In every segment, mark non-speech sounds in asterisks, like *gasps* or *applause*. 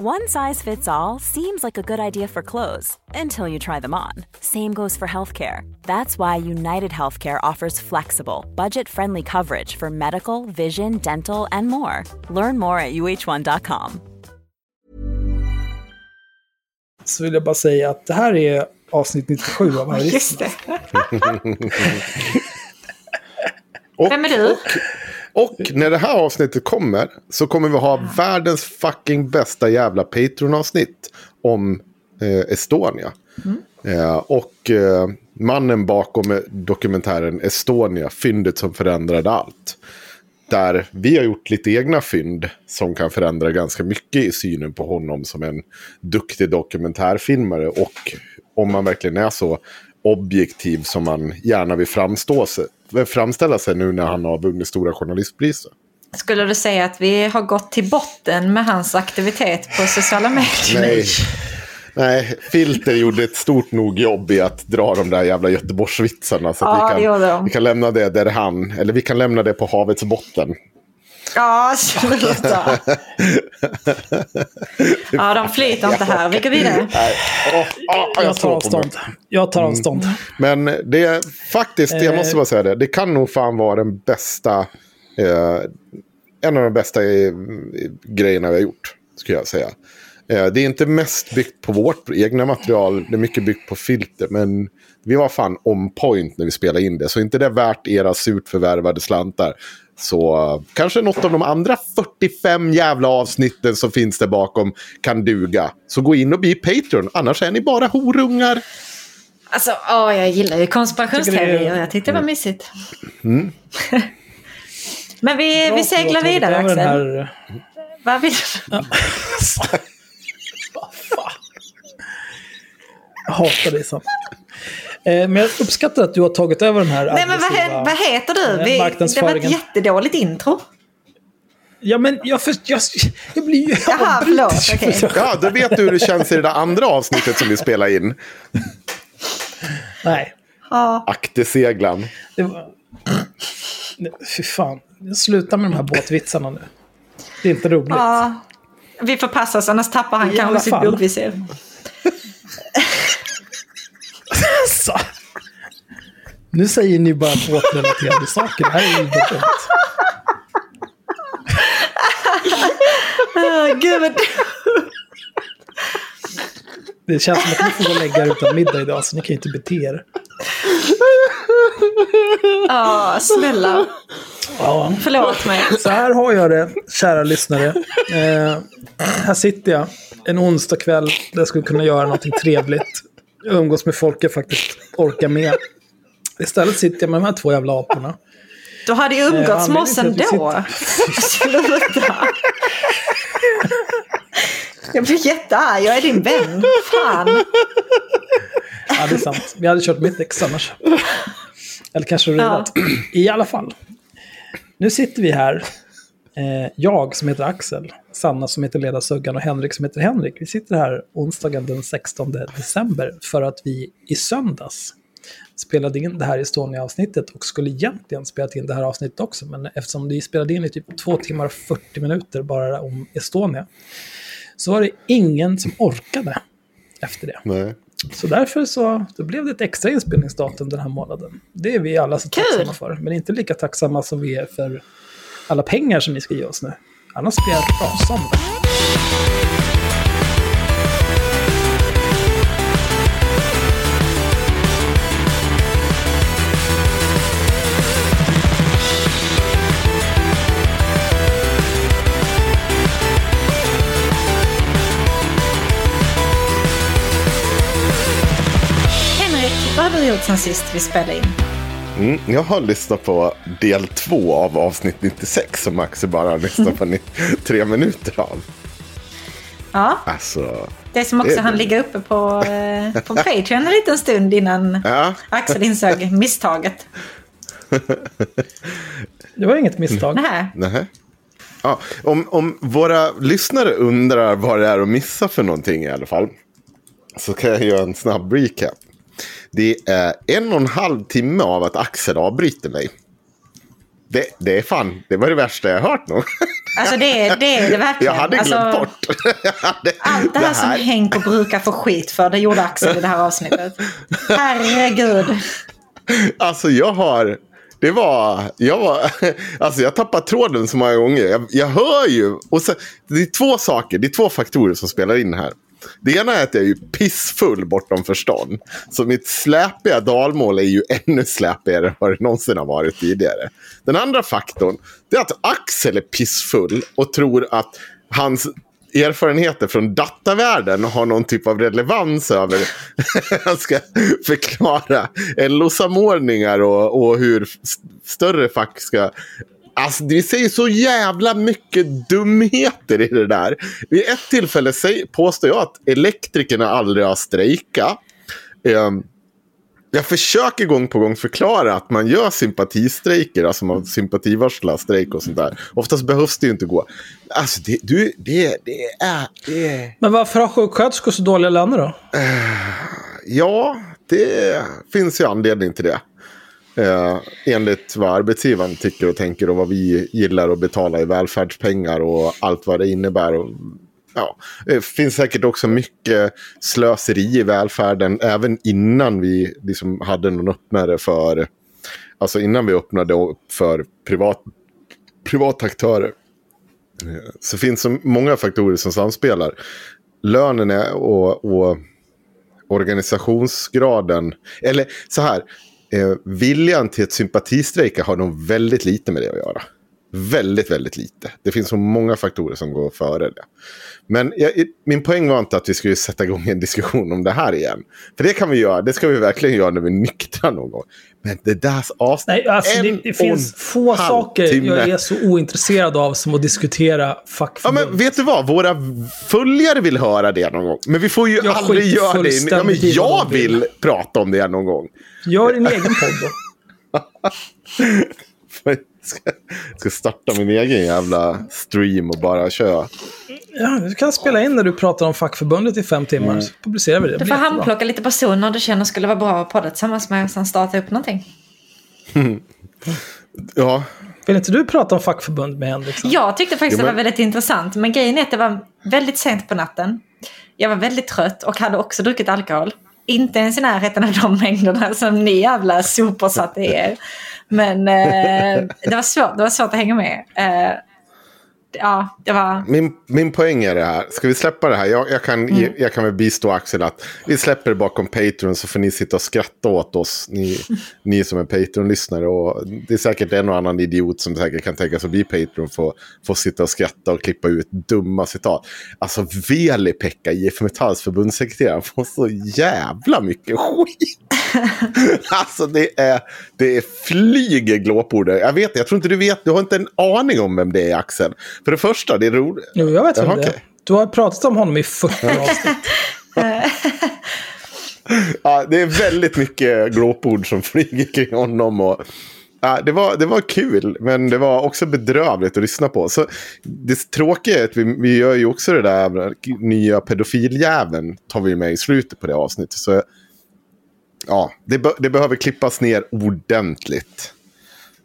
One size fits all seems like a good idea for clothes until you try them on. Same goes for healthcare. That's why United Healthcare offers flexible, budget friendly coverage for medical, vision, dental, and more. Learn more at uh1.com. Så vill jag bara säga att det här är avsnitt 97 av Harry Just det. Och, *laughs* Vem är du? Och när det här avsnittet kommer så kommer vi ha världens fucking bästa jävla Patreon-avsnitt om eh, Estonia. Eh, och eh, mannen bakom dokumentären Estonia, fyndet som förändrade allt. Där vi har gjort lite egna fynd som kan förändra ganska mycket i synen på honom som en duktig dokumentärfilmare. Och om man verkligen är så objektiv som man gärna vill framstå sig, framställa sig nu när han har vunnit Stora Journalistpriset. Skulle du säga att vi har gått till botten med hans aktivitet på sociala medier? Nej. Nej, Filter gjorde ett stort nog jobb i att dra de där jävla Göteborgsvitsarna. Så Ja, vi, kan, vi kan lämna det där han, eller vi kan lämna det på havets botten. Ja, sluta. *laughs* Ja, de flyter inte här. Vi går vidare. Nej. Åh, åh, jag tar avstånd. Jag tar avstånd. Men det är faktiskt, jag Eh. måste bara säga det, det kan nog fan vara den bästa, eh, en av de bästa eh, grejerna vi har gjort, skulle jag säga. Eh, det är inte mest byggt på vårt egna material, det är mycket byggt på filter, men vi var fan on point när vi spelade in det, så inte det är värt era surt förvärvade slantar. Så eh, kanske något av de andra 45 jävla avsnitten som finns där bakom kan duga. Så gå in och bli Patreon, annars är ni bara horungar. Alltså, åh, jag gillar ju konspirationsteorier. Jag tyckte det var mysigt. Mm. *laughs* Men vi, Bra vi du seglar vidare, Axel. här- Vad vill *laughs* fan. Jag hatar dig Sam. Eh, Men jag uppskattar att du har tagit över den här Nej, men vad, vad heter du? eh, Vi, det var ett jättedåligt intro. Ja, men jag, för, jag, jag blir ju Jaha, förlåt, okej. *laughs* Ja, då vet du hur det känns i det där andra avsnittet som vi spelade in. Nej, Ja. Akterseglan. det var... Nej, Fy fan. Sluta med de här båtvitsarna nu. Det är inte roligt. ja. Vi får passa oss, annars tappar han I kanske sitt bokvisir. Så. Nu säger ni bara båtrelaterade saker. Det här är ju dumt. Oh, gud. Det känns som att ni får gå och lägga er utan middag idag, så ni kan ju inte bete er. Ja, snälla. Ja. Förlåt mig. Så här har jag det, kära lyssnare. Eh, här sitter jag en onsdag kväll där jag skulle kunna göra någonting trevligt. Umgås med folk jag faktiskt orkar med. Istället sitter jag med de här två jävla aporna. Du hade ju Eh, umgåtts med anledningen oss ändå. Sluta. *laughs* Jag blir jättearg. Jag är din vän. Fan. Ja, det är sant. Vi hade kört mitt ex annars. Eller kanske ruvat. I alla fall. Nu sitter vi här. Eh, jag som heter Axel, Sanna som heter Leda Suggan och Henrik som heter Henrik. Vi sitter här onsdagen den 16 december för att vi i söndags spelade in det här Estonia-avsnittet och skulle egentligen spelat in det här avsnittet också. Men eftersom vi spelade in i typ två timmar och 40 minuter bara om Estonia så var det ingen som orkade efter det. Nej. Så därför så då blev det ett extra inspelningsdatum den här månaden. Det är vi alla så Kul! tacksamma för. Men inte lika tacksamma som vi är för alla pengar som ni ska ge oss nu. Annars blir jag rasande. Henrik, vad har du gjort sen sist vi spelade in? Mm, jag har lyssnat på del två av avsnitt 96 som Axel bara har lyssnat på *laughs* tre minuter av. Ja, Alltså, det som också Det- han ligga uppe på, eh, på *laughs* Patreon en liten stund innan ja. Axel insåg misstaget. *laughs* Det var inget misstag. Nej. Nähä. Ja, om, om våra lyssnare undrar vad det är att missa för någonting i alla fall. Så kan jag göra en snabb recap. Det är en och en halv timme av att Axel avbryter mig. Det, det är fan, det var det värsta jag hört nog. *laughs* Alltså det det, är det verkligen. Jag hade glömt alltså, bort. *laughs* Hade- Allt det här, som Henko brukar få skit för, det gjorde Axel i det här avsnittet. Herregud. Alltså jag har... Det var... Jag var... *laughs* Alltså jag tappar tråden så många gånger. Jag, jag hör ju... Och så, det är två saker, det är två faktorer som spelar in här. Det ena är att jag är ju pissfull bortom förstånd. Så mitt släpiga dalmål är ju ännu släpigare än vad det någonsin har varit tidigare. Den andra faktorn det är att Axel är pissfull och tror att hans erfarenheter från datavärlden har någon typ av relevans över... *laughs* Han ska förklara LO-samordningar och, och hur st- större fack ska... Alltså det säger så jävla mycket dumheter i det där. Vid ett tillfälle påstår jag att elektrikerna aldrig har strejkat. Ehm, jag försöker gång på gång förklara att man gör sympatistrejker, alltså man sympativarslar strejk och sånt där. Oftast behövs det ju inte gå. Alltså det, du, det, det är... Det Men varför har sjuksköterskor så dåliga löner då? ja, det finns ju anledning till det. Eh, enligt vad arbetsgivaren tycker och tänker och vad vi gillar att betala i välfärdspengar och allt vad det innebär. Och, ja, det finns säkert också mycket slöseri i välfärden även innan vi liksom hade någon öppnare för, alltså innan vi öppnade upp för privat, privata aktörer. Eh, Så finns det många faktorer som samspelar. Lönen och, och organisationsgraden, eller så här, eh, viljan till att sympatistrejka har nog väldigt lite med det att göra. Väldigt, väldigt lite. Det finns så många faktorer som går före det. Men jag, min poäng var inte att vi skulle sätta igång en diskussion om det här igen. För det kan vi göra, det ska vi verkligen göra när vi är nyktra någon gång. Men det där avsnittet... Nej, alltså det, det finns få saker timme. jag är så ointresserad av som att diskutera Ja, fackförbund. men vet du vad? Våra följare vill höra det någon gång. Men vi får ju Jag aldrig göra det. Ja, men jag vill prata om det någon gång. Gör din egen podd då. Jag *laughs* ska, ska starta min egen jävla stream och bara köra. Ja, du kan spela in när du pratar om fackförbundet i fem timmar. Mm. Så publicerar vi det. Du Det får handplocka lite personer du känner skulle vara bra att podda tillsammans med och sen starta upp någonting. *laughs* Ja, Vill inte du prata om fackförbund med Henrik? Jag tyckte faktiskt det men- var väldigt intressant. Men grejen är att det var väldigt sent på natten. Jag var väldigt trött och hade också druckit alkohol. Inte ens i närheten av de mängderna som ni jävla sopor satte i er. Men eh, det, var svårt, det var svårt att hänga med. Eh, ja, det var... min, min poäng är det här. Ska vi släppa det här? Jag, jag, kan, Mm. jag kan väl bistå Axel att vi släpper det bakom Patreon så får ni sitta och skratta åt oss. Ni, *laughs* ni som är Patreon-lyssnare. Och det är säkert en och annan idiot som säkert kan tänka sig att bli Patreon får, får sitta och skratta och klippa ut dumma citat. Alltså Veli-Pekka, IF Metalls förbundssekreterare, får så jävla mycket skit. *laughs* alltså det är, det är flyger glåpord. Jag vet, jag tror inte du vet, du har inte en aning om vem det är Axel. För det första, det är roligt. Jo, jag vet vem Jaha, det är. okej. Du har pratat om honom i 40 avsnitt. *laughs* Ja, det är väldigt mycket glåpord som flyger kring honom. Och, ja, det, var, det var kul, men det var också bedrövligt att lyssna på. Så det tråkiga är att vi, vi gör ju också det där nya pedofiljäveln. Tar vi med i slutet på det avsnittet. Så ja, det, be, det behöver klippas ner ordentligt.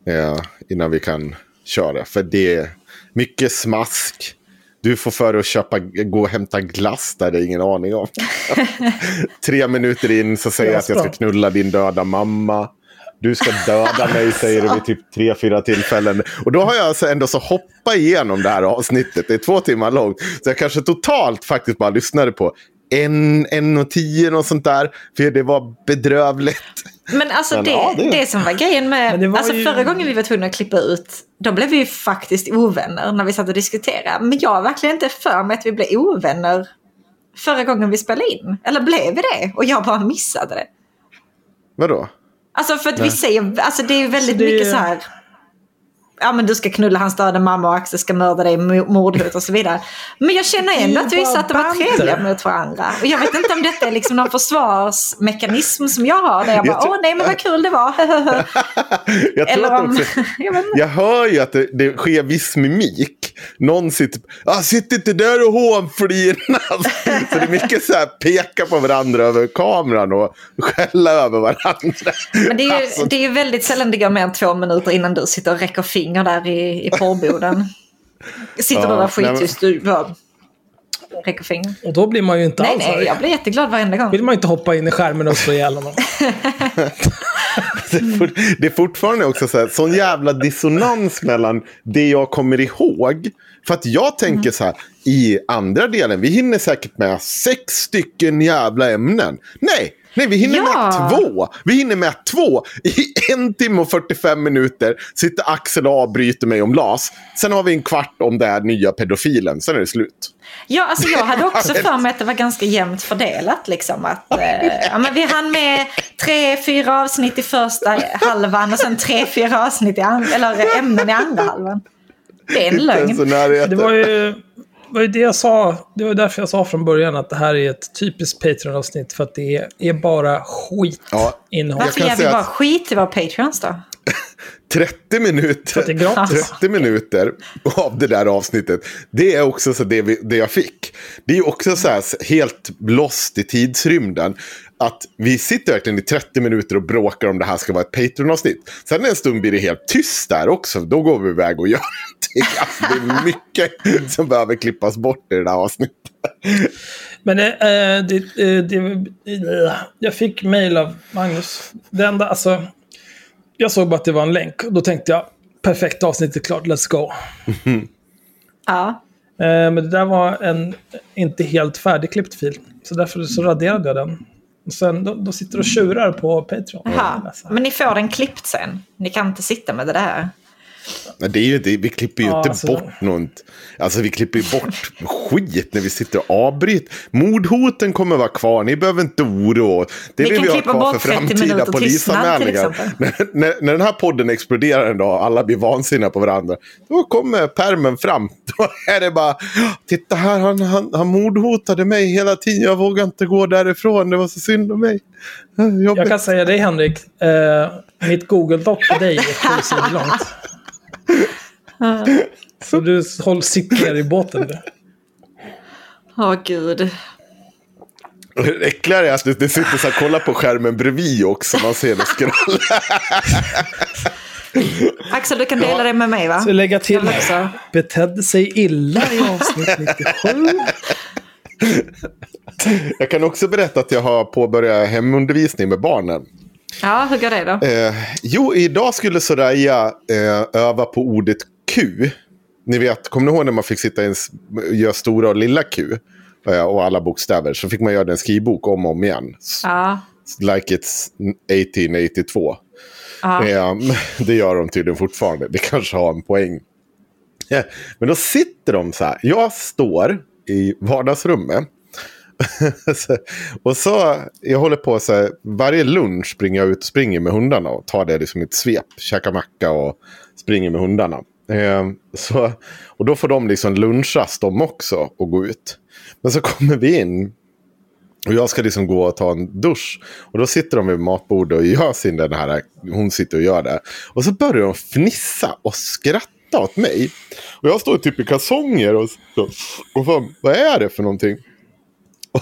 Ja, innan vi kan köra. För det är mycket smask. Du får för dig att köpa, gå och hämta glass där det är ingen aning om. *laughs* Tre minuter in så säger jag att jag ska knulla din döda mamma. Du ska döda *laughs* mig, säger du vid typ tre, fyra tillfällen. Och då har jag alltså ändå så hoppat igenom det här avsnittet. Det är två timmar långt. Så jag kanske totalt faktiskt bara lyssnade på en, en och tio, något sånt där. För det var bedrövligt. Men alltså Men, det, ja, det- det... som var grejen med... var Alltså ju- förra gången vi var tvungna att klippa ut, då blev vi ju faktiskt ovänner när vi satt och diskuterade. Men jag har verkligen inte för mig att vi blev ovänner förra gången vi spelade in. Eller blev vi det? Och jag bara missade det. Vadå? Alltså för att vi säger, alltså det är ju väldigt Så det- mycket så här. Ja men du ska knulla hans döda mamma och Axel ska mörda dig, mo- mordhot och så vidare. Men jag känner ändå att vi bara satt och var trevliga mot varandra. Och jag vet inte om detta är liksom någon försvarsmekanism som jag har. Där jag bara, Jag tror- åh nej men vad kul det var. *laughs* Jag Eller om, också... *laughs* jag hör ju att det, det sker viss mimik. Någon sitter... Ah, sitt inte där och hånflinas. *laughs* så det är mycket så här peka på varandra över kameran och skälla över varandra. Men det är, ju, Alltså, det är ju väldigt sällan det går mer än två minuter innan du sitter och räcker finger där i, i porrboden. Sitter Ja, du där skittyst, du bara räcker finger. Och då blir man ju inte Nej, alls nej, jag blir jätteglad varenda gång. vill man inte hoppa in i skärmen och slå ihjäl honom. *laughs* det, är fort, det är fortfarande också så här, sån jävla dissonans mellan det jag kommer ihåg. För att jag tänker så här, i andra delen, vi hinner säkert med sex stycken jävla ämnen. Nej, nej vi hinner Ja. med två. Vi hinner med två. I *laughs* en timme och 45 minuter sitter Axel och avbryter mig om LAS. Sen har vi en kvart om här nya pedofilen, sen är det slut. Ja, alltså jag hade också *laughs* för mig att det var ganska jämnt fördelat. Liksom, att, eh, ja, men vi hann med tre, fyra avsnitt i första halvan och sen tre, fyra avsnitt i eller ämnen i andra halvan. Det är en lögn. Det var ju, var ju det jag sa. Det var därför jag sa från början att det här är ett typiskt Patreon-avsnitt. För att det är, är bara skit Ja. innehåll. Varför gör vi bara att- skit i våra patreons då? *laughs* 30 minuter. För att det är gratis. *laughs* 30 minuter av det där avsnittet. Det är också så det, vi, det jag fick. Det är ju också så här helt lost i tidsrymden. Att vi sitter verkligen i 30 minuter och bråkar om det här ska vara ett Patreon-avsnitt. Sen en stund blir det helt tyst där också. Då går vi iväg och *laughs* gör någonting. Alltså, det är mycket som behöver klippas bort i det där avsnittet. Men det, eh, det, eh, det, jag fick mail av Magnus. Det enda, alltså, jag såg bara att det var en länk. Och då tänkte jag, perfekt avsnitt är klart, let's go. *laughs* Ja. Eh, men det där var en inte helt färdigklippt fil. Så därför så raderade jag den. Sen, då, då sitter du och tjurar på Patreon. Jaha. Men ni får den klippt sen. Ni kan inte sitta med det där. Men det är ju det, vi klipper ju Ja, inte alltså- bort något. Alltså vi klipper ju bort skit när vi sitter och avbryter. Mordhoten kommer vara kvar, ni behöver inte oroa. Det Vi vill vi ha kvar för 30 framtida polisanmälningar. *laughs* När, när, när den här podden exploderar en dag, alla blir vansinniga på varandra. Då kommer permen fram. *laughs* Då är det bara, titta här, han, han, han mordhotade mig hela tiden. Jag vågar inte gå därifrån, det var så synd om mig. Jobbigt. Jag kan säga dig Henrik, eh, mitt Google-doc på dig är sju långt. *laughs* Så du håll sitt ner i båten nu. Åh gud. Det äckligare är att det, sitter så här, kolla på skärmen bredvid också. Man ser det scrolla. *laughs* Axel, du kan dela det med mig va? Så lägga till Jag också. betedde sig illa i avsnitt *laughs* 97. Jag kan också berätta att jag har påbörjat hemundervisning med barnen. Ja, hur går det då? Eh, jo, idag skulle Soraya eh, öva på ordet Q. Ni vet, kommer ni ihåg när man fick sitta i en, göra stora och lilla Q? Eh, och alla bokstäver. Så fick man göra en skrivbok om och om igen. Ja. Like it's 1882. ja. *laughs* Det gör de tydligen fortfarande. Det kanske har en poäng. *laughs* Men då sitter de så här. Jag står i vardagsrummet. *laughs* Och så, jag håller på så här, varje lunch springer jag ut och springer med hundarna och tar det liksom i ett svep. Käkar macka och springer med hundarna. Eh, så, och då får de liksom lunchas de också och gå ut. Men så kommer vi in och jag ska liksom gå och ta en dusch. Och då sitter de vid matbordet och gör sin den här, hon sitter och gör det. Och så börjar de fnissa och skratta åt mig. Och jag står typ i kalsonger och, och fan, vad är det för någonting?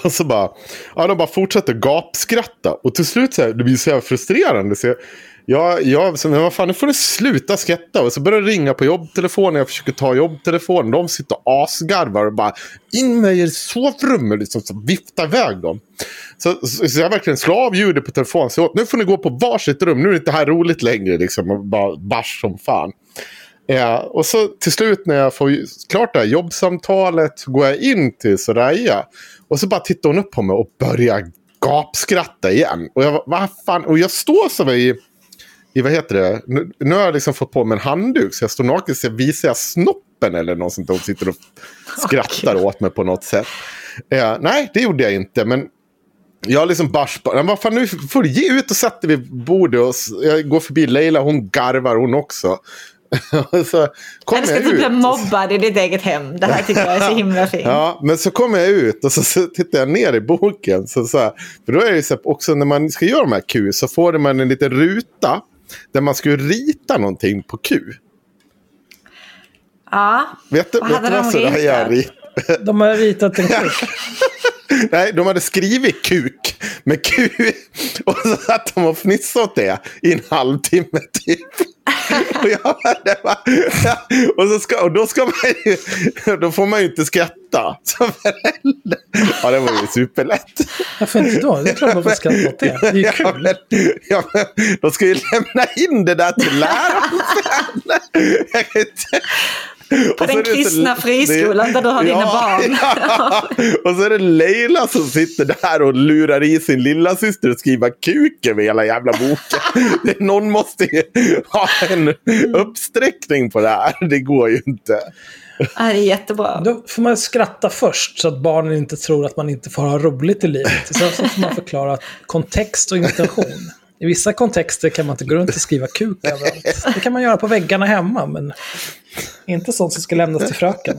Och så bara, ja de bara fortsätter gapskratta. Och till slut så här, det blir så här frustrerande. Så jag, jag, jag så, men vad fan, nu får du sluta skratta. Och så börjar det ringa på jobbtelefonen. Jag försöker ta jobbtelefonen. De sitter och asgarvar och bara in med er i sovrummet. Liksom, så viftar iväg dem. Så, så, så jag verkligen slår av ljudet på telefonen. Så nu får ni gå på varsitt rum. Nu är det inte här roligt längre. Liksom, och bara bars som fan. Eh, och så till slut när jag får klart det här jobbsamtalet så går jag in till Soraya. Och så bara tittar hon upp på mig och börjar gapskratta igen. Och jag vad fan? Och jag står som i, i vad heter det? Nu, nu har jag liksom fått på mig en handduk så jag står naken så visar jag snoppen eller något sånt. Hon sitter och skrattar *laughs* åt mig på något sätt. Ja, nej, det gjorde jag inte. Men Jag liksom barspar. Vad fan nu får du ge ut och sätta vid bordet. Och jag går förbi Leila, hon garvar hon också. *laughs* så kommer Älskar jag att du blir ut. mobbad i ditt eget hem. Det här tycker jag är så himla fint. *laughs* Ja, men så kommer jag ut och så, så tittar jag ner i boken. Så, så här, för då är det ju så här, också när man ska göra de här Q så får man en liten ruta där man ju rita någonting på Q. Ja. Vet du Vad vet hade du de vad så det här jag ritat? rit- De har ritat en kuk. *laughs* Nej, de hade skrivit kuk med Q. *laughs* Och så satt de och fnissade åt det i en halvtimme typ. *laughs* Och, jag, *laughs* och, så ska, och då, ska man ju, *laughs* då får man ju inte skratta som förälder. Ja, det var ju superlätt. Varför inte då? Det är klart man får skratta åt det. Det är ju Ja, kul. ja, men, de ska ju lämna in det där till läraren På den är det så- kristna det- friskolan där du har dina barn. *laughs* Ja. Och så är det Leila som sitter där och lurar i sin lilla syster att skriva kuk över hela jävla boken. *laughs* Det- Någon måste ju ha en uppsträckning på det här. Det går ju inte. Ja, det är jättebra. Då får man skratta först så att barnen inte tror att man inte får ha roligt i livet. Sen så får man förklara kontext och intention. I vissa kontexter kan man inte gå runt och skriva kuk överallt. Det kan man göra på väggarna hemma, men inte sånt som ska lämnas till fröken.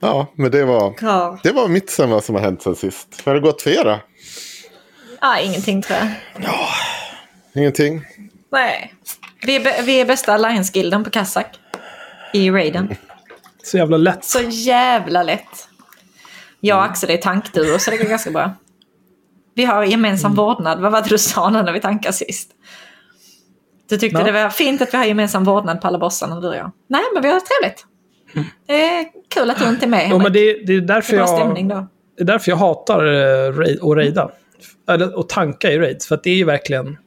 Ja, men det var, Ja. det var mitt vad som har hänt sen sist. Hur har det gått för er då? Ja, ingenting tror jag. Ingenting? Nej. Vi är, vi är bästa Alliance-gilden på Kazak. I raiden. Så jävla lätt. Så jävla lätt. Jag och Axel är tankduo så det går ganska bra. Vi har gemensam vårdnad. Vad var det du sa när vi tankade sist? Du tyckte Ja. det var fint att vi har gemensam vårdnad på alla bossarna du och jag. Nej, men vi har trevligt. Det är kul att du inte är med Henrik. men det, det, är därför Det är jag, det är därför jag hatar raid, att raida. Eller att tanka i raids. För det är ju verkligen...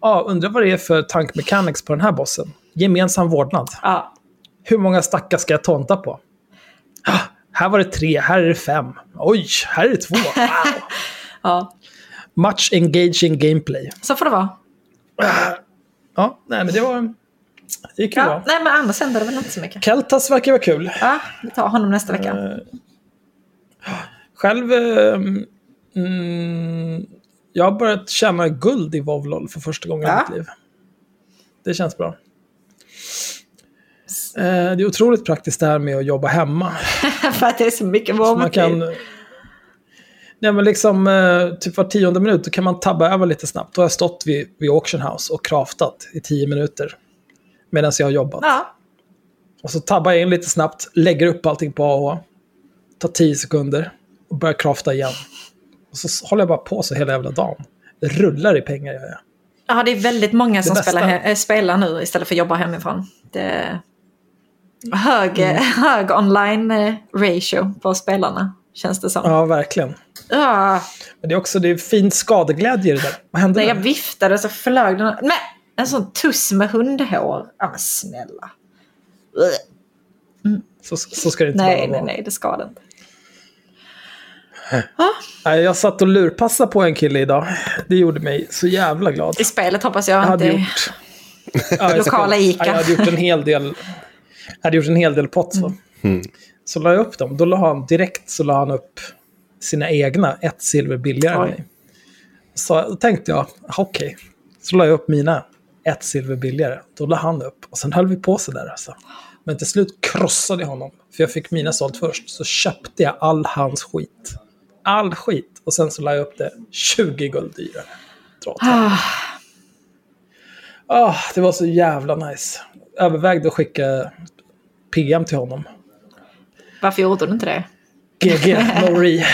Ja, undrar vad det är för tankmechanics på den här bossen. Gemensam vårdnad. Ja. Hur många stackar ska jag tonta på? Ah, här var det tre, här är det fem. Oj, här är det två. *laughs* Wow. ja, Much engaging gameplay. så får det vara. Ja, nej men det var... Det gick ju Ja, bra. nej, men annars händer det väl inte så mycket. Keltas verkar vara kul. Ja, vi tar honom nästa vecka. Själv... eh, mm, jag har börjat tjäna guld i Vovlol för första gången Ja. i mitt liv. Det känns bra. Eh, Det är otroligt praktiskt det här med att jobba hemma. *laughs* För att det är så mycket kan... Nej men liksom, eh, typ var tionde minut, då kan man tabba över lite snabbt. Då har jag stått vid, vid Auction House och craftat i tio minuter. Medan jag har jobbat. Ja, Och så tabbar jag in lite snabbt, lägger upp allting på AH. Tar tio sekunder och börjar crafta igen. Och så håller jag bara på så hela jävla dagen. Det rullar i pengar gör jag. Ja, det är väldigt många som spelar, äh, spelar nu istället för att jobba hemifrån. Det hög, Mm. *laughs* hög online eh, ratio på spelarna, känns det som. Ja. Verkligen. Men det är också det är fin skadeglädje i det där. Vad hände När jag där? viftade så flög den... Men, en sån tuss med hundhår. Ja, men snälla. Ugh. Så, så ska det inte Nej, behöva nej, vara. nej, det ska det inte. Nej, Jag satt och lurpassade på en kille idag. Det gjorde mig så jävla glad. I spelet hoppas jag, Jag hade inte... gjort... *laughs* Ja, jag Lokala. Ica. Ja, Jag hade gjort en hel del... Jag hade gjort en hel del pots. va. Så la jag upp dem. Då la han direkt så la han upp sina egna, ett silver billigare än mig. Så då tänkte jag, "Ah, okej. Så la jag upp mina, ett silver billigare. Då la han upp. Och sen höll vi på så där alltså. Men till slut krossade jag honom. För jag fick mina sålt först. Så köpte jag all hans skit. All skit. Och sen så la jag upp det 20 guld dyrare. Allt. Ah, det var så jävla nice. Övervägde att skicka PM till honom. Varför gjorde du inte det? GG, no re.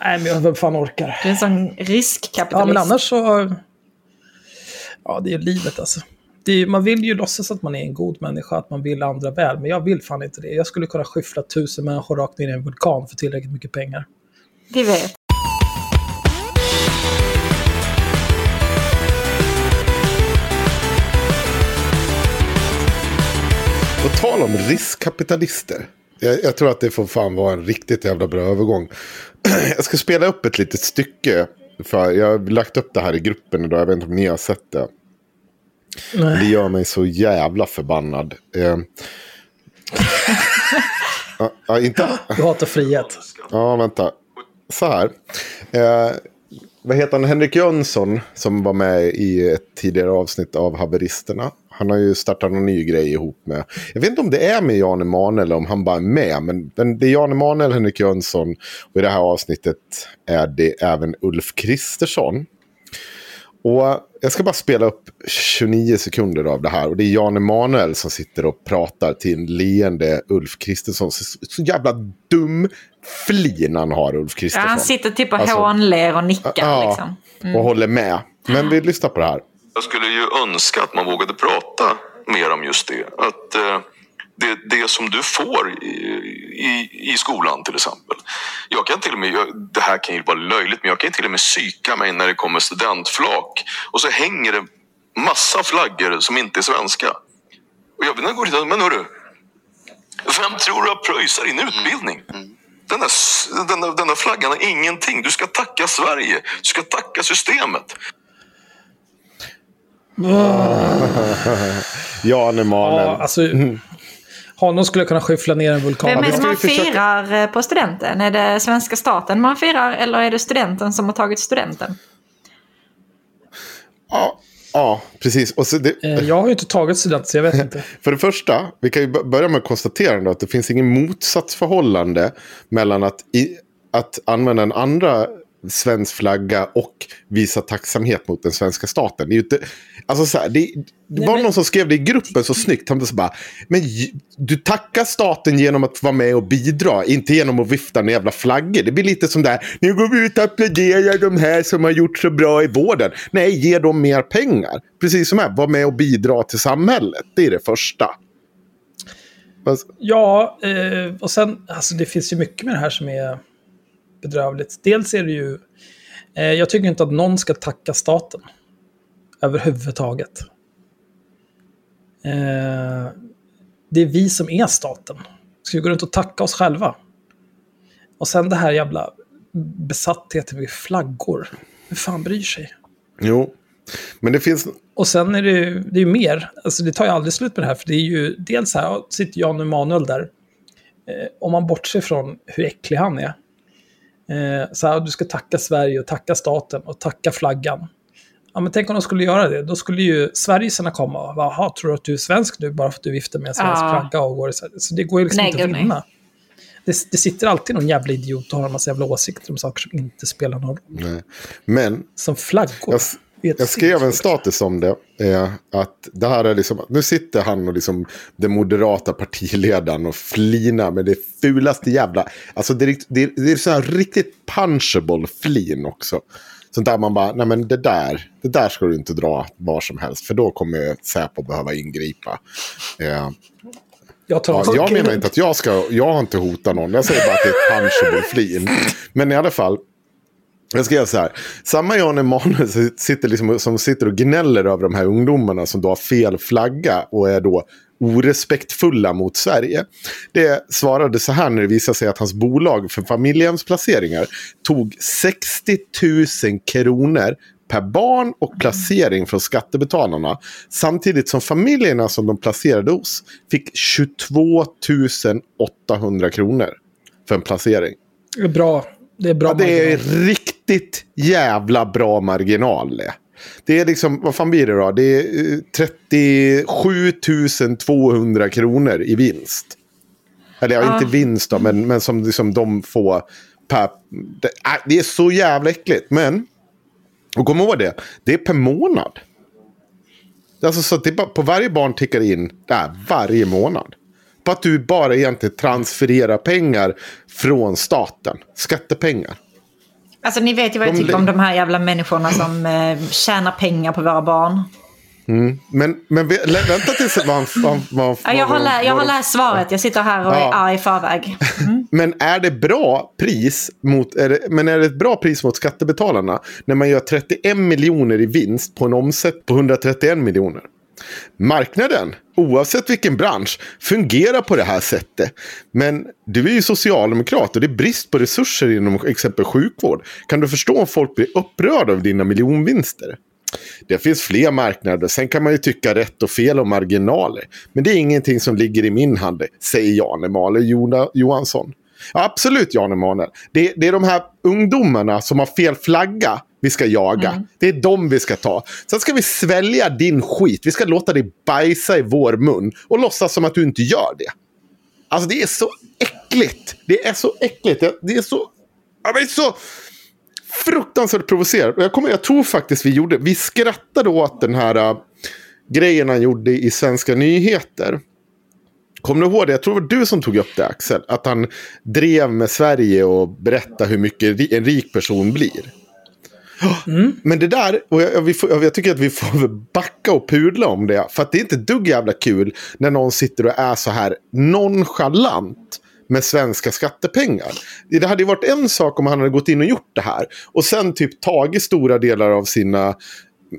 Nej, men jag vem fan orkar. Du är en sån riskkapitalist. Ja, men annars så... Ja, det är ju livet alltså. Det är, man vill ju låtsas att man är en god människa, att man vill andra väl. Men jag vill fan inte det. Jag skulle kunna skyffla tusen människor rakt ner i en vulkan för tillräckligt mycket pengar. Vi vet. På tal om riskkapitalister. Jag, jag tror att det får fan vara en riktigt jävla bra övergång. *clears throat* Jag ska spela upp ett litet stycke. För jag har lagt upp det här i gruppen idag. Jag vet inte om ni har sett det. Nej. Det gör mig så jävla förbannad. Eh. *laughs* ja, ja, inte... Du hatar frihet. Ja, vänta. Så här. Eh, vad heter han, Henrik Jönsson som var med i ett tidigare avsnitt av Haveristerna. Han har ju startat någon ny grej ihop med, jag vet inte om det är med Jan Emanuel eller om han bara är med, men, men det är Jan Emanuel, Henrik Jönsson och i det här avsnittet är det även Ulf Kristersson. Och jag ska bara spela upp 29 sekunder av det här. Och det är Jan Emanuel som sitter och pratar till en leende Ulf Kristersson. Så, så jävla dum flin han har, Ulf Ja, Kristersson. han sitter typ och Alltså- hånler och nickar Ja, liksom. och håller med. Men vi lyssnar på det här. Jag skulle ju önska att man vågade prata mer om just det. Att eh, det, det som du får i, i, i skolan till exempel. Jag kan till och med, det här kan ju vara löjligt, men jag kan till och med psyka mig när det kommer studentflak. Och så hänger det massa flaggor som inte är svenska. Och jag vill gå dit men hörru. Vem tror du har pröjsat din utbildning? Den där, den, där, den där flaggan är ingenting. Du ska tacka Sverige. Du ska tacka systemet. *laughs* Jan Emanuel. Ja, alltså, Honom skulle jag kunna skyffla ner en vulkan. Vem är det man firar eh, på studenten? Är det svenska staten man firar eller är det studenten som har tagit studenten? Ja, ja, precis. Och så det, Eh, Jag har ju inte tagit student så jag vet inte. *laughs* För det första, vi kan ju börja med att konstatera att det finns ingen motsatsförhållande mellan att, i, att använda en andra svensk flagga och visa tacksamhet mot den svenska staten. Det, är ju inte, alltså så här, det, det var men- någon som skrev det i gruppen så snyggt. Han så bara, men du tackar staten genom att vara med och bidra, inte genom att vifta med jävla flaggor. Det blir lite som där, nu går vi ut och applåderar de här som har gjort så bra i vården. Nej, ge dem mer pengar. Precis som här, var med och bidra till samhället. Det är det första. Alltså, Ja, eh, och sen, alltså det finns ju mycket med det här som är bedrövligt. Dels är det ju, eh, jag tycker inte att någon ska tacka staten. Överhuvudtaget. Eh, det är vi som är staten. Ska vi gå runt och tacka oss själva? Och sen det här jävla besattheten vid flaggor. Hur fan bryr sig? jo. Men det finns... Och sen är det ju det är mer. Alltså det tar ju aldrig slut med det här. För det är ju dels här, sitter Jan Emanuel där. Eh, om man bortser från hur äcklig han är. Eh, så här, du ska tacka Sverige och tacka staten och tacka flaggan. Ja, men tänk om de skulle göra det. Då skulle ju sverigesarna komma och bara, "Jaha, tror du att du är svensk nu bara för att du viftar med en svensk Ja. flagga och går så, så det går ju liksom Nej, inte att vinna. Det, det sitter alltid någon jävla idiot och har en massa jävla åsikter om saker som inte spelar någon roll. Nej. Men Som flaggor. jag, jag skrev en status om det. Eh, att det här är liksom, nu sitter han och liksom den moderata partiledaren och flinar med det fulaste jävla... Alltså det är, det är, det är så här riktigt punchable flin också. Sånt där man bara, nej men det där, det där ska du inte dra var som helst. För då kommer Säpo behöva ingripa. Eh, Jag, tar Ja, jag menar inte att jag ska, jag har inte hotat någon. Jag säger bara att det är ett punchable flin. Men i alla fall. Jag ska göra så här. Samma Jan Emanuel sitter liksom, som sitter och gnäller över de här ungdomarna som då har fel flagga och är då orespektfulla mot Sverige. Det svarade så här när det visade sig att hans bolag för familjehemsplaceringar tog 60 000 kronor per barn och placering från skattebetalarna. Samtidigt som familjerna som de placerade hos fick 22 800 kronor för en placering. Det är bra. Det är bra Ja, det är marginal. Riktigt jävla bra marginal. det. Är liksom, vad fan blir det då? Det är eh, 37 200 kronor i vinst. Eller ja, inte vinst då, men, men som liksom de får per... Det, äh, det är så jävla äckligt. Men, och kom ihåg det, det är per månad. Alltså så att det bara, på varje barn tickar in där varje månad. På att du bara egentligen transfererar pengar från staten. Skattepengar. Alltså ni vet ju vad jag De tycker om de här jävla människorna som eh, tjänar pengar på våra barn. Men, men lä- vänta tills man... man, man *laughs* Ja, jag, har lä- jag har läst svaret, jag sitter här och är Ja. arg i förväg. *laughs* Men är det bra pris mot, är det, men är det ett bra pris mot skattebetalarna när man gör 31 miljoner i vinst på en omsätt på 131 miljoner? Marknaden, oavsett vilken bransch, fungerar på det här sättet. Men du är ju socialdemokrat och det är brist på resurser inom exempel sjukvård. Kan du förstå om folk blir upprörda av dina miljonvinster? Det finns fler marknader. Sen kan man ju tycka rätt och fel om marginaler. Men det är ingenting som ligger i min hand, säger Jan Emanuel Johansson. Ja, absolut Jan Emanuel. Det, det är de här ungdomarna som har fel flagga vi ska jaga. Det är de vi ska ta. Sen ska vi svälja din skit. Vi ska låta dig bajsa i vår mun och låtsas som att du inte gör det. Alltså det är så äckligt. Det är så äckligt. Det- är så... Jag blir så fruktansvärt provocerad. Jag, kommer, jag tror faktiskt vi gjorde... Vi skrattade åt den här äh, grejen han gjorde i Svenska nyheter. Kommer du ihåg det? Jag tror det var du som tog upp det Axel. Att han drev med Sverige och berättade hur mycket en rik person blir. Mm. Men det där, och jag, jag, får, jag tycker att vi får backa och pudla om det. För att det är inte ett dugg jävla kul när någon sitter och är så här nonchalant med svenska skattepengar. Det hade ju varit en sak om han hade gått in och gjort det här. Och sen typ tagit stora delar av sina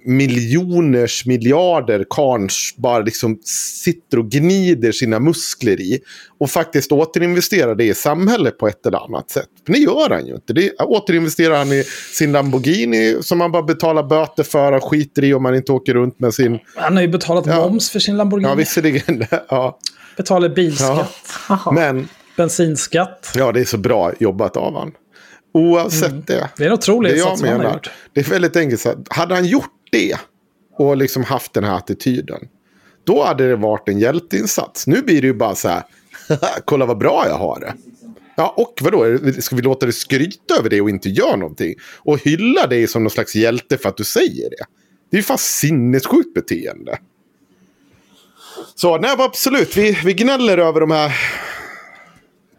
miljoners miljarder karns bara liksom sitter och gnider sina muskler i. Och faktiskt återinvesterar det i samhället på ett eller annat sätt. Men det gör han ju inte. Det återinvesterar han i sin Lamborghini som han bara betalar böter för och skiter i om man inte åker runt med sin... Han har ju betalat Ja. moms för sin Lamborghini. Ja, visserligen. *laughs* Ja. Betalar bilskatt, Men bensinskatt. ja, det är så bra jobbat av han. Oavsett det. Det är en otrolig Det jag insats som han har menar, gjort. det är väldigt enkelt så hade han gjort det och liksom haft den här attityden, då hade det varit en hjälteinsats. Nu blir det ju bara så här, *laughs* kolla vad bra jag har det. Ja, och vadå, ska vi låta dig skryta över det och inte göra någonting? Och hylla dig som någon slags hjälte för att du säger det? Det är ju fan sinnessjukt beteende. Så nej, absolut, vi, vi gnäller över de här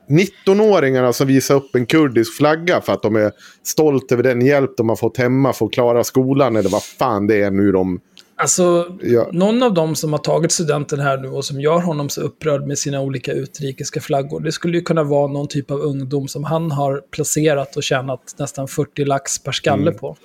19-åringarna som visar upp en kurdisk flagga för att de är stolta över den hjälp de har fått hemma för att klara skolan eller vad fan det är nu de... Alltså, Ja. någon av dem som har tagit studenten här nu och som gör honom så upprörd med sina olika utrikiska flaggor, det skulle ju kunna vara någon typ av ungdom som han har placerat och tjänat nästan 40 lax per skalle Mm. på.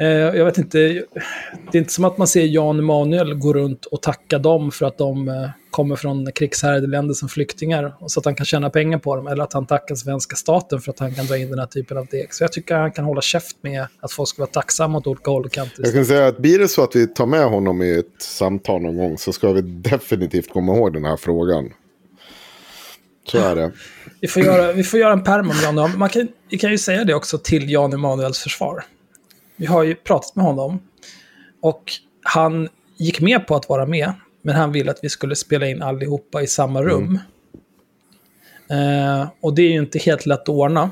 Eh, jag vet inte, det är inte som att man ser Jan Emanuel gå runt och tacka dem för att de eh, kommer från krigshärjade länder som flyktingar, och så att han kan tjäna pengar på dem, eller att han tackar svenska staten för att han kan dra in den här typen av deg. Så jag tycker han kan hålla käft med att folk ska vara tacksamma åt olika håll och kanter. Jag kan säga att blir det så att vi tar med honom i ett samtal någon gång så ska vi definitivt komma ihåg den här frågan. Så är det. Vi får göra, vi får göra en pärm om Jan Man kan, Vi kan ju säga det också till Jan Emanuels försvar. Vi har ju pratat med honom. Och han gick med på att vara med. Men han ville att vi skulle spela in allihopa i samma rum. Eh, och det är ju inte helt lätt att ordna.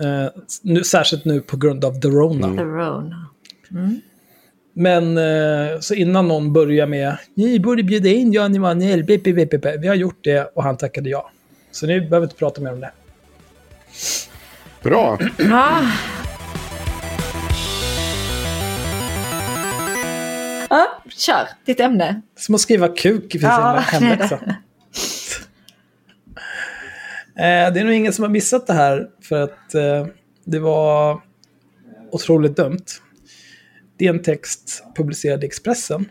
Eh, nu, särskilt nu på grund av The Rona. The Rona. Men eh, så innan någon börjar med ni borde bjuda in Jan Emanuel, bip, bip, bip, bip." vi har gjort det och han tackade ja. Så nu behöver vi inte prata mer om det. Bra. Ja, kör ditt ämne. Som att skriva kuk i sin Ja, hemläxa. *laughs* Eh, det är nog ingen som har missat det här för att eh, det var otroligt dumt. Det är en text publicerad i Expressen.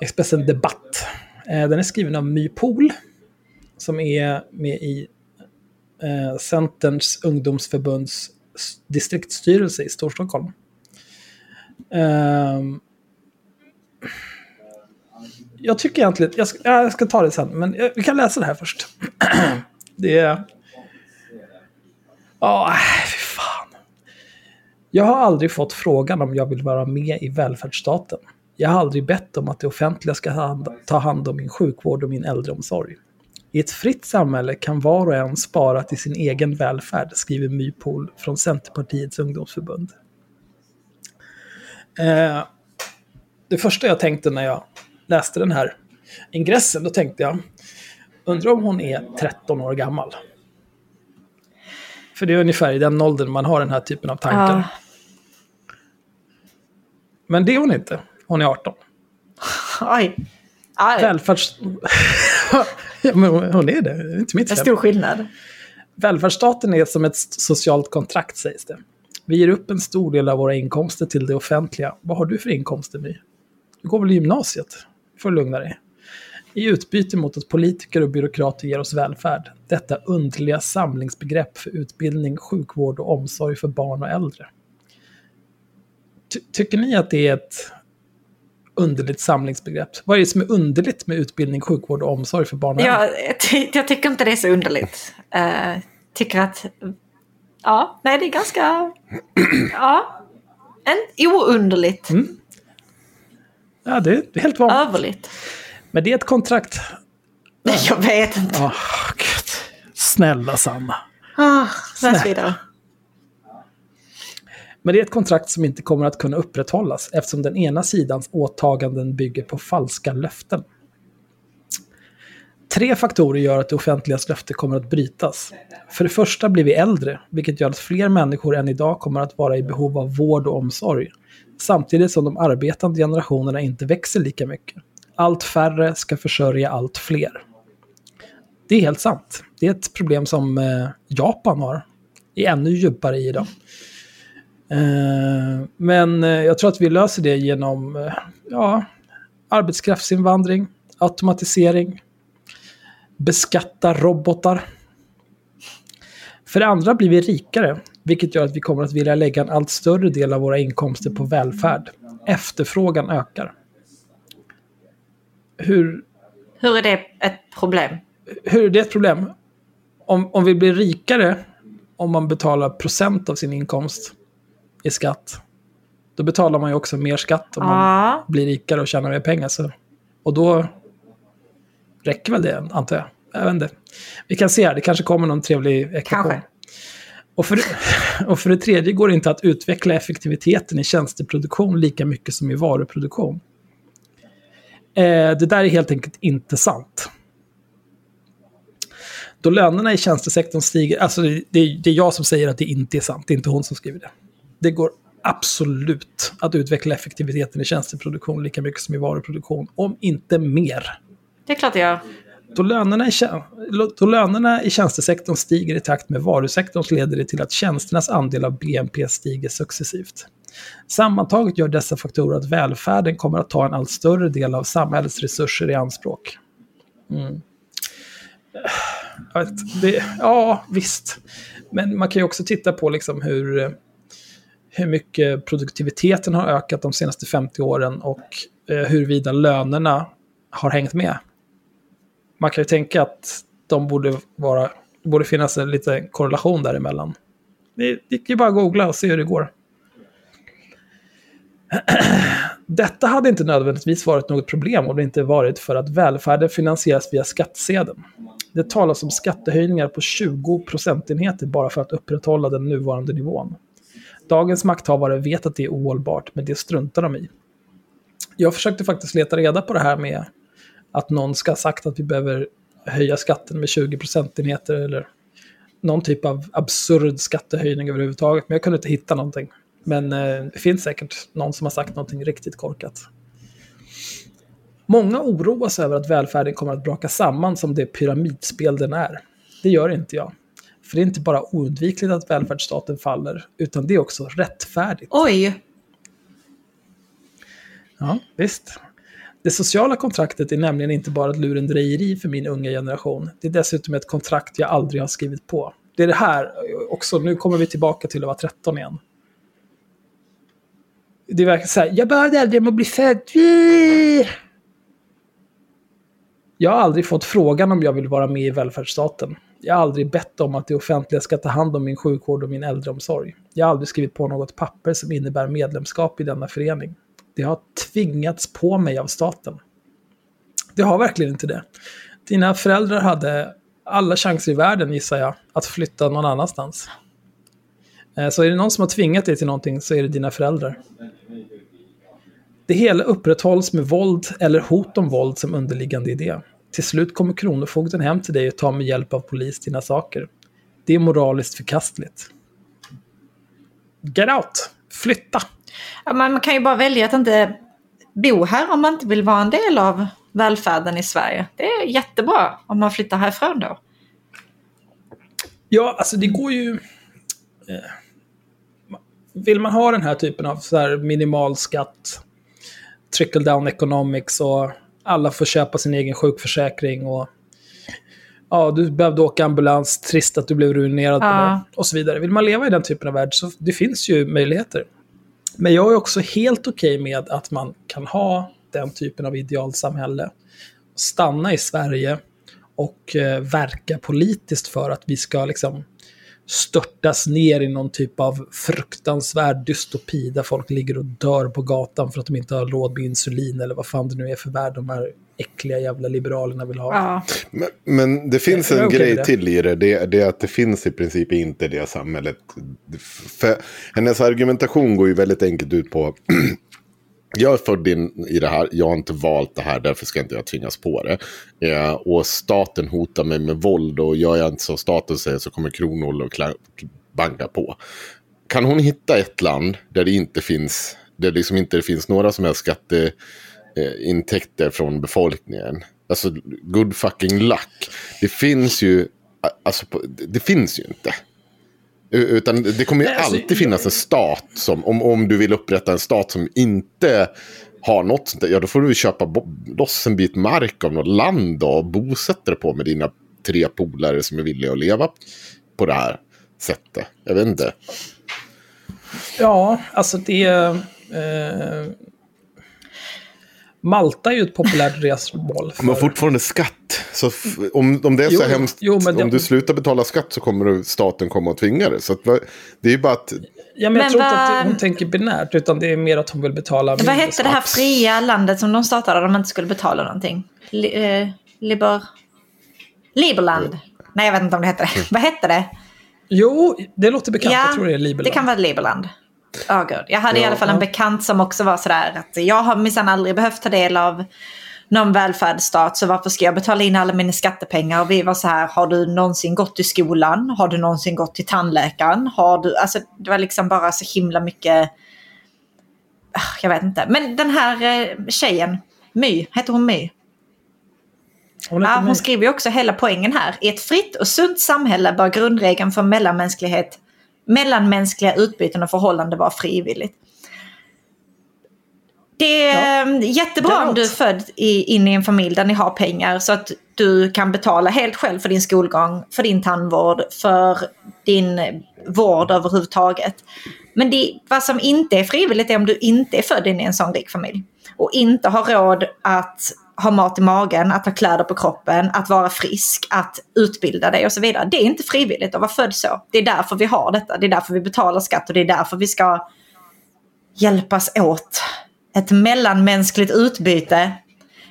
Expressen Debatt. Eh, den är skriven av My Pool som är med i eh, Centerns ungdomsförbunds distriktsstyrelse i Storstockholm. Ehm, jag tycker egentligen, jag ska, jag ska ta det sen, men jag, vi kan läsa det här först. *clears throat* det är... Ja, äh, fy fan. Jag har aldrig fått frågan om jag vill vara med i välfärdsstaten. Jag har aldrig bett om att det offentliga ska hand, ta hand om min sjukvård och min äldreomsorg. I ett fritt samhälle kan var och en spara till sin egen välfärd, skriver MyPool från Centerpartiets ungdomsförbund. Eh, det första jag tänkte när jag läste den här ingressen, då tänkte jag, undrar om hon är 13 år gammal. För det är ungefär i den åldern man har den här typen av tankar. Ja. Men det är hon inte. Hon är 18. Oj. Aj, Välfärds... *laughs* ja, men hon är det. Det är inte mitt det är fel. stor skillnad. Välfärdsstaten är som ett socialt kontrakt sägs det. Vi ger upp en stor del av våra inkomster till det offentliga. Vad har du för inkomster My? Du går väl i gymnasiet? Du får lugna dig. I utbyte mot att politiker och byråkrater ger oss välfärd. Detta underliga samlingsbegrepp för utbildning, sjukvård och omsorg för barn och äldre. Ty- tycker ni att det är ett underligt samlingsbegrepp. Vad är det som är underligt med utbildning, sjukvård och omsorg för barn och äldre? Jag, jag tycker inte det är så underligt. Uh, tycker att... Ja, nej det är ganska... Ja. En ounderligt. Ja, det är helt vanligt. Överligt. Men det är ett kontrakt. Nej, jag vet inte. Gud. Snälla Sanna. Ah, läs vidare. Men det är ett kontrakt som inte kommer att kunna upprätthållas eftersom den ena sidans åtaganden bygger på falska löften. Tre faktorer gör att det offentligas löfte kommer att brytas. För det första blir vi äldre, vilket gör att fler människor än idag kommer att vara i behov av vård och omsorg. Samtidigt som de arbetande generationerna inte växer lika mycket. Allt färre ska försörja allt fler. Det är helt sant. Det är ett problem som eh, Japan har. Det Är ännu djupare i idag. Eh, men eh, jag tror att vi löser det genom eh, ja, arbetskraftsinvandring, automatisering, beskatta robotar. För det andra blir vi rikare, vilket gör att vi kommer att vilja lägga en allt större del av våra inkomster på välfärd. Efterfrågan ökar. Hur, Hur är det ett problem? hur är det ett problem? Om, om vi blir rikare om man betalar procent av sin inkomst i skatt, då betalar man ju också mer skatt om man blir rikare och tjänar mer pengar. Så. Och då räcker väl det, antar jag. Jag vet inte. Vi kan se här, det kanske kommer någon trevlig ekvation. Kanske. Och för, *laughs* och för det tredje går det inte att utveckla effektiviteten i tjänsteproduktion lika mycket som i varuproduktion. Eh, det där är helt enkelt inte sant. Då lönerna i tjänstesektorn stiger, alltså det, det, är jag som säger att det inte är sant, det är inte hon som skriver det. Det går absolut att utveckla effektiviteten i tjänsteproduktion lika mycket som i varuproduktion, om inte mer det är klart jag gör. Då lönerna, i, då lönerna i tjänstesektorn stiger i takt med varusektorn så leder det till att tjänsternas andel av BNP stiger successivt. Sammantaget gör dessa faktorer att välfärden kommer att ta en allt större del av samhällets resurser i anspråk. Mm. Vet, det, ja, visst. Men man kan ju också titta på liksom hur, hur mycket produktiviteten har ökat de senaste 50 åren och eh, huruvida lönerna har hängt med man kan ju tänka att de borde vara, det borde finnas en liten korrelation däremellan. Det, det kan ju bara googla och se hur det går. *clears throat* Detta hade inte nödvändigtvis varit något problem om det inte varit för att välfärden finansieras via skattsedeln. Det talas om skattehöjningar på 20 procentenheter bara för att upprätthålla den nuvarande nivån. Dagens makthavare vet att det är ohållbart, men det struntar de i. Jag försökte faktiskt leta reda på det här med att någon ska ha sagt att vi behöver höja skatten med 20 procentenheter eller någon typ av absurd skattehöjning överhuvudtaget. Men jag kunde inte hitta någonting. Men eh, det finns säkert någon som har sagt någonting riktigt korkat. Många oroas över att välfärden kommer att braka samman som det pyramidspel den är. Det gör inte jag. För det är inte bara oundvikligt att välfärdsstaten faller, utan det är också rättfärdigt. Oj, Ja, visst. Det sociala kontraktet är nämligen inte bara ett lurendrejeri för min unga generation. Det är dessutom ett kontrakt jag aldrig har skrivit på. Det är det här också, nu kommer vi tillbaka till att vara 13 igen. Det verkar så här, jag bad aldrig om att bli född. Jag har aldrig fått frågan om jag vill vara med i välfärdsstaten. Jag har aldrig bett om att det offentliga ska ta hand om min sjukvård och min äldreomsorg. Jag har aldrig skrivit på något papper som innebär medlemskap i denna förening. Det har tvingats på mig av staten. Det har verkligen inte det. Dina föräldrar hade alla chanser i världen, gissar jag, att flytta någon annanstans. Eh, så är det någon som har tvingat dig till någonting så är det dina föräldrar. Det hela upprätthålls med våld eller hot om våld som underliggande idé. Till slut kommer kronofogden hem till dig och tar med hjälp av polis dina saker. Det är moraliskt förkastligt. Get out! Flytta! Man kan ju bara välja att inte bo här om man inte vill vara en del av välfärden i Sverige. Det är jättebra om man flyttar härifrån då. Ja, alltså det går ju... eh, Vill man ha den här typen av så här minimal skatt, trickle down economics och alla får köpa sin egen sjukförsäkring och ja, du behövde åka ambulans, trist att du blev ruinerad Ja. och så vidare. Vill man leva i den typen av värld så det finns ju möjligheter. Men jag är också helt okej med att man kan ha den typen av idealsamhälle. Stanna i Sverige och eh, verka politiskt för att vi ska liksom störtas ner i någon typ av fruktansvärd dystopi där folk ligger och dör på gatan för att de inte har råd med insulin eller vad fan det nu är för värld de här äckliga jävla liberalerna vill ha. Ja. Men, men det finns en grej till i det. det. Det är att det finns i princip inte det samhället. För hennes argumentation går ju väldigt enkelt ut på. *clears throat* Jag är född in i det här, jag har inte valt det här, därför ska inte jag tvingas på det. Eh, och staten hotar mig med våld och gör jag inte som staten säger så kommer kronor och banka på. Kan hon hitta ett land där det inte finns, där det liksom inte finns några som helst skatteintäkter från befolkningen. Alltså, good fucking luck. Det finns ju, alltså, det finns ju inte. Utan det kommer ju alltså, alltid finnas en stat som, om, om du vill upprätta en stat som inte har något sånt där, ja då får du köpa loss en bit mark av något land då, och bosätta dig på med dina tre polare som är villiga att leva på det här sättet. Jag vet inte. Ja, alltså det... Eh, Malta är ju ett populärt resmål. För, Men fortfarande skatt. Så om, om det är så Jo, hemskt, jo, men det- om du slutar betala skatt så kommer du- staten komma och tvinga dig. Så att, va- det är ju bara att, ja, men jag Men tror inte vad- att hon tänker binärt, utan det är mer att hon vill betala Vad mindre hette det här fria landet som de startade där de inte skulle betala någonting? Li, eh, liber... Liberland. Nej, jag vet inte om det hette det. Vad hette det? Jo, det låter bekant. jag tror det är Liberland. det kan vara Liberland. Ja, gud. Jag hade i Ja, alla fall en bekant som också var sådär att jag har minsann aldrig behövt ta del av någon välfärdsstat så varför ska jag betala in alla mina skattepengar? Och vi var så här, har du någonsin gått till skolan? Har du någonsin gått till tandläkaren? Har du, alltså det var liksom bara så himla mycket, Ah, jag vet inte. Men den här eh, tjejen, My, heter hon My? Hon Ja, hon skriver ju också hela poängen här. I ett fritt och sunt samhälle bör grundregeln för mellanmänsklighet, mellanmänskliga utbyten och förhållanden vara frivilligt. Det är Ja. jättebra Däråt. om du är född i, in i en familj där ni har pengar så att du kan betala helt själv för din skolgång, för din tandvård, för din vård överhuvudtaget. Men det, vad som inte är frivilligt är om du inte är född in i en sån rik familj. Och inte har råd att ha mat i magen, att ha kläder på kroppen, att vara frisk, att utbilda dig och så vidare. Det är inte frivilligt att vara född så. Det är därför vi har detta. Det är därför vi betalar skatt och det är därför vi ska hjälpas åt. Ett mellanmänskligt utbyte.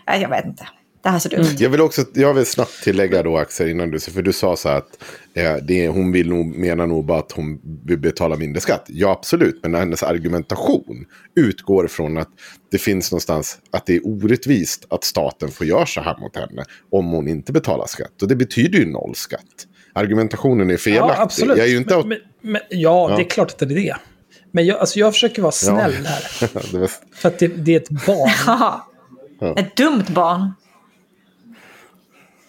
Jag vet inte. Det här är så dumt. jag vill också, jag vill snabbt tillägga då Axel innan du, för du sa så här att eh, det, hon vill nog, menar nog bara att hon vill betala mindre skatt. Ja absolut, men hennes argumentation utgår från att det finns någonstans att det är orättvist att staten får göra så här mot henne om hon inte betalar skatt. Och det betyder ju noll skatt. Argumentationen är felaktig. Ja, absolut. Jag är ju inte... men, men, men, ja, Ja. det är klart att det är det. Men jag, alltså, jag försöker vara snäll här. *laughs* det var, För att det, det är ett barn. *laughs* Haha. Ett dumt barn.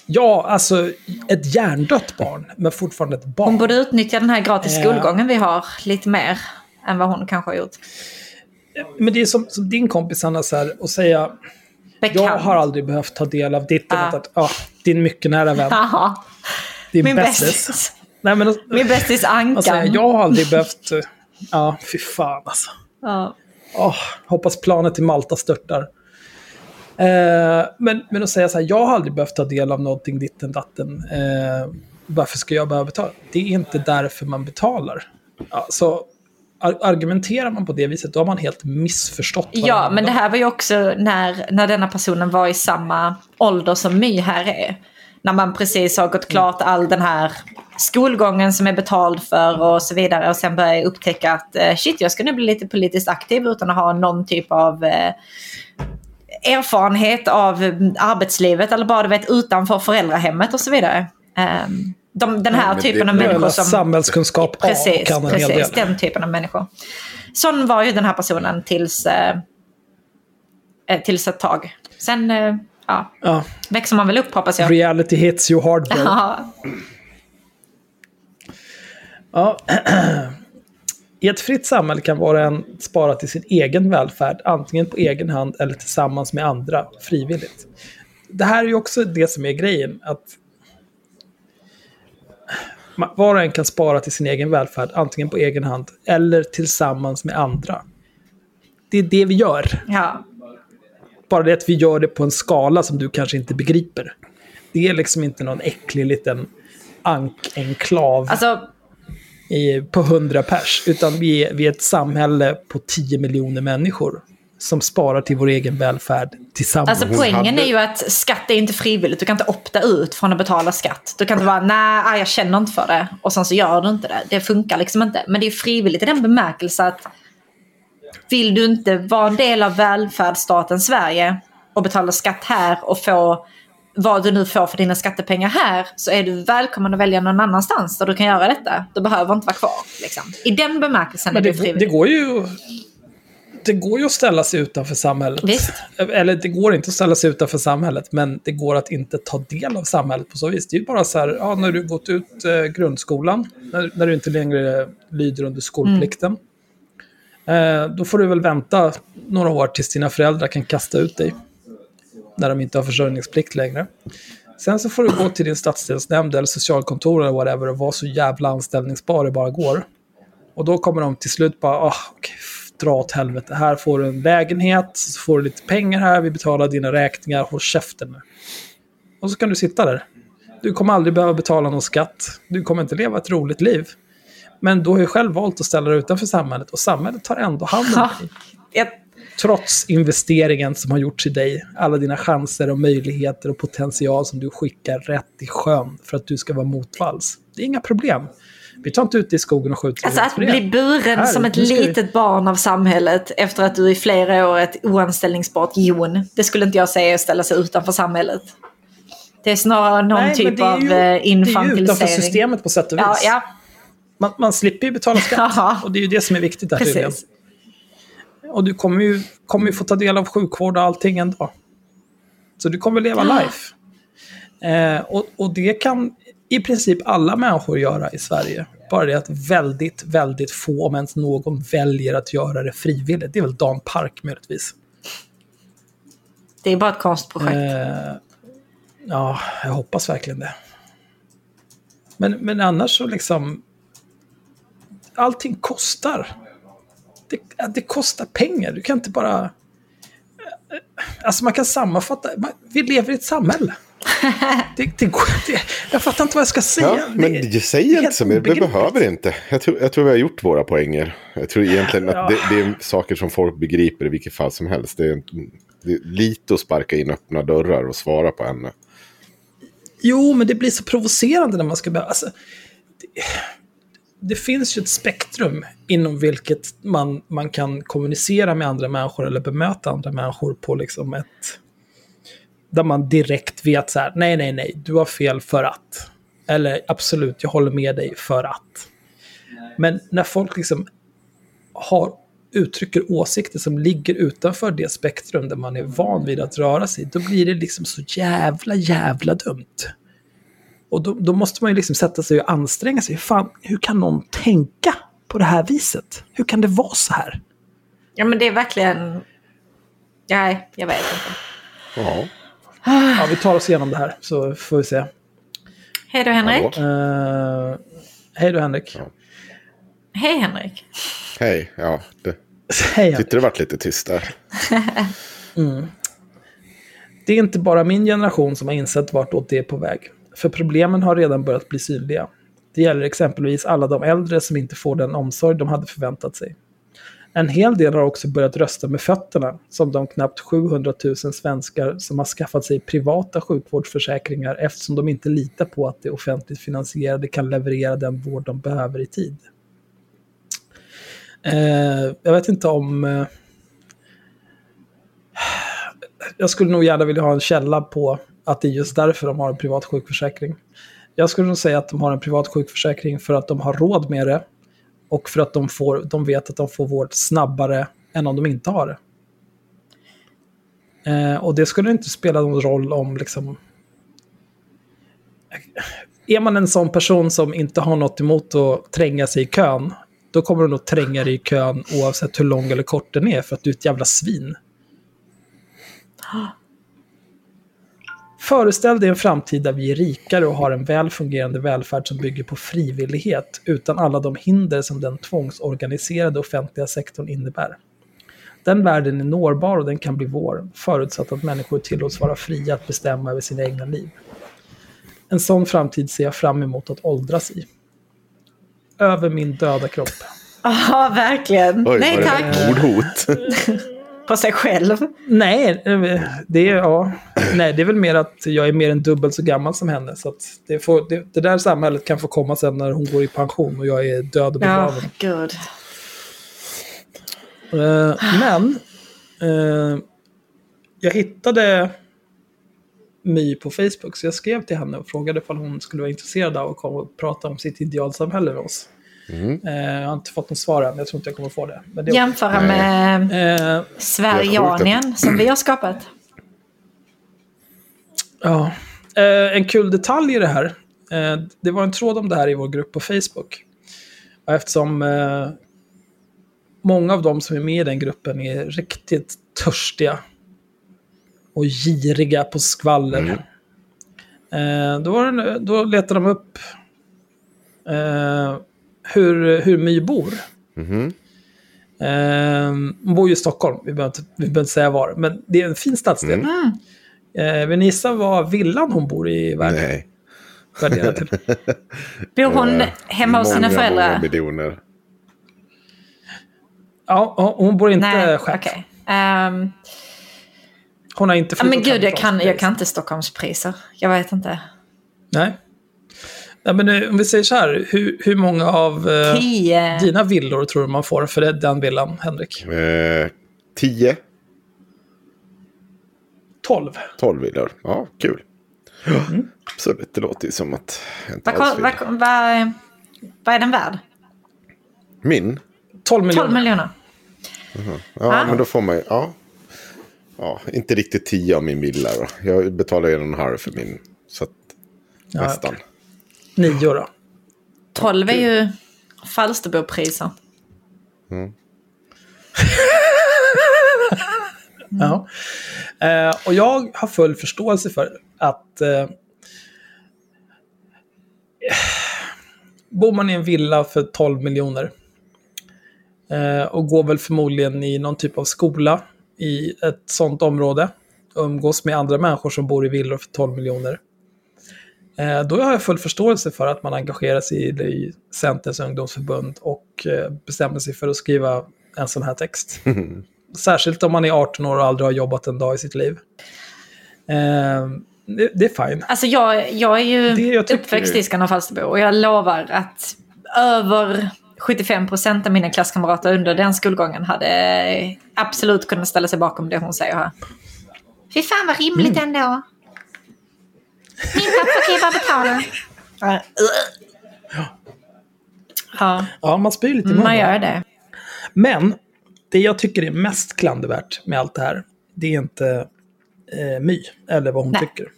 Ja, alltså ett hjärndött barn, men fortfarande ett barn. Hon borde utnyttja den här gratis Eh. skolgången vi har lite mer än vad hon kanske har gjort. Men det är som, som din kompis Anna, så här, och säga Bekant. jag har aldrig behövt ta del av ditt, Ah. att, ah, din mycket nära vän, Haha. din Min bästis. Nej, men, Min bästis Ankan. säga, jag har aldrig behövt, eh, ja, fy fan alltså. Ja. Åh, hoppas planet till Malta störtar. Eh, men, men att säga så här, jag har aldrig behövt ta del av någonting ditten datten. Eh, varför ska jag behöva betala? Det är inte därför man betalar. Alltså, ar- argumenterar man på det viset, då har man helt missförstått Ja, men det här var ju också när, när denna personen var i samma ålder som My här är. När man precis har gått klart all den här skolgången som är betald för och så vidare. Och sen börjar upptäcka att eh, shit, jag ska nu bli lite politiskt aktiv utan att ha någon typ av eh, erfarenhet av eh, arbetslivet eller bara du vet utanför föräldrahemmet och så vidare. Ehm, de, den här men typen det- av människor som... samhällskunskap Precis, kan en hel precis. del. Den typen av människor. Sån var ju den här personen tills, eh, eh, tills ett tag. Sen eh, ja, Ja, växer man väl upp hoppas jag. reality hits you hard bro. *laughs* Ja, Ja. *clears throat* I ett fritt samhälle kan var och en spara till sin egen välfärd, antingen på egen hand eller tillsammans med andra, frivilligt. Det här är ju också det som är grejen, att var och en kan spara till sin egen välfärd, antingen på egen hand eller tillsammans med andra. Det är det vi gör. ja. Bara det att vi gör det på en skala som du kanske inte begriper. Det är liksom inte någon äcklig liten ankenklav Alltså, i, på 100 pers. Utan vi är, vi är ett samhälle på 10 miljoner människor som sparar till vår egen välfärd tillsammans. alltså poängen är ju att skatt är inte frivilligt. Du kan inte opta ut från att betala skatt. Du kan inte vara nej, jag känner inte för det. Och sen så gör du inte det. Det funkar liksom inte. Men det är frivilligt i den bemärkelse att vill du inte vara en del av välfärdsstaten Sverige och betala skatt här och få vad du nu får för dina skattepengar här så är du välkommen att välja någon annanstans där du kan göra detta. Du behöver inte vara kvar. Liksom. I den bemärkelsen Men är det, det, frivilligt. det, går ju, det går ju att ställa sig utanför samhället. Visst. *laughs* Eller det går inte att ställa sig utanför samhället, men det går att inte ta del av samhället på så vis. Det är ju bara så här, ja, när du gått ut eh, grundskolan, när, när du inte längre lyder under skolplikten, eh, då får du väl vänta några år tills dina föräldrar kan kasta ut dig. När de inte har försörjningsplikt längre. Sen så får du gå till din stadsdelsnämnd eller socialkontor eller whatever och vara så jävla anställningsbar det bara går. Och då kommer de till slut bara, ah, f- dra åt helvete. Här får du en lägenhet, så får du lite pengar här, vi betalar dina räkningar, håll käften nu. Och så kan du sitta där. Du kommer aldrig behöva betala någon skatt. Du kommer inte leva ett roligt liv. Men du har ju själv valt att ställa dig utanför samhället och samhället tar ändå hand om dig. Jag, Trots investeringen som har gjorts i dig, alla dina chanser och möjligheter och potential som du skickar rätt i sjön för att du ska vara motvalls. Det är inga problem. Vi tar inte ut i skogen och skjuter Alltså att bli buren Här, som ett ska vi- litet barn av samhället efter att du i flera år är ett oanställningsbart jon. Det skulle inte jag säga är att ställa sig utanför samhället. Det är snarare någon Nej, typ är av ju- eh, Det är ju utanför infantilisering. systemet på sätt och vis. Ja, ja, Man, man slipper ju betala skatt. *laughs* Och det är ju det som är viktigt där tydligen. Och du kommer ju, kommer ju få ta del av sjukvård och allting ändå. Så du kommer leva life. Eh, och, och det kan i princip alla människor göra i Sverige. Bara det att väldigt, väldigt få, om ens någon, väljer att göra det frivilligt. Det är väl Dan Park möjligtvis. Det är bara ett konstprojekt. Eh, ja, jag hoppas verkligen det. Men, men annars så liksom... Allting kostar. Det, det kostar pengar. Du kan inte bara... Alltså man kan sammanfatta. Man, vi lever i ett samhälle. Det, det, det, jag fattar inte vad jag ska säga. Ja, men Det- säger inte så mycket. Obegripligt. behöver inte. Jag tror, jag tror vi har gjort våra poänger. Jag tror egentligen att det, det är saker som folk begriper i vilket fall som helst. Det är, det är lite att sparka in öppna dörrar och svara på henne. Jo, men det blir så provocerande när man ska börja... Alltså, det, finns ju ett spektrum inom vilket man, man kan kommunicera med andra människor eller bemöta andra människor på liksom ett... Där man direkt vet så här, nej, nej, nej, du har fel för att. Eller absolut, jag håller med dig för att. Men när folk liksom har, uttrycker åsikter som ligger utanför det spektrum där man är van vid att röra sig, då blir det liksom så jävla, jävla dumt. Och då, då måste man ju liksom sätta sig och anstränga sig. Fan, hur kan någon tänka på det här viset? Hur kan det vara så här? Ja men det är verkligen... Nej, jag vet inte. Ja, Ja, vi tar oss igenom det här så får vi se. Hej då Henrik. Uh, hej då Henrik. Hej Henrik. hej. Ja, det, Hej Henrik. tyckte det varit lite tyst där. Det är inte bara min generation som har insett vartåt det är på väg. För problemen har redan börjat bli synliga. Det gäller exempelvis alla de äldre som inte får den omsorg de hade förväntat sig. En hel del har också börjat rösta med fötterna, som de knappt 700 000 svenskar som har skaffat sig privata sjukvårdsförsäkringar eftersom de inte litar på att det offentligt finansierade kan leverera den vård de behöver i tid. Eh, jag vet inte om... Eh, jag skulle nog gärna vilja ha en källa på att det är just därför de har en privat sjukförsäkring. Jag skulle nog säga att de har en privat sjukförsäkring för att de har råd med det och för att de, får, de vet att de får vård snabbare än om de inte har det. Eh, och det skulle inte spela någon roll om liksom... Är man en sån person som inte har något emot att tränga sig i kön, då kommer du nog tränga dig i kön oavsett hur lång eller kort den är, för att du är ett jävla svin. *gasps* Föreställ dig en framtid där vi är rikare och har en väl fungerande välfärd som bygger på frivillighet utan alla de hinder som den tvångsorganiserade offentliga sektorn innebär. Den världen är nårbar och den kan bli vår, förutsatt att människor tillåts vara fria att bestämma över sina egna liv. En sån framtid ser jag fram emot att åldras i. Över min döda kropp. *laughs* Ja, verkligen. Oj, Nej tack. mordhot? *laughs* På sig själv. Nej, det är, ja, nej, det är väl mer att jag är mer än dubbelt så gammal som henne. Så det, får, det, det där samhället kan få komma sen när hon går i pension och jag är död och begraven. gud. Eh, men eh, jag hittade My på Facebook, så jag skrev till henne och frågade om hon skulle vara intresserad av att komma och prata om sitt idealsamhälle med oss. Eh, jag har inte fått något svar än, jag tror inte jag kommer få det. Men det Jämföra med eh, Sverigeanien som vi har skapat. Ja. Eh, en kul detalj i det här. Eh, det var en tråd om det här i vår grupp på Facebook. Eftersom många av de som är med i den gruppen är riktigt törstiga och giriga på skvaller. Eh, då, var det, då letade de upp eh, hur, hur My bor. Eh, hon bor ju i Stockholm, vi behöver, inte, vi behöver inte säga var. Men det är en fin stadsdel. Eh, vill ni gissa vad villan hon bor i världen Nej. till? *laughs* Bor hon hemma hos sina Många, många föräldrar? miljoner. Ja, hon bor inte Nej, själv. okej. Ehm, Hon har inte ja, men flyttat gud, jag kan, jag kan inte Stockholmspriser. Jag vet inte. Nej. Ja, men eh, om vi säger så här, hur, hur många av eh, Tio. dina villor tror du man får för det- den villan, Henrik? Eh, 10, 12. 12 villor. Ja, kul. Absolut, det låter ju som att jag inte Vad, alls vill. vad, vad, vad är den värd? Min? 12 miljoner. 12 miljoner. Ja, Ah. men då får man ju... Ja. ja, inte riktigt 10 av min villa då. Jag betalar ju en halv för min. Så att, Ja, nästan. okej. Nio då. 12 är ju Falsterbopriser. *laughs* Ja. Eh, och jag har full förståelse för att eh, bor man i en villa för 12 miljoner eh, och går väl förmodligen i någon typ av skola i ett sånt område och umgås med andra människor som bor i villor för 12 miljoner. Eh, då har jag full förståelse för att man engagerar sig i, Centerns ungdomsförbund och eh, bestämmer sig för att skriva en sån här text. *laughs* Särskilt om man är 18 år och aldrig har jobbat en dag i sitt liv. Eh, det, det är fine. Alltså jag, jag är ju Det jag uppväxt i Skanör Falsterbo och jag lovar att över 75 procent av mina klasskamrater under den skolgången hade absolut kunnat ställa sig bakom det hon säger här. Fy fan vad rimligt Mm. ändå. Min pappa kan ju bara betala. Ja, Ja, man spyr lite i munnen. man gör det. Men det jag tycker är mest klandervärt med allt det här, det är inte eh, My, eller vad hon Nej. tycker.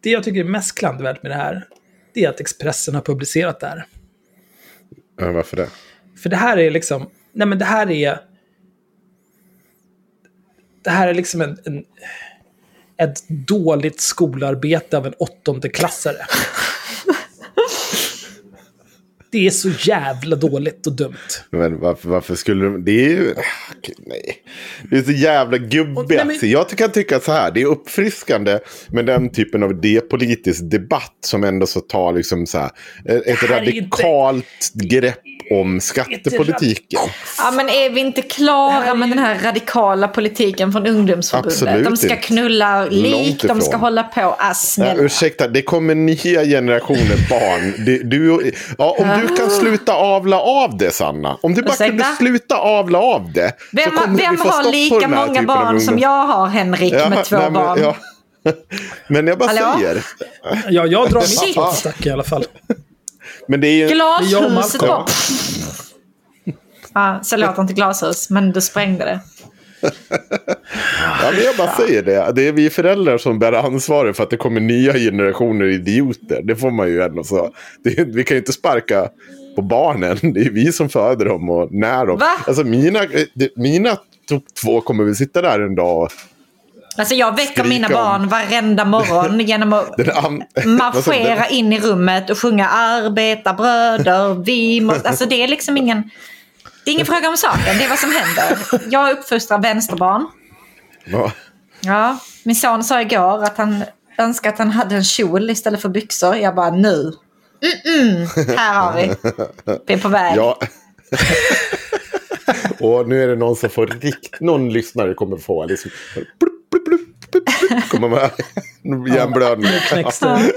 Det jag tycker är mest klandervärt med det här, det är att Expressen har publicerat det här. Ja, varför det? För det här är liksom, nej men det här är... Det här är liksom en, en, ett dåligt skolarbete av en åttondeklassare. Det är så jävla dåligt och dumt. Men varför, varför skulle de... Det är ju... Nej. Det är så jävla gubbigt. Men- Jag kan tycka så här. Det är uppfriskande med den typen av idépolitisk debatt som ändå så tar liksom så här, ett är inte- radikalt grepp om skattepolitiken. Ja, men är vi inte klara med den här radikala politiken från ungdomsförbundet? Absolut de ska inte. knulla lik, de ska hålla på. Ah, Ja, ursäkta, det kommer nya generationer barn. Du, du, ja, om du kan sluta avla av det, Sanna. Om du bara Ursäkta? kunde sluta avla av det. så Vem, vem har lika många barn som jag har, Henrik, Ja, med två nej, men, barn? ja. *laughs* Men jag bara Hallå? säger. Ja, jag drar *laughs* mitt i alla fall. Men det är ju... Glashuset var... Ja, så låter inte glashus, men du sprängde det. Ja, men jag bara säger det. Det är vi föräldrar som bär ansvaret för att det kommer nya generationer idioter. Det får man ju ändå så. Det, vi kan ju inte sparka på barnen. Det är vi som föder dem och när dem. Va? Alltså mina, mina två kommer väl sitta där en dag. Alltså jag väcker mina om- barn varenda morgon *laughs* genom att marschera in i rummet och sjunga arbetarbröder, vi måste... Alltså det är liksom ingen... Det är ingen fråga om saken, det är vad som händer. Jag uppfostrar vänsterbarn. Ja. Ja, min son sa igår att han önskar att han hade en kjol istället för byxor. Jag bara nu. Mm-mm, här har vi. Vi är på väg. Ja. *laughs* och nu är det någon som får rikt... Någon lyssnare kommer få liksom... kommer med hjärnblödning. Det.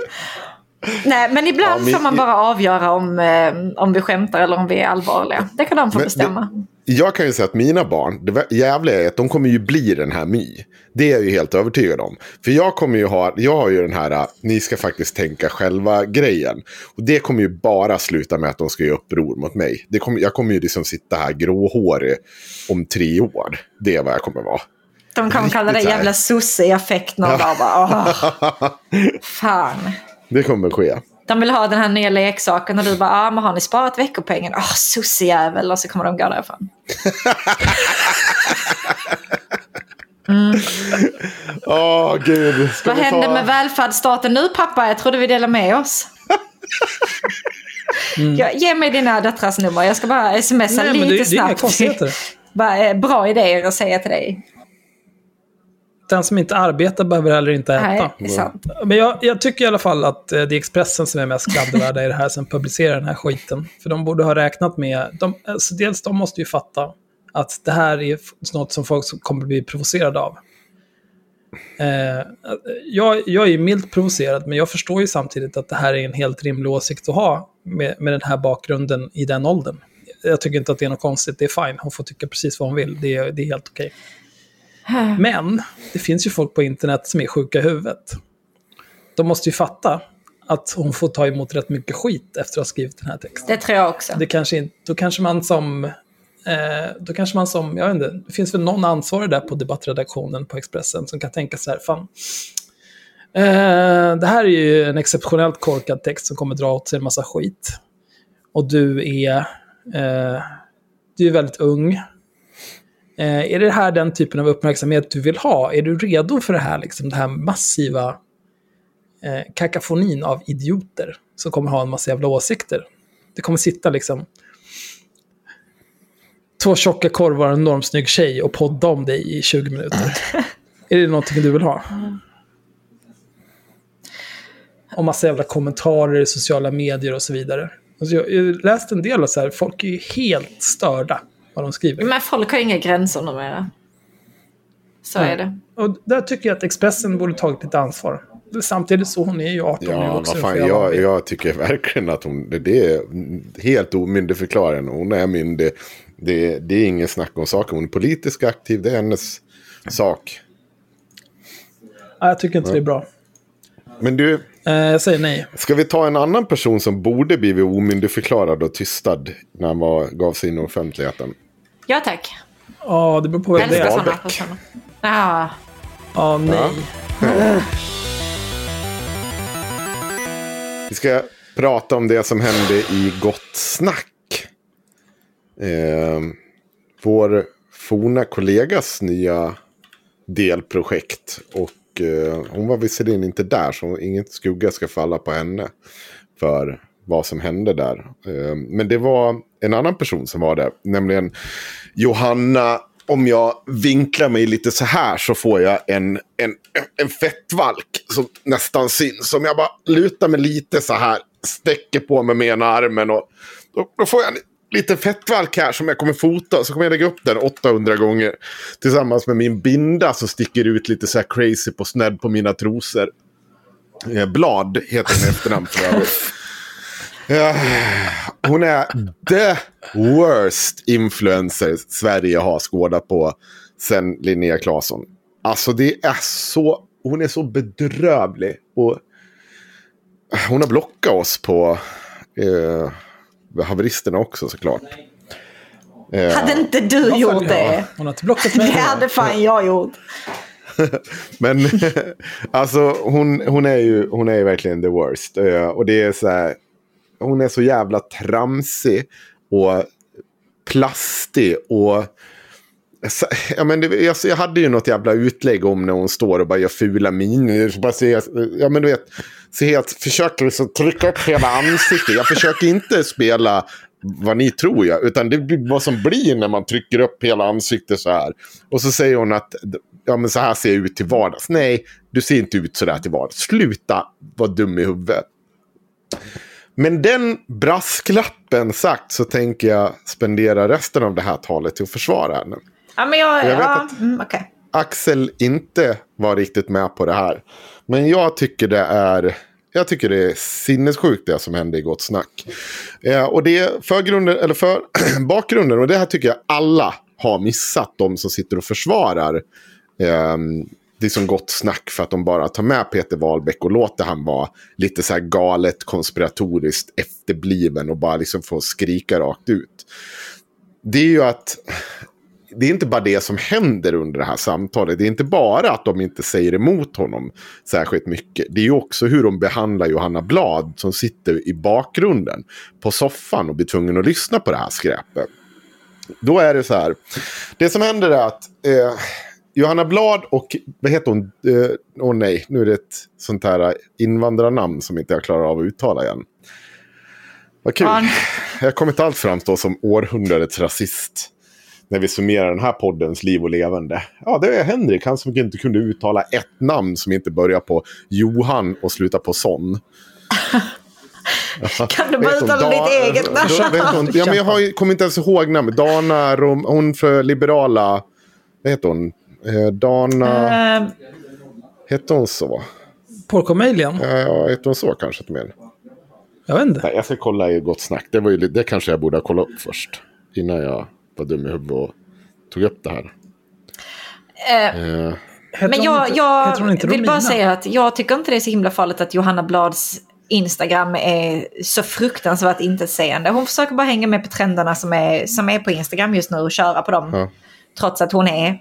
Nej, men ibland Ja, men- får man bara avgöra om, eh, om vi skämtar eller om vi är allvarliga. Det kan de få Men bestämma. Jag kan ju säga att mina barn, det jävliga är att de kommer ju bli den här My. Det är jag ju helt övertygad om. För jag kommer ju ha, jag har ju den här, äh, ni ska faktiskt tänka själva-grejen. Och det kommer ju bara sluta med att de ska göra uppror mot mig. Det kommer, jag kommer ju liksom sitta här gråhårig om tre år. Det är vad jag kommer vara. De kommer kalla här. jävla sosse i affekten och bara, bara åh, *laughs* fan. Det kommer ske. De vill ha den här nya leksaken och du bara, ah, men har ni sparat veckopengen? Åh, sossejävel. Och så kommer de gå därifrån. *laughs* Åh, gud. Ska Vad händer ta... med välfärdsstaten nu pappa? Jag trodde vi delade med oss. *laughs* Ja, ge mig dina döttrars nummer. Jag ska bara smsa Nej, men det, lite det är inga snabbt. konstigheter. Bara, eh, bra idéer att säga till dig. Den som inte arbetar behöver heller inte äta. Nej, det är sant. Men jag, jag tycker i alla fall att eh, det är Expressen som är mest klandervärda i det här som publicerar den här skiten. För de borde ha räknat med... De, alltså dels de måste ju fatta att det här är något som folk kommer bli provocerade av. Eh, jag, jag är milt provocerad, men jag förstår ju samtidigt att det här är en helt rimlig åsikt att ha med, med den här bakgrunden i den åldern. Jag tycker inte att det är något konstigt, det är fine. Hon får tycka precis vad hon vill, det är, det är helt okej. Men det finns ju folk på internet som är sjuka i huvudet. De måste ju fatta att hon får ta emot rätt mycket skit efter att ha skrivit den här texten. Det tror jag också. Det kanske inte, då kanske man som... Eh, då kanske man som, jag vet inte, det finns väl någon ansvarig där på debattredaktionen på Expressen som kan tänka så här, fan. Eh, det här är ju en exceptionellt korkad text som kommer dra åt sig en massa skit. Och du är, eh, du är väldigt ung. Eh, är det här den typen av uppmärksamhet du vill ha? Är du redo för det här, liksom, det här massiva eh, kakafonin av idioter som kommer ha en massa jävla åsikter? Det kommer sitta liksom två tjocka korvar och en enormt snygg tjej och podda om dig i 20 minuter. *laughs* är det någonting du vill ha? Och massa jävla kommentarer i sociala medier och så vidare. Alltså jag har läst en del och så här, folk är ju helt störda vad de skriver. Men folk har inga gränser numera. Så är det. Och där tycker jag att Expressen borde tagit lite ansvar. Samtidigt så hon är ju 18 nu Ja, också. vad får fan, jag jag, tycker verkligen att hon, det, är helt omyndigförklarande. Hon är myndig. Det, det är ingen snack om saken. Hon är politiskt aktiv, det är hennes sak. Ja, jag tycker inte det är bra. Men du, jag säger nej. ska vi ta en annan person som borde blivit omyndigförklarad och tystad när han var, gav sig in i offentligheten? Ja tack. Ja, det beror på vem det är. sådana Wahlbeck. personer. Ja. Ja, nej. Vi ska prata om det som hände i Gott Snack. Eh, vår forna kollegas nya delprojekt. Och eh, hon var visserligen inte där, så inget skugga ska falla på henne. För vad som hände där. Eh, men det var en annan person som var där, nämligen Johanna. Om jag vinklar mig lite så här så får jag en, en, en fettvalk som nästan syns. Som jag bara lutar mig lite så här, sträcker på mig med ena armen och då, då får jag en liten fettvalk här som jag kommer fota. Så kommer jag lägga upp den 800 gånger. Tillsammans med min binda som sticker ut lite så här crazy på snedd på mina trosor. Eh, Blad heter hon efternamn för övrigt. Ja, hon är the worst influencer Sverige har skådat på sen Linnea Claesson. Alltså det är så, hon är så bedrövlig. Och hon har blockat oss på eh, haveristerna också såklart. Eh, Hade inte du Ja, gjort ja, det? Hon har inte blockat *laughs* Det hade fan jag gjort. *laughs* Men *laughs* alltså hon, hon, är ju, hon är ju verkligen the worst. Eh, Och det är så här, hon är så jävla tramsig och plastig och... *laughs* Ja, men det, jag, jag hade ju något jävla utlägg om när hon står och bara gör fula miner. Bara ser, ja, men du vet, ser helt, försöker liksom trycka upp hela ansiktet. Jag försöker inte spela vad ni tror jag. Utan det blir vad som blir när man trycker upp hela ansiktet så här. Och så säger hon att ja, men så här ser jag ut till vardags. Nej, du ser inte ut så där till vardags. Sluta vara dum i huvudet. Men den brasklappen sagt så tänker jag spendera resten av det här talet till att försvara henne. Ja, men jag... Jag vet ja, att- mm, okej. Axel inte var riktigt med på det här. Men jag tycker det är, jag tycker det är sinnessjukt det som hände i Gott Snack. Eh, och det förgrunden, eller för *clears throat* bakgrunden, och det här tycker jag alla har missat, de som sitter och försvarar eh, det är som gott snack för att de bara tar med Peter Wahlbeck och låter han vara lite så här galet konspiratoriskt efterbliven och bara liksom få skrika rakt ut. Det är ju att det är inte bara det som händer under det här samtalet. Det är inte bara att de inte säger emot honom särskilt mycket. Det är också hur de behandlar Johanna Blad som sitter i bakgrunden på soffan och blir tvungen att lyssna på det här skräpet. Då är det så här. Det som händer är att eh, Johanna Blad och, vad heter hon? Åh eh, åh nej, nu är det ett sånt här invandrarnamn som inte jag klarar av att uttala igen. Vad kul. Ja. Jag kommer inte alls framstå som århundradets rasist när vi summerar den här poddens liv och levande. Ja, det är Henrik, han som inte kunde uttala ett namn som inte börjar på Johan och slutar på son. *laughs* Kan du bara uttala ditt eget namn? Ja, men jag har, kommer inte ens ihåg namnet. Dana, Rom, hon för liberala... Vad heter hon? Eh, Dana... Eh, Hette hon så? Porkomejlian? Ja, ja, hette hon så kanske mer? Jag vet inte. Nej, jag ska kolla i Gott Snack. Det, var ju, det kanske jag borde ha kollat upp först. Innan jag var dum i huvudet och tog upp det här. eh, Eh, Men jag, inte- jag vill bara säga att jag tycker inte det är så himla farligt att Johanna Blads Instagram är så fruktansvärt intetsägande. Hon försöker bara hänga med på trenderna som är, som är på Instagram just nu och köra på dem. Ja. Trots att hon är...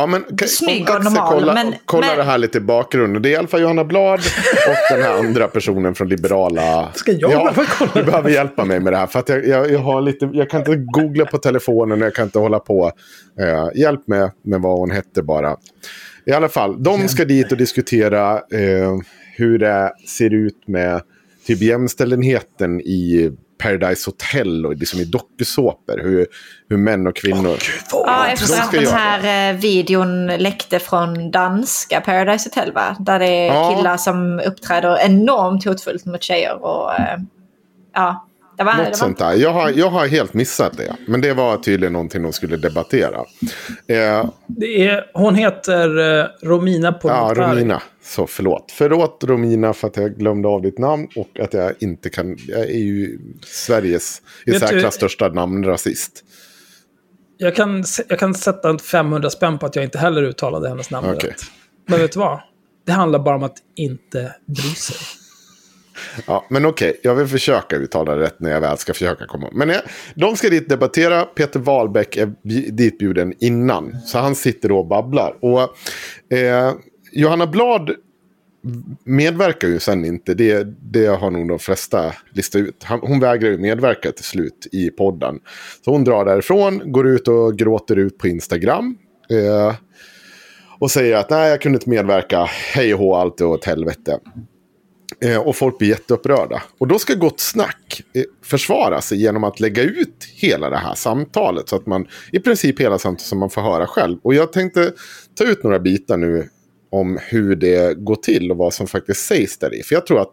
Ja, men Snygg och normal, Kolla, men- kolla men- det här lite i bakgrunden. Det är i alla fall Johanna Blad och den här andra personen från Liberala. Ska jag ja, behöva kolla Du behöver hjälpa mig med det här. För jag, jag, jag, har lite, jag kan inte googla på telefonen och jag kan inte hålla på. Eh, hjälp med, med vad hon hette bara. I alla fall, de ska dit och diskutera eh, hur det ser ut med typ jämställdheten i Paradise Hotel och liksom i dokusåpor. Hur, hur män och kvinnor... Ja, de efter att den göra här eh, videon läckte från danska Paradise Hotel va? Där det är Ja. killar som uppträder enormt hotfullt mot tjejer. Och, eh, ja, det var, det Något var sånt där. Jag har, jag har helt missat det. Men det var tydligen någonting de skulle debattera. Eh, Det är, hon heter eh, Romina ja, Pourmokhtari. Romina. Så förlåt. Förlåt Romina för att jag glömde av ditt namn. Och att jag inte kan... Jag är ju Sveriges i särklass största namnrasist. Jag kan, jag kan sätta en 500 spänn på att jag inte heller uttalade hennes namn Okej. rätt. Men vet du vad? Det handlar bara om att inte bry sig. Ja, men okej, jag vill försöka uttala det rätt när jag väl ska försöka komma. Men eh, de ska dit debattera. Peter Wahlbeck är ditbjuden innan. Så han sitter då och babblar. Och eh, Johanna Blad medverkar ju sen inte. Det, det har nog de flesta listat ut. Hon vägrar ju medverka till slut i podden. Så hon drar därifrån, går ut och gråter ut på Instagram. Eh, och säger att nej, jag kunde inte medverka. Hej och hå, allt är åt helvete. Eh, och folk blir jätteupprörda. Och då ska Gott Snack eh, försvara sig genom att lägga ut hela det här samtalet. Så att man i princip hela samtalet som man får höra själv. Och jag tänkte ta ut några bitar nu om hur det går till och vad som faktiskt sägs där i. För jag tror att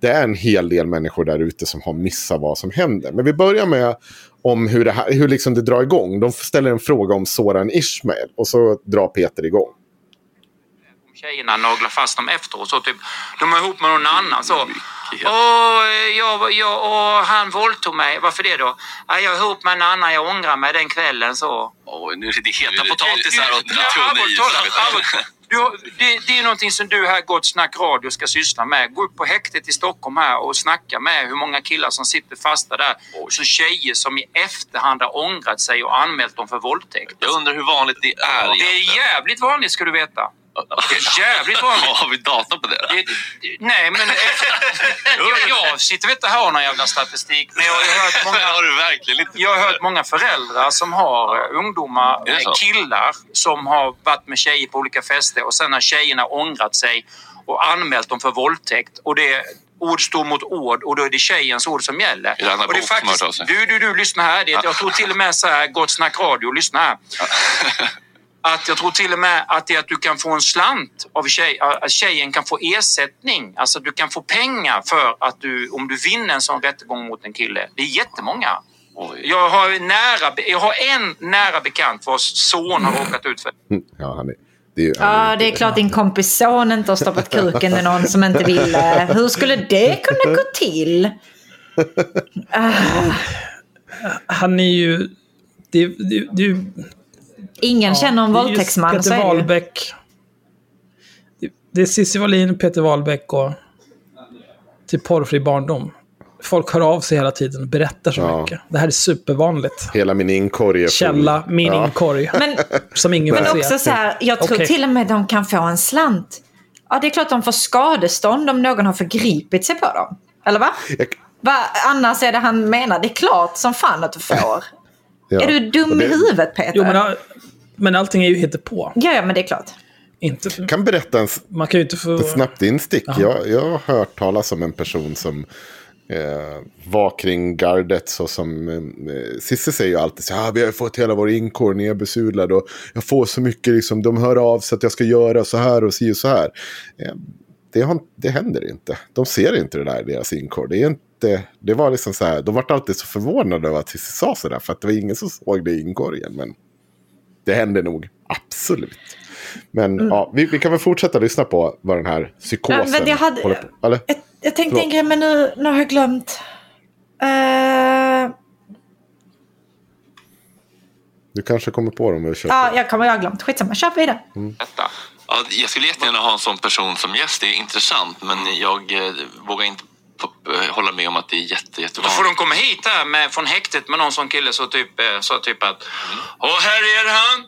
det är en hel del människor där ute som har missat vad som händer. Men vi börjar med om hur det, här, hur liksom det drar igång. De ställer en fråga om Soran Ismail och så drar Peter igång. tjejerna naglar fast dem efteråt. Så typ, de är ihop med någon annan. Så. Och, jag, jag, och han våldtog mig. Varför det då? Ja, jag är ihop med en annan, jag ångrar mig den kvällen. Så. Oj, nu är det heta potatisar och Ja. *laughs* Du, har- det, det är någonting som du här Gott Snack Radio ska syssla med. Gå upp på häktet i Stockholm här och snacka med hur många killar som sitter fasta där. Så tjejer som i efterhand har ångrat sig och anmält dem för våldtäkt. Jag undrar hur vanligt det är Det är jävligt vanligt ska du veta. Jävligt vanligt. Har vi data på det? då? Nej, men *laughs* jag, jag sitter inte här och har någon jävla statistik. Men jag har hört många, *laughs* har du verkligen inte. jag har hört många föräldrar som har eh, ungdomar, eh, killar som har varit med tjejer på olika fester och sen har tjejerna ångrat sig och anmält dem för våldtäkt. Och det, ord står mot ord och då är det tjejens ord som gäller. Det och det är faktiskt, du, du, du, lyssna här. Det, jag tror till och med så här, Gott Snack Radio, lyssna här. *laughs* Att jag tror till och med att det är att du kan få en slant av tjej, att tjejen kan få ersättning. Alltså du kan få pengar för att du, om du vinner en sån rättegång mot en kille. Det är jättemånga. Jag har, nära, jag har en nära bekant vars son har råkat ut för Ja, han är, det är, han Ja, det är klart din kompis son inte har stoppat kuken i någon som inte ville. Hur skulle det kunna gå till? Han är ju... Det, det, det, Ingen känner en våldtäktsman, så Peter är det ju. Wahlbeck. Det- Det är Cissi Wallin, Peter Wahlbeck och till porrfri barndom. Folk hör av sig hela tiden och berättar så Ja. mycket. Det här är supervanligt. Hela min inkorg är full. Källa, min Ja. inkorg. *laughs* Men, Som ingen men också så här, jag tror Okej. till och med de kan få en slant. Ja, det är klart de får skadestånd om någon har förgripit sig på dem. Eller va? Jag- va? Annars är det han menar. Det är klart som fan att du får. Ja. Är du dum det- i huvudet Peter? Jo, men, men allting är ju på. Ja, ja, men det är klart. Inte, Jag kan berätta en, man kan ju inte få... ett snabbt instick. Jag, jag har hört talas om en person som eh, var kring gardet. Så som, eh, Cissi säger ju alltid så här, ah, vi har fått hela vår inkår nedbesudlad och jag får så mycket, liksom, de hör av sig att jag ska göra så här och si och så här. Eh, det, har, det händer inte. De ser inte det där i deras inkår. Det är inte, det var liksom så här, de vart alltid så förvånade över att Cissi sa så där, för att det var ingen som såg det i inkorgen. Men det händer nog, absolut. Men ja, vi, vi kan väl fortsätta lyssna på vad den här psykosen Mm. Ja, men jag hade- håller på. Eller? Jag, jag tänkte Förlåt. en grej, men nu, nu har jag glömt. Eh, Du kanske kommer på dem och kör ja, jag kommer jag har glömt. Skitsamma, kör vidare. detta. Ja, jag skulle jättegärna ha en sån person som gäst. Det är intressant, men jag eh, vågar inte p- eh, hålla med om att det är jätte, Då får jättevanligt. de komma hit här med, från häktet med någon sån kille så typ, eh, så typ att Och här är han.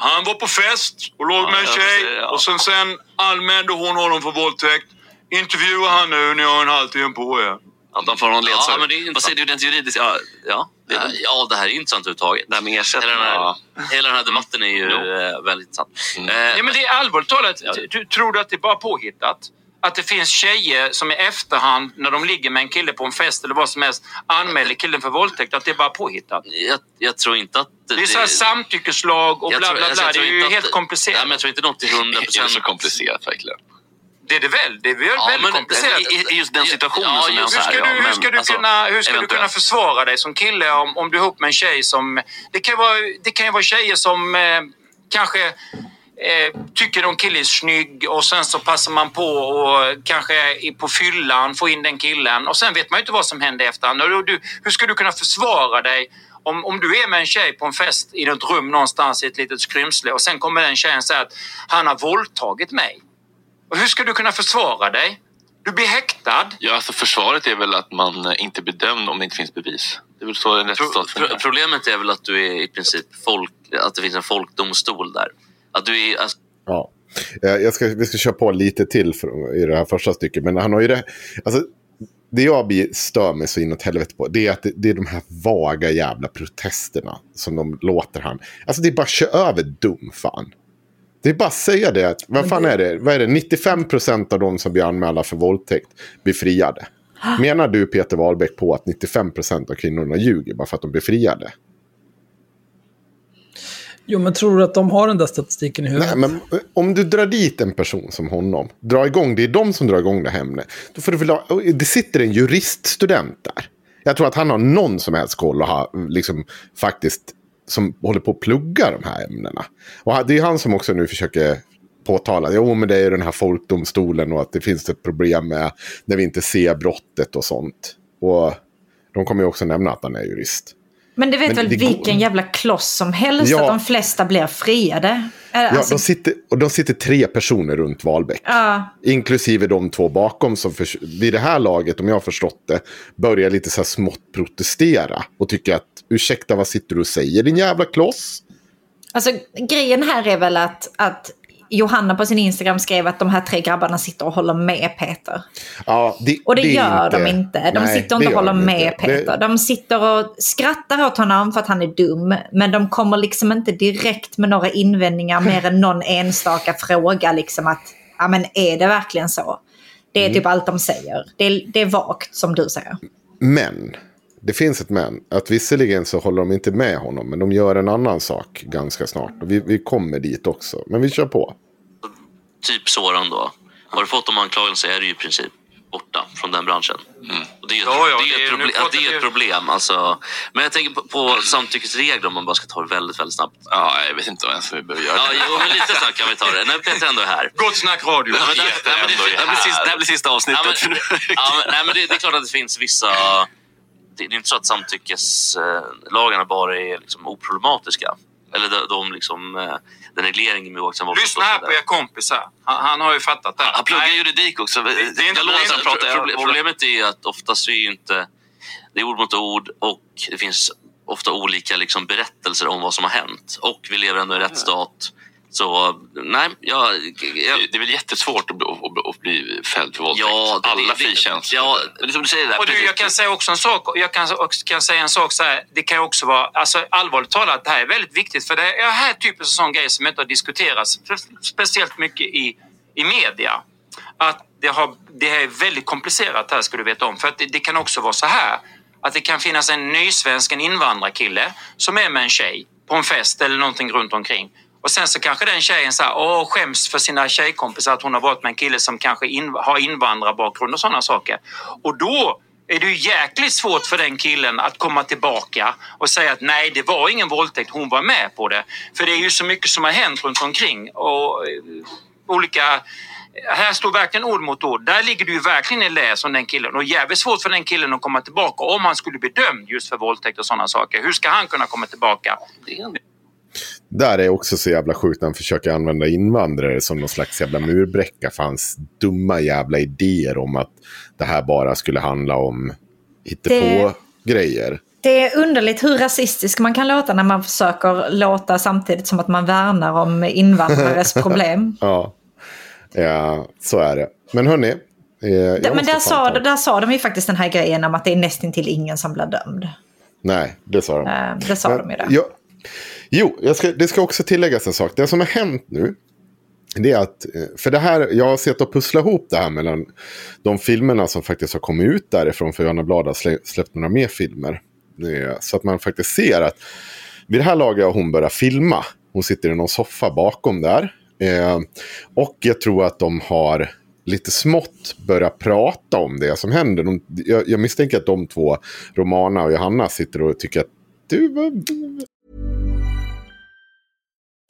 Han var på fest och låg Ja, med en tjej ser, ja. och sen, sen anmälde hon honom för våldtäkt. Intervjua han nu, ni har en halvtimme på er. Att de får någon Ja, ledsagare. men det är ju Vad säger du rent juridiskt? Ja, ja, det är Ja, ja, det här är intressant överhuvudtaget. Det här med ersättning. Hela den här, Ja. hela den här debatten är ju eh, väldigt intressant. Mm. Eh, Ja, men det är allvarligt talat. Ja. Du, tror du att det är bara påhittat? Att det finns tjejer som i efterhand när de ligger med en kille på en fest eller vad som helst anmäler killen för våldtäkt. Att det är bara påhittat. jag, jag tror inte att... Det är så här samtyckeslag och bla bla bla. jag Det är ju att- helt komplicerat. Nej, men jag tror inte något till 100 Är det procent. så komplicerat verkligen? Det är det väl? Det är väl Ja, väldigt men- komplicerat. I, I just den situationen Ja, som jag just Hur ska, ja, du, hur men, ska, du, alltså, kunna, hur ska du kunna försvara dig som kille om, om du är ihop med en tjej som... Det kan, vara, det kan ju vara tjejer som eh, kanske eh, tycker någon kille är snygg och sen så passar man på och kanske på fyllan får in den killen och sen vet man ju inte vad som händer efterhand. Och du, hur ska du kunna försvara dig om, om du är med en tjej på en fest i något rum någonstans i ett litet skrymsle och sen kommer den tjejen säga att han har våldtagit mig. Och hur ska du kunna försvara dig? Du blir häktad. Ja, alltså försvaret är väl att man inte blir dömd om det inte finns bevis. Det är väl så en rättsstat pro, problemet är väl att du är i princip folk... Att det finns en folkdomstol där. Att du är... Alltså, Ja. Eh, Jag ska, vi ska köra på lite till för, i det här första stycket. Men han har ju det. Alltså, det jag blir stör mig så inåt helvete på. Det är att det, det är de här vaga jävla protesterna. Som de låter han. Alltså det är bara kö över dum fan. Det är bara att säga det. Att, vad fan är det? Vad är det? 95% av de som blir anmälda för våldtäkt blir friade. *gasps* Menar du Peter Wahlbeck på att 95% av kvinnorna ljuger bara för att de blir friade? Jo, men tror du att de har den där statistiken i huvudet? Nej, men eh, om du drar dit en person som honom, drar igång, det är de som drar igång det här ämnet. Då får du väl ha, det sitter en juriststudent där. Jag tror att han har någon som helst koll och har liksom faktiskt som håller på att plugga de här ämnena. Och det är han som också nu försöker påtala, jo men det är ju den här folkdomstolen och att det finns ett problem med när vi inte ser brottet och sånt. Och de kommer ju också nämna att han är jurist. Men det vet Men väl det går- vilken jävla kloss som helst Ja. att de flesta blir friade? Eh, Ja, Alltså, de sitter, och de sitter tre personer runt Wahlbeck. ja. Inklusive de två bakom som för, vid det här laget, om jag har förstått det, börjar lite så här smått protestera. Och tycker att ursäkta vad sitter du och säger din jävla kloss? Alltså grejen här är väl att, att Johanna på sin Instagram skrev att de här tre grabbarna sitter och håller med Peter. Ja, det, Och det, är gör de inte. De Nej, sitter det inte och håller med inte. Peter. Det, De sitter och skrattar åt honom för att han är dum. Men de kommer liksom inte direkt med några invändningar mer än någon enstaka fråga. Liksom att, ja men är det verkligen så? Det är Mm. typ allt de säger. Det är, det är vagt som du säger. Men, det finns ett men. Att visserligen så håller de inte med honom, men de gör en annan sak ganska snart. Och vi, vi kommer dit också, men vi kör på. Typ Soran då. Har du fått de anklagelser är du ju i princip borta från den branschen. Och det är, ett- Ja, ja, det är, det är- ett, nu proble- pratar det är vi- ett problem. Alltså. Men jag tänker på, på samtyckesregler om man bara ska ta det väldigt, väldigt snabbt. Ja, jag vet inte ens vad vi behöver göra. Ja, jo, men lite snabbt kan vi ta det. När Peter ändå är här. Gott snack radio. Ja, men det, nej, men det, det, här blir sista, det här blir sista avsnittet. Ja, men, ja, men, nej, men det, det är klart att det finns vissa... Det, det är inte så att samtyckeslagarna bara är liksom oproblematiska. Eller de, de liksom, eh, den regleringen med oaktsam våldtäkt Lyssna här på er kompis här. Han, han har ju fattat det. Han pluggar Nej. juridik också. det är inte- jag lovar att det pratar. pro- Proble- Problemet är att oftast är ju inte... Det är ord mot ord och det finns ofta olika liksom berättelser om vad som har hänt. Och vi lever ändå i en rättsstat. Så nej, jag... jag Det är väl jättesvårt att bli, att, att bli fälld för våldtäkt. Ja, det- Alla det- frikänns. Ja, men det är som du säger där. Och du, precis. jag kan säga också en sak. Jag kan också kan säga en sak så här. Det kan också vara, alltså allvarligt talat, det här är väldigt viktigt för det är här typen av sån grej som inte har diskuterats spe- speciellt mycket i, i media. Att det, har, det här är väldigt komplicerat här ska du veta om. För att det, det kan också vara så här att det kan finnas en nysvensk, en invandrarkille som är med en tjej på en fest eller någonting runt omkring. Och sen så kanske den tjejen så här, åh, skäms för sina tjejkompisar att hon har varit med en kille som kanske inv har invandrarbakgrund och sådana saker. Och då är det ju jäkligt svårt för den killen att komma tillbaka och säga att nej, det var ingen våldtäkt, hon var med på det. För det är ju så mycket som har hänt runt omkring och eh, olika här står verkligen ord mot ord. Där ligger du ju verkligen i lä som den killen. Och jävligt svårt för den killen att komma tillbaka om han skulle bli dömd just för våldtäkt och sådana saker. Hur ska han kunna komma tillbaka? Det Där är också så jävla sjukt när han försöker använda invandrare som någon slags jävla murbräcka för hans dumma jävla idéer om att det här bara skulle handla om hittepå-grejer. Det är underligt hur rasistisk man kan låta när man försöker låta samtidigt som att man värnar om invandrares *laughs* problem. Ja. ja, så är det. Men hörni. Eh, men där sa, där sa de ju faktiskt den här grejen om att det är nästintill ingen som blir dömd. Nej, det sa de. Eh, det sa Men de ju det. Jag, jo, jag ska, det ska också tilläggas en sak. Det som har hänt nu. Det är att, eh, för det här, jag har sett och pussla ihop det här mellan de filmerna som faktiskt har kommit ut därifrån. För Johanna Blad har släppt några mer filmer. Eh, så att man faktiskt ser att vid det här laget har hon börjat filma. Hon sitter i någon soffa bakom där. Eh, och jag tror att de har lite smått börjat prata om det som händer. De, jag, jag misstänker att de två, Romana och Johanna, sitter och tycker att du,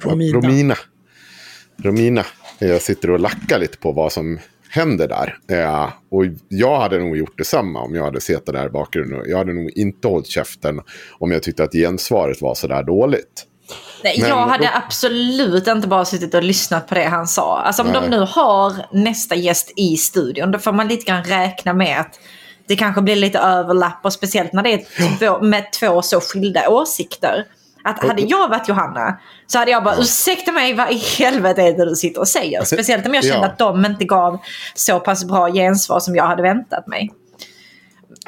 Romina. Romina. Romina. Jag sitter och lackar lite på vad som händer där. Eh, och jag hade nog gjort detsamma om jag hade sett det där i bakgrunden. Jag hade nog inte hållit käften om jag tyckte att gensvaret var så där dåligt. Nej, Men- jag hade absolut inte bara suttit och lyssnat på det han sa. Alltså om Nej. de nu har nästa gäst i studion, då får man lite grann räkna med att det kanske blir lite överlapp och speciellt när det är två, med två så skilda åsikter. Att hade jag varit Johanna så hade jag bara ursäkta mig vad i helvete är det du sitter och säger? Speciellt om jag kände Ja. att de inte gav så pass bra gensvar som jag hade väntat mig.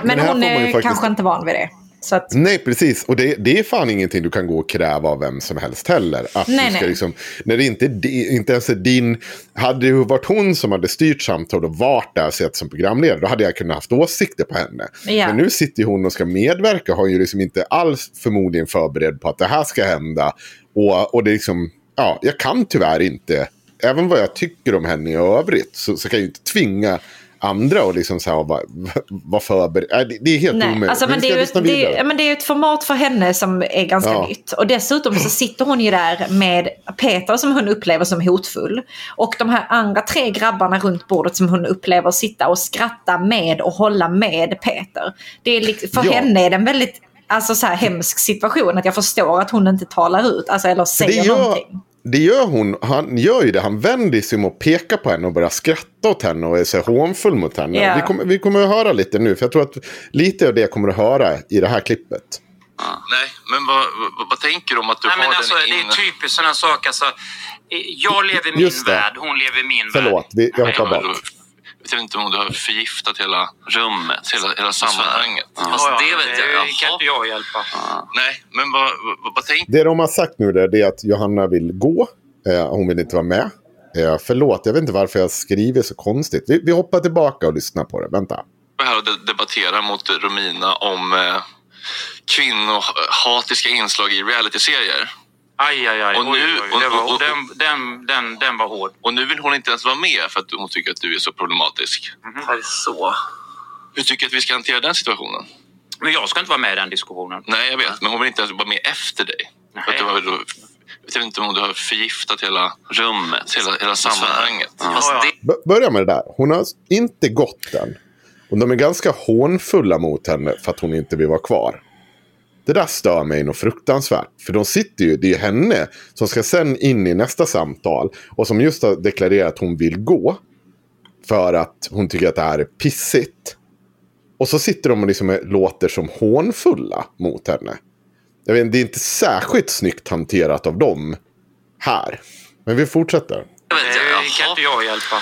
Men, Men hon är faktiskt- kanske inte van vid det. Att, Nej, precis. Och det, det är fan ingenting du kan gå och kräva av vem som helst heller. Att Nej, du ska nej. liksom, när det inte, inte ens är din... Hade det varit hon som hade styrt samtalet och varit där sett som programledare, då hade jag kunnat haft åsikter på henne. Ja. Men nu sitter hon och ska medverka, har ju liksom inte alls förmodligen förberedd på att det här ska hända. Och, och det är liksom, ja, jag kan tyvärr inte även vad jag tycker om henne i övrigt så, så kan jag ju inte tvinga andra och liksom så här, vara *laughs* var förberedd. Det, är helt Nej, omöjligt. alltså, men, det är ju, det, är, men det är ett format för henne som är ganska Ja. nytt. Och dessutom så sitter hon ju där med Peter som hon upplever som hotfull. Och de här andra tre grabbarna runt bordet som hon upplever sitta och skratta med och hålla med Peter. Det är liksom, för Ja. henne är det en väldigt alltså, så här, hemsk situation att jag förstår att hon inte talar ut alltså, eller säger det gör, någonting. Det gör hon. Han gör ju det. Han vänder sig om och pekar på henne och börjar skratta åt henne och är så hånfull mot henne. Ja. Vi, kommer, vi kommer att höra lite nu. För jag tror att lite av det kommer att höra i det här klippet. Nej, men vad, vad, vad tänker du om att du Nej, har men alltså, den det inne? är typiskt sådana saker. Alltså, jag lever min det. värld, hon lever min Förlåt, värld. vi, jag hoppar bort. Jag vet inte om du har förgiftat hela rummet, hela, hela sammanhanget. Ja, ja, det vet jag. Det kan Jaha. inte jag hjälpa. Nej, men vad, vad, vad tänker Det de har sagt nu det är att Johanna vill gå. Eh, hon vill inte vara med. Eh, förlåt, jag vet inte varför jag skriver så konstigt. Vi, vi hoppar tillbaka och lyssnar på det. Vänta. du här och de- debatterar mot Romina om eh, kvinnohatiska inslag i realityserier? Aj, aj, aj. Och oj, nu- oj, oj. Var, och- och- den, den, den, den var hård. Och nu vill hon inte ens vara med för att hon tycker att du är så problematisk. Det är så. Hur tycker du att vi ska hantera den situationen? Men jag ska inte vara med i den diskussionen. Nej, jag vet. Men hon vill inte ens vara med efter dig. Nej. För att du har, då, jag vet inte om du har förgiftat hela rummet, hela, hela sammanhanget. Ja, börja med det där. Hon har inte gått än. Och de är ganska hånfulla mot henne för att hon inte vill vara kvar. Det där stör mig nog fruktansvärt. För de sitter ju, det är ju henne som ska sen in i nästa samtal. Och som just har deklarerat att hon vill gå. För att hon tycker att det här är pissigt. Och så sitter de och liksom låter som hånfulla mot henne. Jag vet, det är inte särskilt snyggt hanterat av dem här. Men vi fortsätter. Det jag. kan inte jag hjälpa.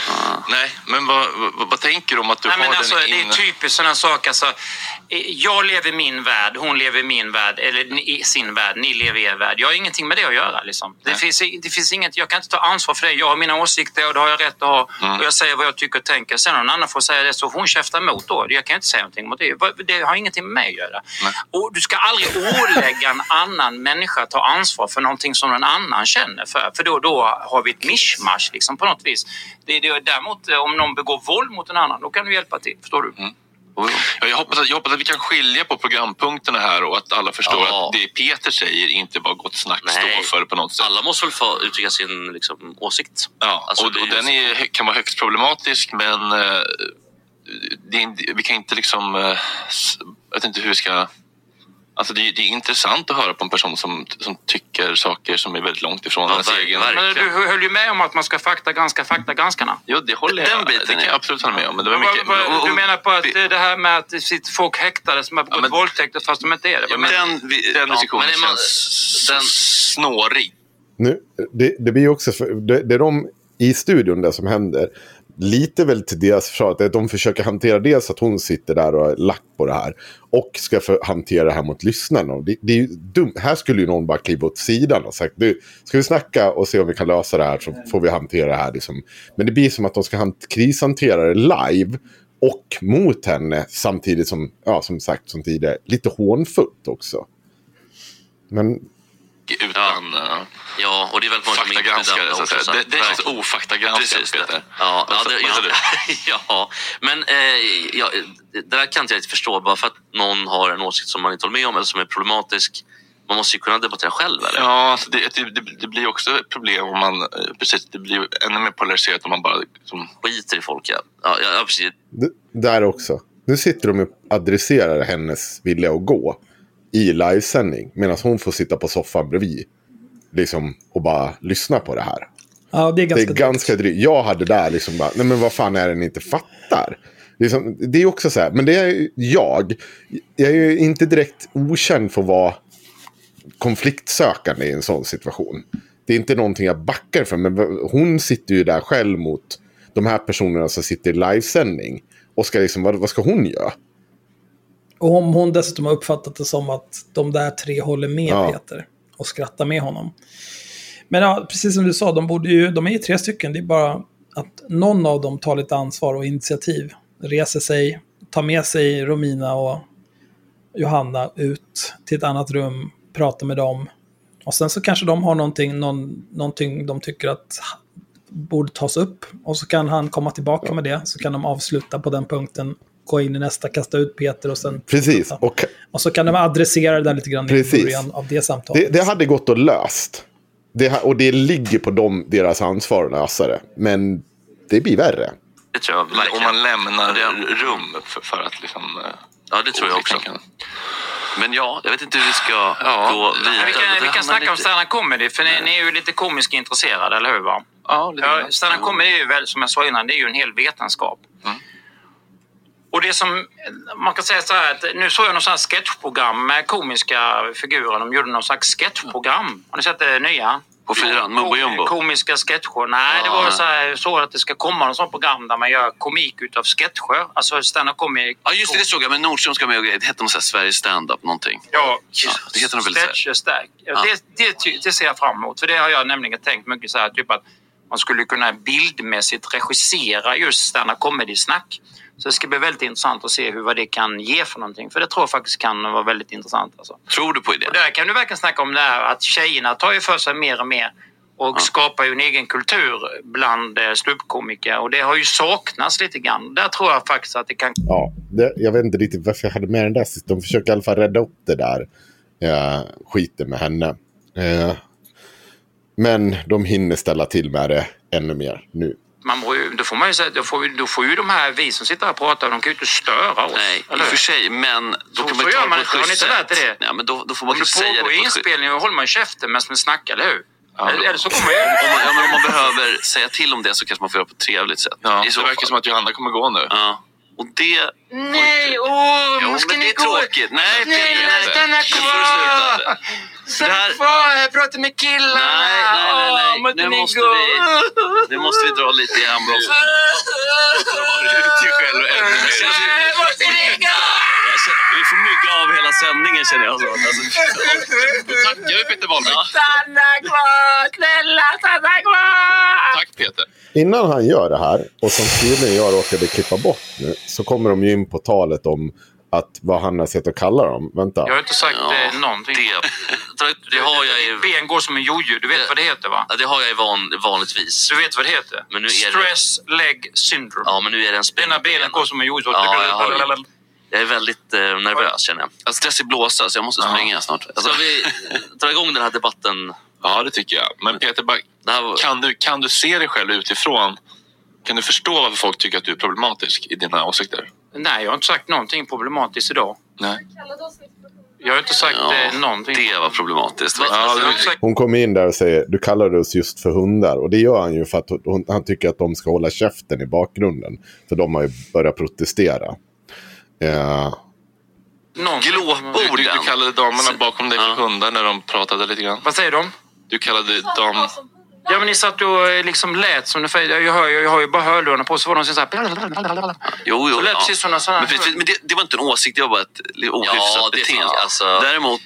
Nej, men vad, vad, vad tänker du om att du Nej, har men alltså, den det inne? är typiskt sådana saker. Alltså, jag lever min värld, hon lever min värld, eller sin värld, ni lever er värld. Jag har ingenting med det att göra. Liksom. Det, finns, det finns inget, jag kan inte ta ansvar för det. Jag har mina åsikter och det har jag rätt att ha. Mm. Och jag säger vad jag tycker och tänker. Sen någon annan får säga det så hon käfta emot då. Jag kan inte säga någonting mot det. Det har ingenting med mig att göra. Och du ska aldrig ålägga en annan människa att ta ansvar för någonting som någon annan känner för. För då, då har vi ett mischmasch liksom, på något vis. Det, det, däremot eh, om någon begår våld mot en annan, då kan du hjälpa till. Förstår du? Ja, jag, hoppas att, jag hoppas att vi kan skilja på programpunkterna här och att alla förstår Ja. att det Peter säger inte bara gott snack Nej. står för på något sätt. Alla måste väl få uttrycka sin liksom, åsikt. Ja, Alltså, och, och den är, kan vara högst problematisk men eh, det vi kan inte liksom... eh, jag vet inte hur vi ska... Alltså det, är- det är intressant att höra på en person som, som tycker saker som är väldigt långt ifrån Ja, ens egen... Men du höll ju med om att man ska faktagranska faktagranskarna. Jo, det håller Den jag. biten det kan är- jag absolut hålla med om. Men det var mycket, och- och- du menar på att det här med att folk häktade som har begått men- våldtäkter fast de inte är det? Ja, men den, vi- den ja, diskussionen man- känns den- snårig. Nu, det, det blir också, för, det, det är de i studion där som händer. Lite väl till deras försvar, att de försöker hantera dels att hon sitter där och är lack på det här. Och ska för, hantera det här mot lyssnarna. Det, det är ju dumt. Här skulle ju någon bara kliva åt sidan och sagt, du, ska vi snacka och se om vi kan lösa det här så får vi hantera det här. Liksom. Men det blir som att de ska krishantera det live och mot henne samtidigt som, ja som sagt som tidigare, lite hånfullt också. Men utan ja. Ja, och det är väldigt många inte faktagranskare. Så att säga. Det, det känns det. Peter. Ja, ja, det, ja, *laughs* ja, men eh, ja, det där kan inte jag riktigt förstå. Bara för att någon har en åsikt som man inte håller med om eller som är problematisk. Man måste ju kunna debattera själv. Eller? Ja, alltså det, det, det, blir också ett problem om man... eh, Precis, det blir ännu mer polariserat om man bara... Liksom, Skiter i folk, ja. Ja, ja, ja precis. D- där också. Nu sitter de och adresserar hennes vilja att gå i livesändning. Medan hon får sitta på soffan bredvid. Liksom, och bara lyssna på det här. Ja, det är Det ganska är ganska drygt. Jag hade där liksom bara, nej men vad fan är det ni inte fattar? Liksom, det är också så här, men det är ju jag. Jag är ju inte direkt okänd för att vara konfliktsökande i en sån situation. Det är inte någonting jag backar för, men hon sitter ju där själv mot de här personerna som sitter i livesändning. Och ska liksom, vad, vad ska hon göra? Och om hon dessutom har uppfattat det som att de där tre håller med Ja. Peter och skrattar med honom. Men ja, precis som du sa, de, borde ju, de är ju tre stycken. Det är bara att någon av dem tar lite ansvar och initiativ. Reser sig, tar med sig Romina och Johanna ut till ett annat rum, pratar med dem. Och sen så kanske de har någonting, någon, någonting de tycker att borde tas upp. Och så kan han komma tillbaka med det. Så kan de avsluta på den punkten. Gå in i nästa, kasta ut Peter och sen... Precis. Och Och så kan de adressera det där lite grann i Precis. början av det samtalet. det, det hade gått att löst. Det, och det ligger på dem, deras ansvar att lösa det. Men det blir värre. Det tror jag Om man lämnar rum för, för att liksom... eh, Ja, det tror jag också. Men ja, jag vet inte hur vi ska Ja, gå vidare. Vi kan, vi kan snacka om lite- stand-up comedy, för ni, ni är ju lite komiskt intresserade, eller hur? Va? Ja, lite Ja, stand-up comedy är ju väl, som jag sa innan, det är ju en hel vetenskap. Mm. Och det som, man kan säga så här att nu såg jag någon sån här sketchprogram med komiska figurer. De gjorde någon slags sketchprogram. Har ni sett det nya? På fyran, Mumbo Jumbo? Komiska sketcher. Nej, det Ja, var nej. så, här, så att det ska komma någon sån program där man gör komik utav sketcher. Alltså stand-up comedy. Ja, just det, det såg jag. Men Nordström ska med och grejer. Det heter något så här Sveriges stand-up någonting. Ja, Ja, det heter de väl. Sketcher stack. Ja. det, det, det ser jag fram emot. För det har jag nämligen tänkt mycket så här, typ att man skulle kunna bildmässigt regissera just stand-up comedy-snack. Så det ska bli väldigt intressant att se hur, vad det kan ge för någonting. För det tror jag faktiskt kan vara väldigt intressant. Alltså. Tror du på idén? Och där kan du verkligen snacka om det här att tjejerna tar ju för sig mer och mer och skapar ju en egen kultur bland eh, ståuppkomiker. Och det har ju saknats lite grann. Där tror jag faktiskt att det kan Ja, det, jag vet inte riktigt varför jag hade med den där sist. De försöker i alla fall rädda upp det där eh, skiten med henne. Eh, men de hinner ställa till med det ännu mer nu. Man ju, då får man ju säga, då får, då får ju de här vi som sitter här och pratar, de kan ju inte störa oss. Nej, i eller och hur? för sig. Men då Så- kan man ju ta man det på inte. ett Har ni schysst inte lärt sätt. er det? Ja, men då, då får man säga det på ett inspelning då håller man ju käften medan man snackar, eller hur? Ja, eller, så kommer ju... om man, ja, men om man behöver säga till om det så kanske man får göra på ett trevligt sätt. Ja, I det verkar fall. som att Johanna kommer gå nu. Ja. Och det... Nej, åh, Jo, ska men ni det är gå? tråkigt. Nej, Nej, Peter, nej, stanna kvar! Stanna Det här- kvar här, prata med killarna! Nej, nej, nej, nej. Måste Nu måste gå? vi- Nu måste vi dra lite i handbromsen. *laughs* Drar ut dig själv ännu mer. Nej, måste ni gå? Vi får mygga av hela sändningen känner jag. Så. Alltså, Då tackar vi Peter Wahlbeck. Stanna kvar! Snälla, stanna kvar! Tack Peter. Innan han gör det här, och som tydligen jag råkade klippa bort nu, så kommer de ju in på talet om att vad han har sett och kallar dem. Vänta. Jag har inte sagt Ja, eh, någonting. det, det har jag i... Ben går som en jojo. Du vet vad det heter va? Ja, det har jag i van, vanligtvis. Du vet vad det heter? Men nu är det- Stress leg syndrome. Ja, men nu är det en Dina ben går som en jojo. Ja, jag har- Jag är väldigt eh, nervös känner jag. Jag har stress i blåsa så jag måste springa snart. Ska vi dra igång den här debatten? Ja, det tycker jag. Men Peter, bara, var... kan, du, kan du se dig själv utifrån? Kan du förstå varför folk tycker att du är problematisk i dina åsikter? Nej, jag har inte sagt någonting problematiskt idag. Nej. Jag har inte sagt Ja, eh, någonting. det var problematiskt. Ja, Hon kommer in där och säger du kallade oss just för hundar. Och det gör han ju för att hon, han tycker att de ska hålla käften i bakgrunden. För de har ju börjat protestera. Ja, någonting. du, du, du kallade damerna bakom dig för hundar när de pratade lite grann. Vad säger de? Du kallade dem... Ja, men ni satt och eh, liksom lät som. Jag, hör, jag har ju bara hörlurarna på så var de så här... Jo, jo. Så lät ja. precis som någon här- Men, men det, det var inte en åsikt, det var bara ett ohyfsat Ja, beteende. Alltså, Däremot,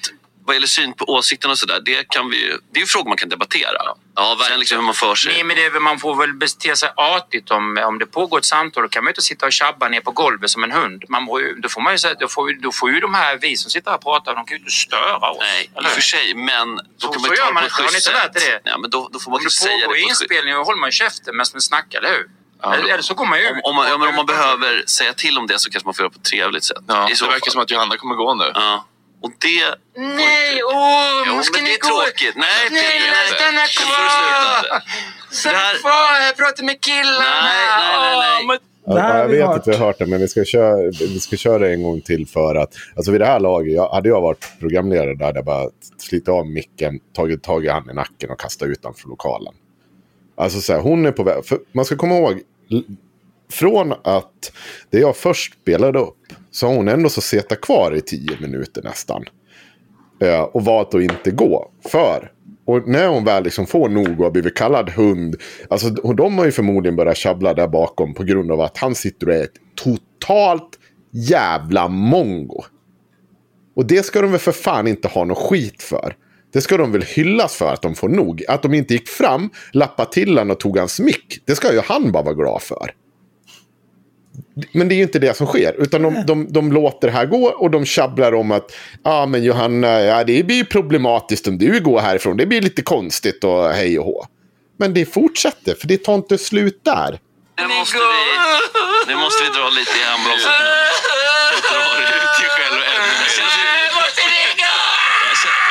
vad gäller syn på åsikten och sådär, det kan vi ju... Det är ju frågor man kan debattera. Ja, Sen liksom hur man för sig. Nej, men det man får väl bete sig artigt om, om det pågår ett samtal. Då kan man ju inte sitta och tjabba ner på golvet som en hund. Man då, får man ju, då, får, då får ju de här, vi som sitter här och pratar, de kan ju inte störa oss. Nej, i eller och hur? för sig. Men då Så- kan man ju ta det man på ett schysst sätt. det? Ja, men då, då får man Om det säga det pågår schysst inspelning då håller man käften medan man snackar, eller hur? eller, eller så går man ju om, om, man, ja, men om man behöver säga till om det så kanske man får göra på ett trevligt sätt. Ja, I så det verkar fall. som att Johanna kommer gå nu. Ja. Och det... Nej, åh, Jo, ska men ni det är gå? tråkigt. Nej, Nej, Peter, nej. stanna kvar! Stanna här- kvar här, prata med killarna! Nej, nej, nej, nej. Här Ja, jag vet hört. att vi har hört det, men vi ska, köra, vi ska köra det en gång till för att... Alltså vid det här laget, jag, hade jag varit programledare där hade jag bara slitit av micken, tagit tag i han i nacken och kastat ut honom från lokalen. Alltså så här, hon är på väg... Man ska komma ihåg, från att det jag först spelade upp så har hon ändå så suttit kvar i tio minuter nästan. Eh, och valt att inte gå. För, och när hon väl liksom får nog och har blivit kallad hund. Alltså och de har ju förmodligen börjat tjabbla där bakom på grund av att han sitter och är ett totalt jävla mongo. Och det ska de väl för fan inte ha något skit för. Det ska de väl hyllas för att de får nog. Att de inte gick fram, lappade till han och tog hans mick. Det ska ju han bara vara glad för. Men det är ju inte det som sker. Utan de, de, de låter det här gå och de tjabblar om att ja ah, men Johanna, ja, det blir ju problematiskt om du går härifrån. Det blir lite konstigt och hej och hå. Men det fortsätter, för det tar inte slut där. Nu måste vi, nu måste vi dra lite i handbromsen. Nu drar du ut dig själv ännu mer.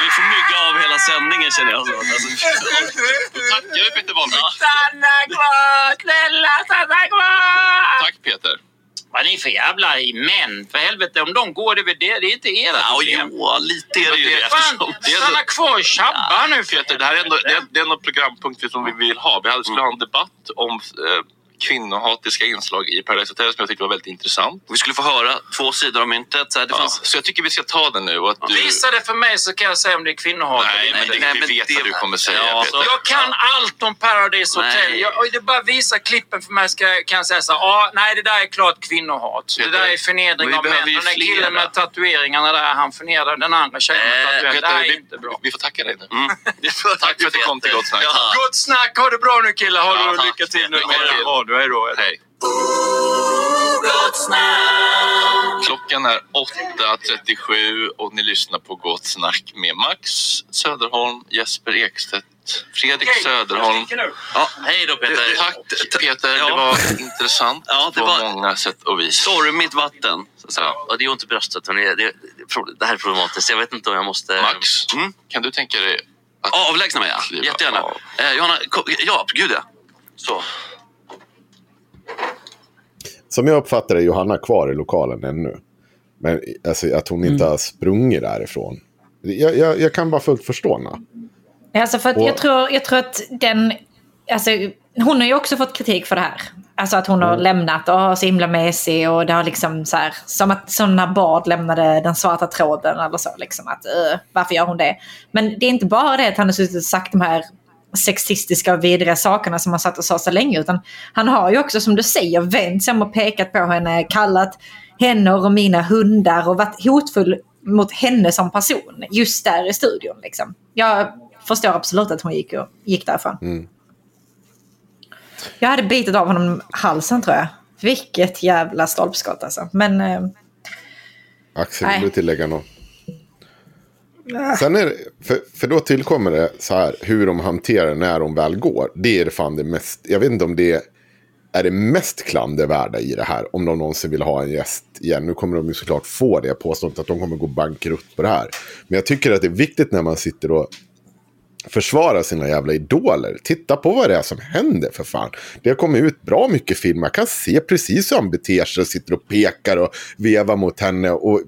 Vi får mygga av hela sändningen känner jag. Alltså, Då tackar vi Peter Wahlbeck. Stanna kvar! Snälla, stanna kvar! Tack Peter. Vad ni för jävla män? För helvete, om de går, det är det. Det är inte era Ja, problem. jo, lite är det ju det. Fan, stanna kvar och tjabba nu. Peter, det här är ändå, det är, det är ändå programpunkter som vi vill ha. Vi hade, skulle ha en debatt om eh, kvinnohatiska inslag i Paradise Hotel som jag tyckte var väldigt intressant. Vi skulle få höra två sidor av myntet. Så här, det Ja, fanns... så jag tycker vi ska ta den nu. Att du... Visa det för mig så kan jag säga om det är kvinnohat. Nej, eller men det, nej, vi men vet det- vad du kommer säga Ja, Peter. så- Jag kan allt om Paradise Hotel. Nej. Jag, det är bara visa klippen för mig ska, kan jag säga så här, ah, nej det där är klart kvinnohat. Det där är förnedring Vi av män. Den där killen med tatueringarna där, han förnedrar den andra tjejen med Eh, tatueringar. Det här Peter, är inte bra. vi, vi får tacka dig nu. Mm. *laughs* Tack för att du kom till Gott Snack. Ja. Gott snack, ha det bra nu killar. Ha Ja, lycka till nu med. Radio. Hej då. Hej. Klockan är 8.37 och ni lyssnar på Gott Snack med Max Söderholm, Jesper Ekstedt, Fredrik Söderholm. Ja, hej då Peter. Tack Peter, Ja. det var intressant Ja, det på var- många sätt och vis. Stormigt vatten. Så att säga. Ja. Och det är ju inte bröstet. Det, det, det här är problematiskt. Jag vet inte om jag måste... Max, Mm. kan du tänka dig att Avlägsna mig, ja. Jättegärna. av. Eh, Johanna, ko- ja, gud ja. Så. Som jag uppfattar det är Johanna kvar i lokalen ännu. Men alltså, att hon inte har sprungit därifrån. Jag, jag, jag kan bara fullt förstå henne. Alltså för Och- jag, tror, jag tror att den... Alltså, hon har ju också fått kritik för det här. Alltså att hon har lämnat och har så himla mesig och det har liksom så här, som att när Bard lämnade den svarta tråden eller så. Liksom att, uh, varför gör hon det? Men det är inte bara det att han har suttit och sagt de här sexistiska och vidriga sakerna som han satt och sa så länge. Utan han har ju också som du säger vänt sig om och pekat på henne, kallat henne och mina hundar och varit hotfull mot henne som person. Just där i studion liksom. Jag förstår absolut att hon gick, och, gick därifrån. Jag hade bitit av honom halsen tror jag. Vilket jävla stolpskott alltså. Men eh, Axel, vill du tillägga något? Sen är det, för, för då tillkommer det så här, hur de hanterar när de väl går. Det är fan det mest, jag vet inte om det är det mest klandervärda i det här. Om de någonsin vill ha en gäst igen. Nu kommer de ju såklart få det påståendet att de kommer gå bankrutt på det här. Men jag tycker att det är viktigt när man sitter och försvara sina jävla idoler. Titta på vad det är som händer för fan. Det har kommit ut bra mycket film. Jag kan se precis hur han beter sig och sitter och pekar och vevar mot henne. Och,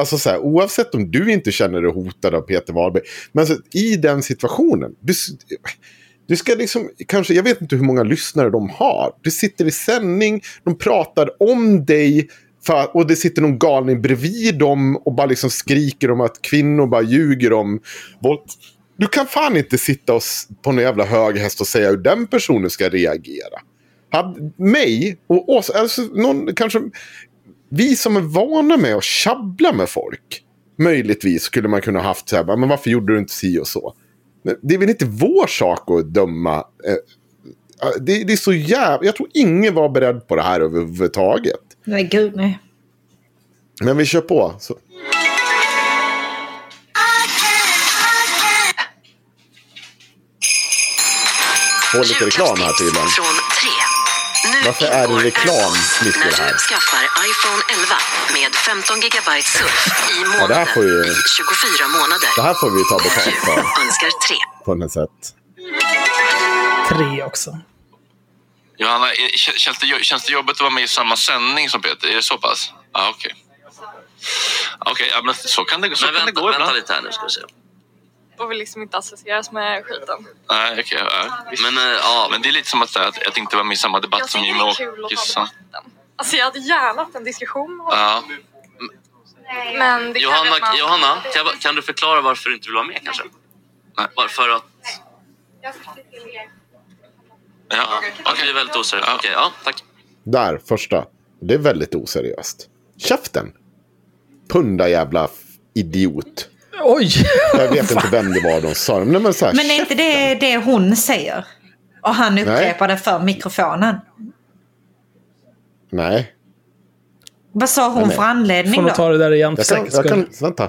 alltså så här, oavsett om du inte känner dig hotad av Peter Wahlberg. Men alltså, i den situationen. Du, du ska liksom, kanske, jag vet inte hur många lyssnare de har. Du sitter i sändning, de pratar om dig. För, och det sitter någon galning bredvid dem och bara liksom skriker om att kvinnor bara ljuger om våld. Du kan fan inte sitta och, på någon jävla hög häst och säga hur den personen ska reagera. Hade mig och oss, alltså någon, kanske vi som är vana med att tjabbla med folk. Möjligtvis skulle man kunna haft så här, men varför gjorde du inte si och så? Men det är väl inte vår sak att döma. eh, Det, det är så jävla... Jag tror ingen var beredd på det här överhuvudtaget. nej gud nej. Men vi kör på. Så. Få lite reklam här tydligen. Från 3. Varför är det reklam mitt i när det här? du skaffar iPhone 11 med 15 GB surf i Ja, det månaden här får ju- i 24 månader. Det här får vi ta betalt för. Önskar 3. På något sätt. Tre också. Johanna, känns det, känns det jobbigt att vara med i samma sändning som Peter? Är det så pass? Ja, okej. Okej, ja, men så kan det, så Men kan det vänta, gå vänta ibland. lite här nu ska vi se. Och vill liksom inte associeras med skiten. Nej, okej. ja. Men, eh, ja, Men det är lite som att, säga att, att inte vara med i samma debatt Jag som tycker Jimmie det är kul att ta Åkesson. debatten. Alltså jag hade gärna haft en diskussion med honom. Ja. Men det Johanna, kräver att man... Johanna kan, jag bara- kan du förklara varför du inte vill vara med kanske? Nej. Varför att Ja, okay. du är väldigt oseriös? Okej, ja, tack. Där, första. Det är väldigt oseriöst. Käften! Punda jävla f- idiot. Oj! Jag vet inte *laughs* vem det var de sa. Nej, men så här, Men är inte det det hon säger? Och han Nej. upprepar det för mikrofonen. Nej. Vad sa hon Nej. för anledning Får då? nog ta det där igen Jag kan, jag kan, vänta.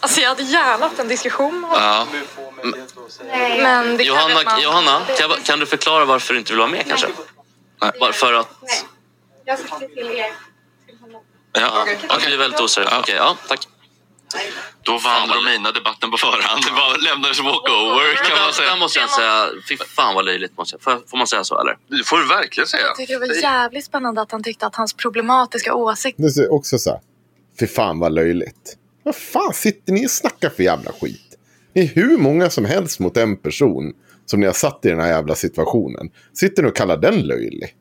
Alltså jag hade gärna haft en diskussion med honom. Ja. Men det Johanna, man- Johanna kan, jag kan du förklara varför du inte vill vara med kanske? Bara för att... Jag ska se till er. Ja, Okej, du är väldigt oseriös. Okej, ja, tack. Då vann Romina debatten på förhand. Det var lämnades walkover kan man Där säga. måste jag säga, fy fan vad löjligt. Måste jag. Får, får man säga så eller? Det får du verkligen säga. Jag tycker det var jävligt spännande att han tyckte att hans problematiska åsikt Det är också så här. Fy fan vad löjligt. Vad fan sitter ni och snackar för jävla skit? Ni är hur många som helst mot en person som ni har satt i den här jävla situationen. Sitter ni och kallar den löjlig?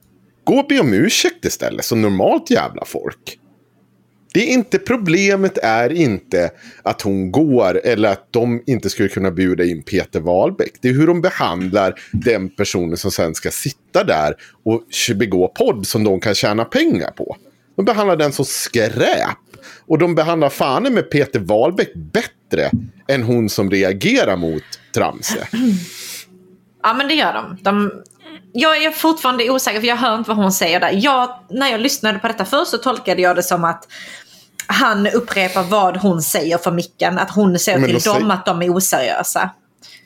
Gå och be om ursäkt istället som normalt jävla folk. Det är inte problemet är inte att hon går eller att de inte skulle kunna bjuda in Peter Wahlbeck. Det är hur de behandlar den personen som sen ska sitta där och begå podd som de kan tjäna pengar på. De behandlar den som skräp. Och de behandlar fan med Peter Wahlbeck bättre än hon som reagerar mot Tramse. Ja, men det gör de. de jag är fortfarande osäker för jag hör inte vad hon säger där. Jag, när jag lyssnade på detta först så tolkade jag det som att han upprepar vad hon säger för micken. Att hon säger Men till dem säger- att de är oseriösa.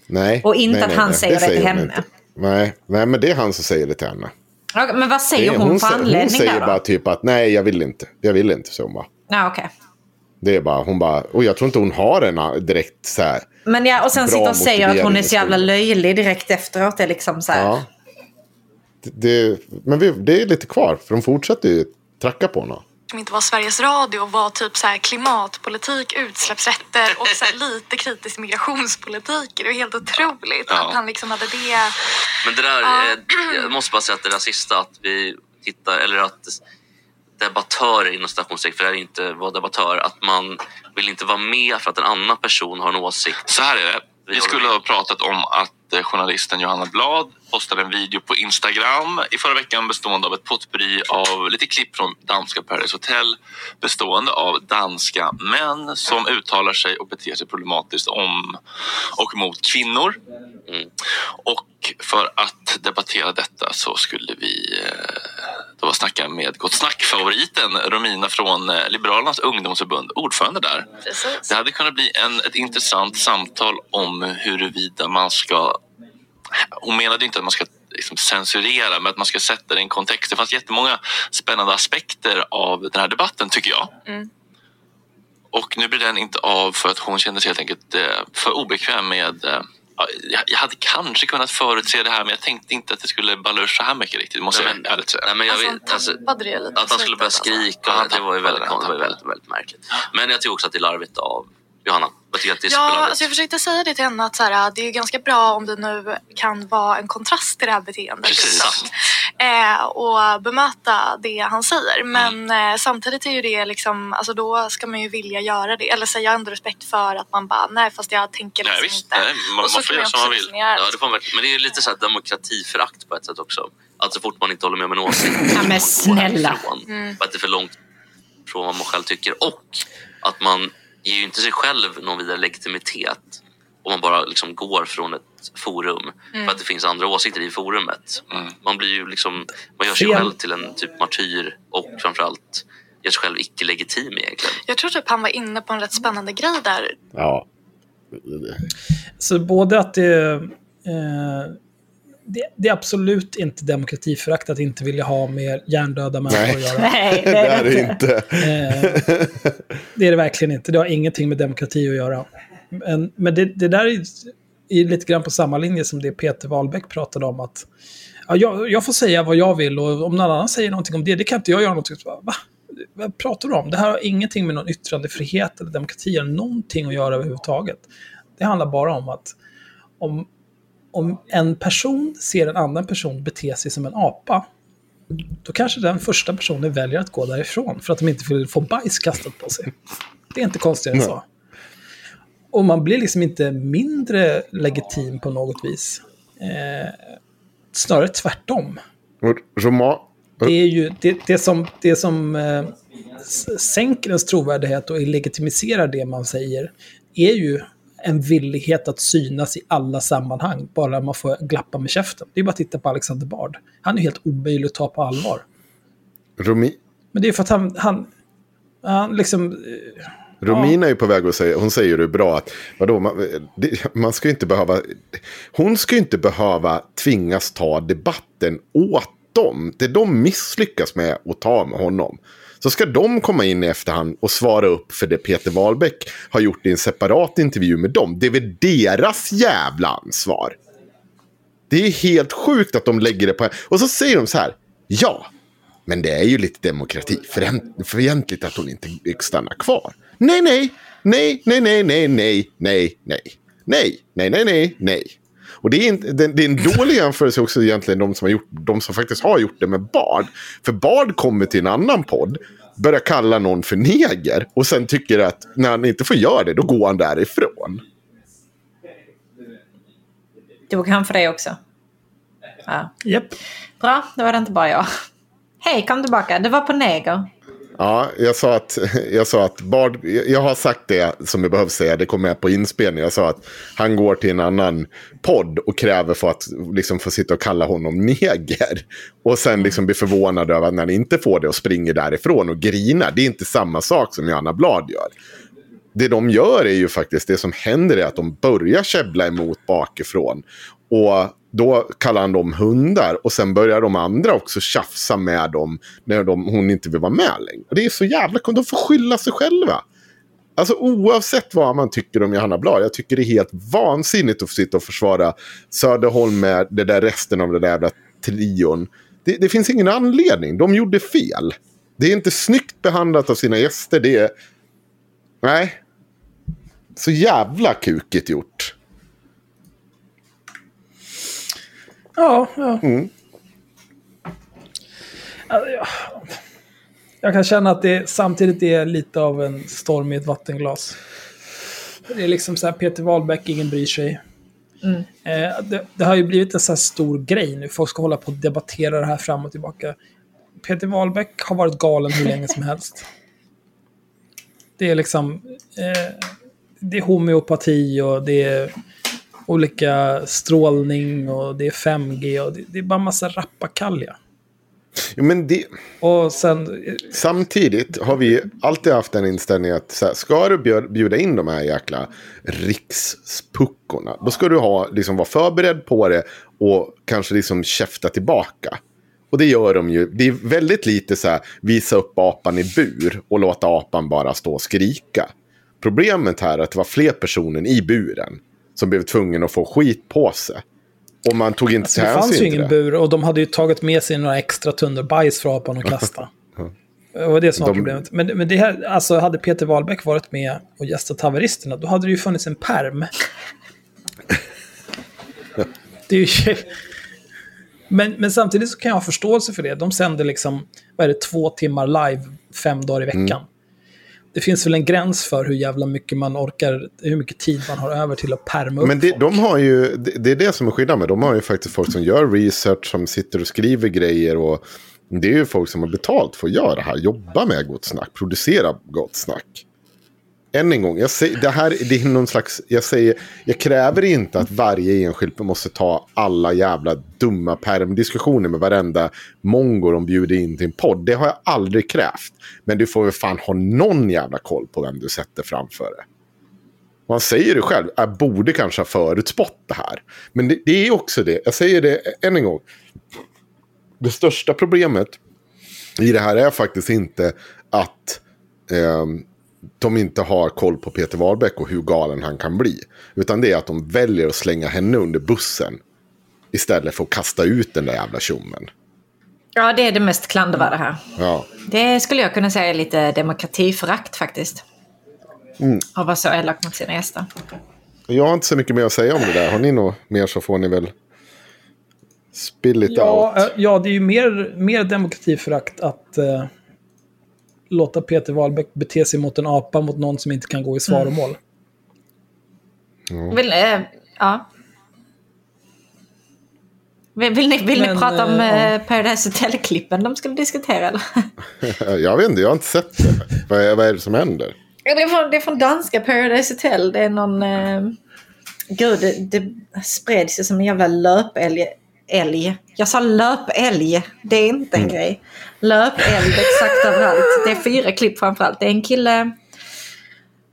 Nej. Och inte nej, att han nej. säger det till hon henne. inte. Nej, nej, men det är han som säger det till henne. Ja, Men vad säger Det- hon, för anledning Hon säger då? bara typ att nej, jag vill inte. Jag vill inte, så hon bara. Ja, okej. Det är bara, hon bara, och jag tror inte hon har en direkt så här. Men ja, och sen sitter och säger att hon är så jävla löjlig direkt efteråt. Det är liksom så här. Ja. Det, det, men vi, det är lite kvar, för de fortsätter ju tracka på honom. Som inte var Sveriges Radio var typ så här klimatpolitik, utsläppsrätter och så här *laughs* lite kritisk migrationspolitik. Det var helt otroligt Ja. att han liksom hade det. Men det där, Ja. eh, jag måste bara säga att det där sista att vi tittar, eller att debattörer inom stationstecken, för det är inte vad debattör, att man vill inte vara med för att en annan person har en åsikt. Så här är det. Vi skulle ha pratat om att eh, journalisten Johanna Blad postade en video på Instagram i förra veckan bestående av ett potpurri av lite klipp från danska Paradise Hotel bestående av danska män som uttalar sig och beter sig problematiskt om och mot kvinnor. Mm. Och för att debattera detta så skulle vi eh, då snacka med Gott Snack-favoriten Romina från eh, Liberalernas ungdomsförbund, ordförande där. Precis. Det hade kunnat bli en, ett intressant samtal om huruvida man ska... Hon menade inte att man ska liksom censurera, men att man ska sätta det i en kontext. Det fanns jättemånga spännande aspekter av den här debatten, tycker jag. Mm. Och nu blir den inte av för att hon kände sig helt enkelt eh, för obekväm med... eh, ja, jag- hade kanske kunnat förutse det här, men jag tänkte inte att det skulle balla ur så här mycket riktigt. Måste Nej, jag ärligt säga. Nej, men jag Alltså, vet, alltså, det lite att han skulle börja alltså. skrika, Ja, han det var ju väldigt, det, var väldigt, väldigt märkligt. Men jag tycker också att det är larvigt av Johanna. Jag tycker att det är Ja, alltså jag försökte säga det till henne att så här, det är ju ganska bra om det nu kan vara en kontrast till det här beteendet. Precis. liksom. Eh, och bemöta det han säger. Men eh, samtidigt är ju det liksom, alltså då ska man ju vilja göra det. Eller har ändå respekt för att man bara, nej fast jag tänker Nej, liksom visst. inte. Nej, man, Och så man får göra som man vill. Ja, det får man, men det är ju lite så här demokratiförakt på ett sätt också. Att så fort man inte håller med om en åsikt. Ja, men snälla. Mm. För att det är för långt från vad man själv tycker. Och att man ger ju inte sig själv någon vidare legitimitet om man bara liksom går från ett forum Mm. för att det finns andra åsikter i forumet. Mm. Man blir ju liksom, man gör sig själv till en typ martyr och framförallt gör sig själv icke-legitim egentligen. Jag tror typ han var inne på en rätt spännande grej där. Ja. Så både att det, eh, det... Det är absolut inte demokratiförakt att inte vilja ha med hjärndöda människor att göra. Nej, *laughs* Det det är det inte. Eh, det är det verkligen inte. Det har ingenting med demokrati att göra. Men, men det, det där är, är lite grann på samma linje som det Peter Wahlbeck pratade om. att ja, jag, jag får säga vad jag vill och om någon annan säger någonting om det, det kan inte jag göra någonting. Bara, Va? Vad pratar du om? Det här har ingenting med någon yttrandefrihet eller demokrati eller någonting att göra överhuvudtaget. Det handlar bara om att om, om en person ser en annan person bete sig som en apa, då kanske den första personen väljer att gå därifrån för att de inte vill få bajs kastat på sig. Det är inte konstigare än så. Och man blir liksom inte mindre legitim på något vis. Eh, snarare tvärtom. Det är ju det, det som, det som eh, sänker ens trovärdighet och legitimiserar det man säger är ju en villighet att synas i alla sammanhang, bara man får glappa med käften. Det är bara att titta på Alexander Bard. Han är helt omöjlig att ta på allvar. Romi, Men det är för att han, han, han liksom... eh, Romina är ju på väg att säga, hon säger det bra, att vadå, man, det, man ska inte behöva, hon ska ju inte behöva tvingas ta debatten åt dem. Det de misslyckas med att ta med honom. Så ska de komma in i efterhand och svara upp för det Peter Wahlbeck har gjort i en separat intervju med dem. Det är väl deras jävla ansvar. Det är helt sjukt att de lägger det på... Och så säger de så här. Ja, men det är ju lite demokratifientligt att hon inte stannar kvar. Nej, nej, nej, nej, nej, nej, nej, nej, nej, nej, nej, nej, nej, nej. Och det är, inte, det, det är en dålig jämförelse också egentligen de som, har gjort, de som faktiskt har gjort det med Bard. För Bard kommer till en annan podd, börjar kalla någon för neger och sen tycker att när han inte får göra det, då går han därifrån. Dog han för det också? Ja. Yep. Bra, då var det inte bara jag. Hej, kom tillbaka. Det var på neger. Ja, jag sa att, *laughs* jag sa att Bard, jag har sagt det som jag behöver säga, det kom med på inspelningen. Jag sa att han går till en annan podd och kräver för att liksom få sitta och kalla honom neger. Och sen liksom blir förvånad över att när han inte får det och springer därifrån och grinar. Det är inte samma sak som Johanna Blad gör. Det de gör är ju faktiskt, det som händer är att de börjar käbbla emot bakifrån. Och då kallar han dem hundar och sen börjar de andra också tjafsa med dem när de, hon inte vill vara med längre. Det är så jävla De får skylla sig själva. Alltså oavsett vad man tycker om Johanna Blad. Jag tycker det är helt vansinnigt att sitta och försvara Söderholm med det där resten av den där jävla trion. Det, det, finns ingen anledning. De gjorde fel. Det är inte snyggt behandlat av sina gäster. Det är... Nej. Så jävla kukigt gjort. Ja, ja. Mm. Jag kan känna att det samtidigt är lite av en storm i ett vattenglas. Det är liksom så här Peter Wahlbeck, ingen bryr sig. Mm. Eh, det, det, har ju blivit en så här stor grej nu. Folk ska hålla på och debattera det här fram och tillbaka. Peter Wahlbeck har varit galen hur länge som helst. Det är liksom... Eh, det är homeopati och det är olika strålning och det är 5G och det, det är bara massa rappakalja. Ja, men det... Och sen... Samtidigt har vi alltid haft den inställningen att så här, ska du bjuda in de här jäkla rikspuckorna. Då ska du ha, liksom, vara förberedd på det och kanske liksom käfta tillbaka. Och det gör de ju. Det är väldigt lite så här, visa upp apan i bur och låta apan bara stå och skrika. Problemet här är att det var fler personer i buren som blev tvungen att få skit på sig. Och man tog inte alltså, hänsyn till det. Det fanns ju ingen bur och de hade ju tagit med sig några extra tunnor bajs för apan att *laughs* kasta. Det var det som var de... problemet. Men, men det här, alltså hade Peter Wahlbeck varit med och gästat haveristerna, då hade det ju funnits en perm. det är ju... Men, men samtidigt så kan jag ha förståelse för det. De sänder liksom, vad är det, två timmar live fem dagar i veckan. Mm det finns väl en gräns för hur jävla mycket man orkar, hur mycket tid man har över till att pärma upp Men det, de har ju, det, det är det som är skillnaden med. De har ju faktiskt folk som gör research, som sitter och skriver grejer och det är ju folk som har betalt för att göra det här, jobba med gott snack, producera gott snack än en gång, jag säger, det här det är någon slags, jag säger, jag kräver inte att varje enskild måste ta alla jävla dumma permdiskussioner med varenda mongo de bjuder in till en podd. Det har jag aldrig krävt. Men du får väl fan ha någon jävla koll på vem du sätter framför det. Man säger det själv, jag borde kanske ha förutspått det här. Men det, det är också det, jag säger det än en gång. Det största problemet i det här är faktiskt inte att eh, de inte har koll på Peter Wahlbeck och hur galen han kan bli. Utan det är att de väljer att slänga henne under bussen. Istället för att kasta ut den där jävla tjommen. Ja, det är det mest klandervärda här. Ja. Det skulle jag kunna säga är lite demokratiförakt faktiskt. Mm. Att vara så elak mot sina gäster. Jag har inte så mycket mer att säga om det där. Har ni något mer så får ni väl spill it ja, out. Ja, det är ju mer, mer demokratiförakt att... Uh låta Peter Wahlbeck bete sig mot en apa mot någon som inte kan gå i svaromål. Mm. Vill, äh, ja. Vill, vill, ni, vill Men, ni prata om äh. Paradise Hotel-klippen de skulle diskutera? Eller? *laughs* jag vet inte, jag har inte sett det. vad, är, vad är det som händer? Det är, från, det är från danska Paradise Hotel. Det är någon... Äh, gud, det, det spreds ju som en jävla löpälg älg. Jag sa löpälg. Det är inte en mm. grej. Löpälg exakt överallt. Det är fyra klipp framförallt. Det är en kille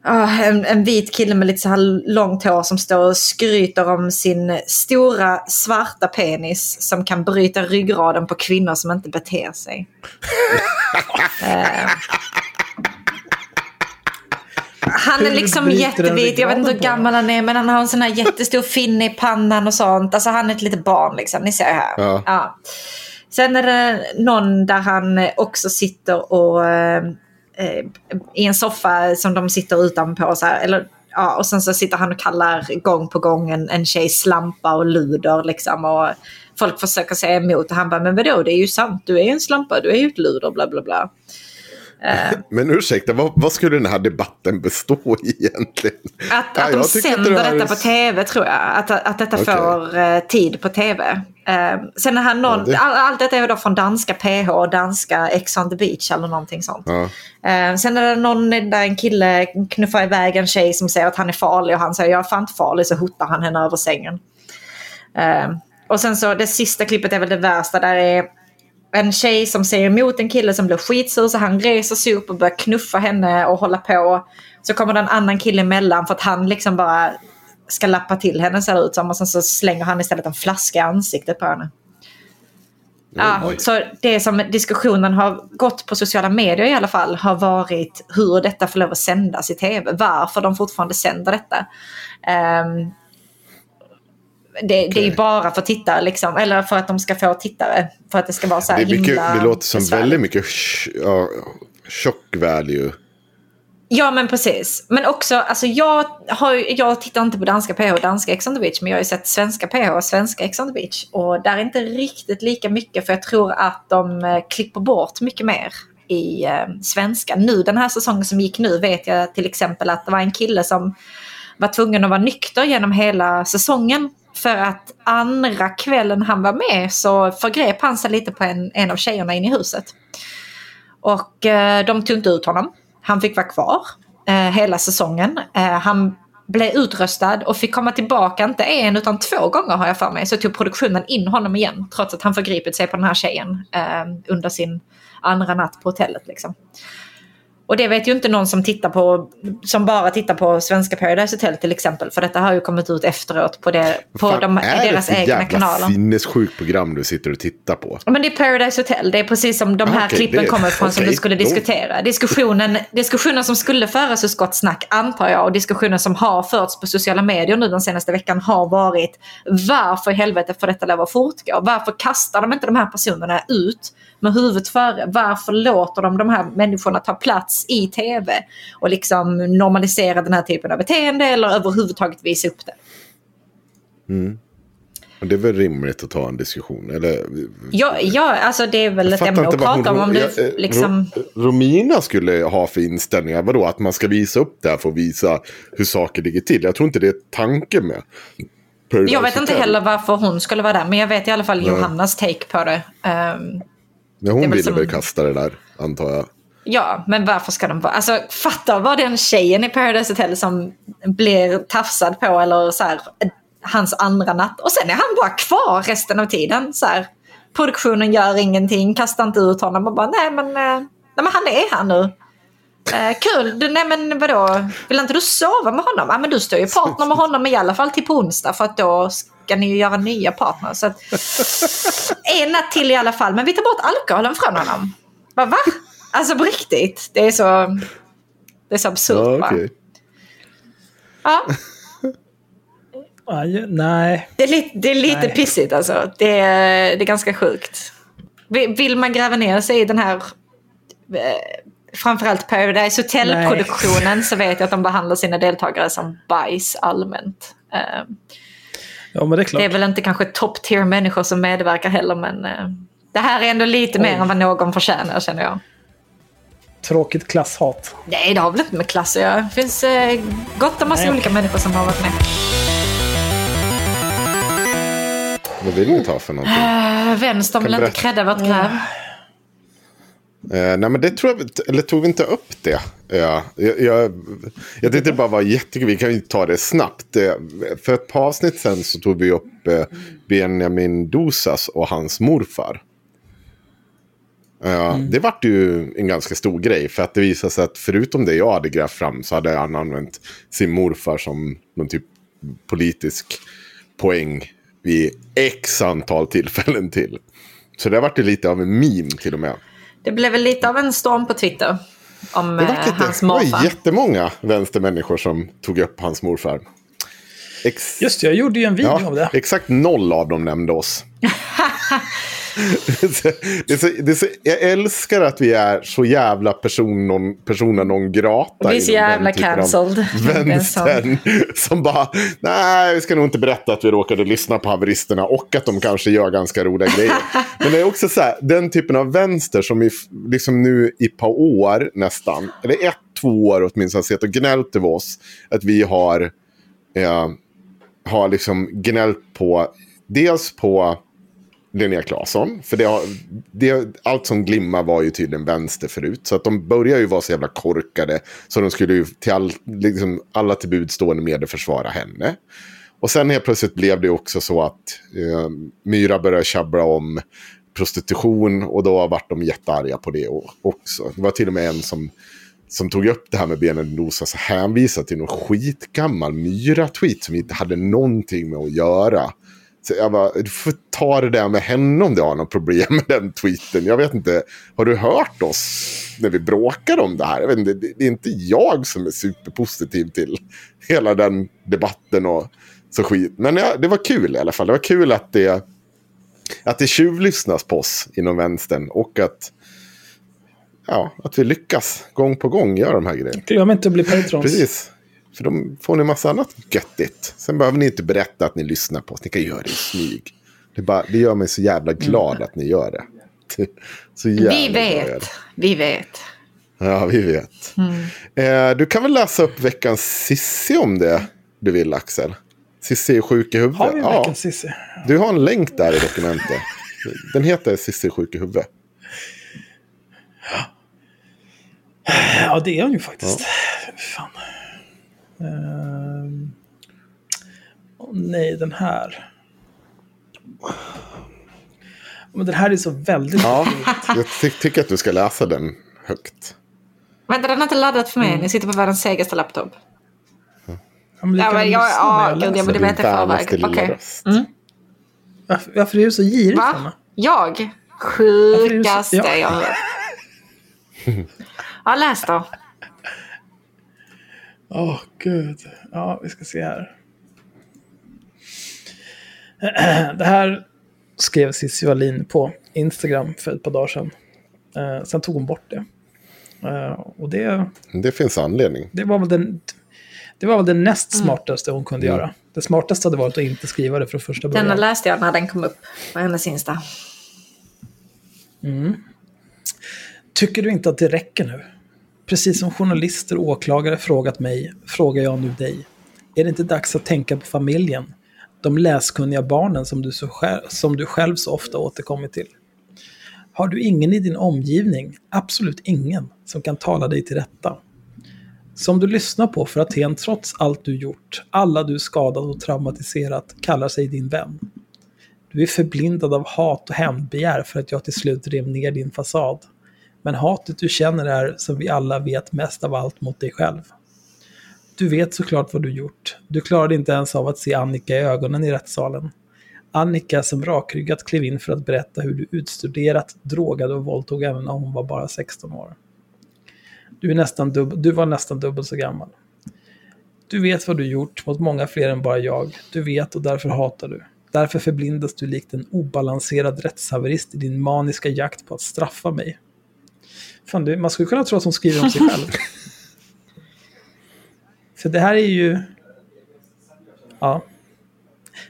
Ah, en, en vit kille med lite så här långt hår som står och skryter om sin stora svarta penis som kan bryta ryggraden på kvinnor som inte beter sig. *laughs* Eh, han är liksom jättevit, jag vet inte hur gammal han är men han har en sån här jättestor finne i pannan och sånt. Alltså han är ett litet barn liksom, ni ser här. Ja. Ja. Sen är det någon där han också sitter och eh, eh, i en soffa som de sitter utanpå så här, eller Ja, och sen så sitter han och kallar gång på gång en, en tjej slampa och luder liksom. Och folk försöker säga emot och han bara, men vadå, det är ju sant, du är ju en slampa, du är ju ett luder, bla bla bla. Eh, Men ursäkta, vad, vad skulle den här debatten bestå i egentligen? Att, Ja, att de tycker inte sänder det detta är- på tv tror jag. Att, att detta Okej. får eh, tid på tv. Eh, sen är han någon, Ja, det- all, allt detta är då från danska PH och danska Ex on the beach eller någonting sånt. Ja. Eh, sen är det någon där en kille knuffar iväg en tjej som säger att han är farlig och han säger jag är fan inte farlig så hotar han henne över sängen. Och sen så det sista klippet är väl det värsta där är en tjej som säger emot en kille som blir skitsur så han reser sig upp och börjar knuffa henne och hålla på. Så kommer det en annan kille emellan för att han liksom bara ska lappa till henne ser det ut som och sen så slänger han istället en flaska i ansiktet på henne. Ja, så det som diskussionen har gått på sociala medier i alla fall har varit hur detta får lov att sändas i tv. Varför de fortfarande sänder detta. Ehm, det, det är bara för tittare liksom, eller för att de ska få tittare. För att det ska vara så här Det, mycket, himla det låter som besvärligt. väldigt mycket ja, value. Ja men precis. Men också, alltså jag, har, jag tittar inte på danska PH och danska Ex on the beach. Men jag har ju sett svenska PH och svenska Ex on the beach. Och där är inte riktigt lika mycket. För jag tror att de eh, klipper bort mycket mer i eh, svenska. Nu den här säsongen som gick nu vet jag till exempel att det var en kille som var tvungen att vara nykter genom hela säsongen. För att andra kvällen han var med så förgrep han sig lite på en, en av tjejerna inne i huset. Och eh, de tog inte ut honom. Han fick vara kvar eh, hela säsongen. Eh, han blev utröstad och fick komma tillbaka, inte en utan två gånger har jag för mig. Så tog produktionen in honom igen trots att han förgripit sig på den här tjejen eh, under sin andra natt på hotellet. Liksom. Och det vet ju inte någon som tittar på, som bara tittar på svenska Paradise Hotel till exempel. För detta har ju kommit ut efteråt på, det, på Fan, de, är deras det ett egna jävla kanaler. sinnessjukt program du sitter och tittar på? Men det är Paradise Hotel. Det är precis som de Ah, här okej, klippen det- kommer från som okej, du skulle diskutera. Diskussionen, diskussionen som skulle föras hos Gott Snack antar jag och diskussionen som har förts på sociala medier nu den senaste veckan har varit varför i helvete får detta lov att fortgå? Varför kastar de inte de här personerna ut med huvudet före? Varför låter de de här människorna ta plats i tv och liksom normalisera den här typen av beteende eller överhuvudtaget visa upp det? Mm. Det är väl rimligt att ta en diskussion? Eller, Ja, ja alltså det är väl ett fattar ämne att prata om. om ja, det eh, liksom... Ro- Romina skulle ha för inställningar. Vadå? Att man ska visa upp det här för att visa hur saker ligger till. Jag tror inte det är tanken med. Paradise Jag vet inte Hotel. heller varför hon skulle vara där, men jag vet i alla fall Nej. Johannas take på det. Ehm, Men det är hon väl ville som- väl kasta det där, antar jag ja, men varför ska de vara... Alltså, fatta vad den tjejen i Paradise Hotel som blir tafsad på eller så här, hans andra natt. Och sen är han bara kvar resten av tiden. Så här, produktionen gör ingenting, kastar inte ut honom och bara nej men, eh, nej, men han är här nu. Eh, kul, du, nej men vadå, vill inte du sova med honom? Ja men du står ju partner med honom i alla fall till på onsdag för att då ska ni ju göra nya partners. Så att, en natt till i alla fall, men vi tar bort alkoholen från honom. Va? va? Alltså på riktigt, det är så, det är så absurt Ja, okej. Ja, Aj, nej. det är lite, det är lite Nej. pissigt alltså. Det är, det är ganska sjukt. Vill man gräva ner sig i den här eh, framförallt Paradise Hotel-produktionen så vet jag att de behandlar sina deltagare som bajs allmänt. Eh, Ja, men det är klart. Det är väl inte kanske top tier människor som medverkar heller men eh, det här är ändå lite mer än vad någon förtjänar känner jag. Tråkigt klasshat. Nej, det har väl inte med klass att göra. Det finns eh, gott om massa Nej. olika människor som har varit med. Vad vill ni ta för någonting? Uh, vänstern vill inte credda vårt gräv. Eh, nej men det tror jag, eller tog vi inte upp det? Ja, jag, jag, jag tänkte bara vara jättekul, vi kan ju ta det snabbt. Eh, för ett par avsnitt sen så tog vi upp eh, Benjamin Dosas och hans morfar. Eh, Det vart ju en ganska stor grej. För att det visade sig att förutom det jag hade grävt fram så hade han använt sin morfar som någon typ politisk poäng vid x antal tillfällen till. Så det vart ju lite av en meme till och med. Det blev väl lite av en storm på Twitter om Det eh, var, lite, hans det var morfar. jättemånga vänstermänniskor som tog upp hans morfar. Ex Just det, jag gjorde ju en video ja, om det. Exakt noll av dem nämnde oss. *laughs* det så, det så, jag älskar att vi är så jävla person non, persona non grata. Vi är så jävla cancelled. Vänstern. Som bara, nej vi ska nog inte berätta att vi råkade lyssna på haveristerna och att de kanske gör ganska roliga grejer. *laughs* Men det är också så här, den typen av vänster som i, liksom nu i ett par år nästan, eller ett, två år åtminstone, har sett och gnällt över oss. Att vi har, eh, har liksom gnällt på, dels på Linnea Claesson. För det har, det, allt som glimmar var ju tydligen vänster förut. Så att de börjar ju vara så jävla korkade. Så de skulle ju till all, liksom alla till budstående medel försvara henne. Och sen helt plötsligt blev det också så att eh, Myra började tjabbla om prostitution. Och då vart de jättearga på det också. Det var till och med en som, som tog upp det här med benen Nosa. Så hänvisade till någon skitgammal Myra-tweet som inte hade någonting med att göra. Så jag bara, du får ta det där med henne om du har något problem med den tweeten. Jag vet inte, har du hört oss när vi bråkar om det här? Jag vet inte, det det är inte jag som är superpositiv till hela den debatten och så skit. Men ja, det var kul i alla fall. Det var kul att det, att det tjuvlyssnas på oss inom vänstern och att, ja, att vi lyckas gång på gång göra de här grejerna. Glöm inte att bli patrons. Precis. För då får ni massa annat göttigt. Sen behöver ni inte berätta att ni lyssnar på oss. Ni kan göra det i smyg. Det, bara, det gör mig så jävla glad att ni gör det. *laughs* Så jävla Vi glad vet. Vi vet. Ja, vi vet. Eh, du kan väl läsa upp veckans Sissi om det du vill, Axel? Sissi är sjuk i huvudet. Har vi ja, veckans Cissi? du har en länk där i dokumentet. Den heter Sissi är sjuk i huvudet. Ja, det är hon ju faktiskt. Fan. Åh, nej, den här. Men den här är så väldigt... Ja, jag ty tycker att du ska läsa den högt. Vänta, den har inte laddat för mig. Ni sitter på världens segaste laptop. Ja, men Ja, men jag, ja, jag gud, jag borde veta i förväg. Okej. Mm. Varför, varför är du så girig? Va? Sanna? Jag? Sjukaste så- ja. jag har hört. *laughs* Ja, läs då. Åh, gud. Ja, vi ska se här. *clears throat* Det här skrev Cissi Wallin på Instagram för ett par dagar sedan. Eh, sen tog hon bort det. Eh, och det, Det finns anledning. det, var väl den, det var väl det näst smartaste hon kunde göra. Det smartaste hade varit att inte skriva det från första början. Denna läste jag när den kom upp på hennes Insta. Tycker du inte att det räcker nu? Precis som journalister och åklagare frågat mig, frågar jag nu dig. Är det inte dags att tänka på familjen? De läskunniga barnen som du, så själv, som du själv så ofta återkommit till. Har du ingen i din omgivning, absolut ingen, som kan tala dig till rätta? Som du lyssnar på för att trots allt du gjort, alla du skadat och traumatiserat, kallar sig din vän. Du är förblindad av hat och hämndbegär för att jag till slut rev ner din fasad. Men hatet du känner är, som vi alla vet, mest av allt mot dig själv. Du vet såklart vad du gjort. Du klarade inte ens av att se Annika i ögonen i rättssalen. Annika som rakryggat klev in för att berätta hur du utstuderat, drogade och våldtog även när hon var bara 16 år. Du, är nästan dubb- du var nästan dubbelt så gammal. Du vet vad du gjort mot många fler än bara jag. Du vet och därför hatar du. Därför förblindas du likt en obalanserad rättshaverist i din maniska jakt på att straffa mig. Fan, man skulle kunna tro att hon skriver om sig själv. *laughs* För det här är ju... Ja.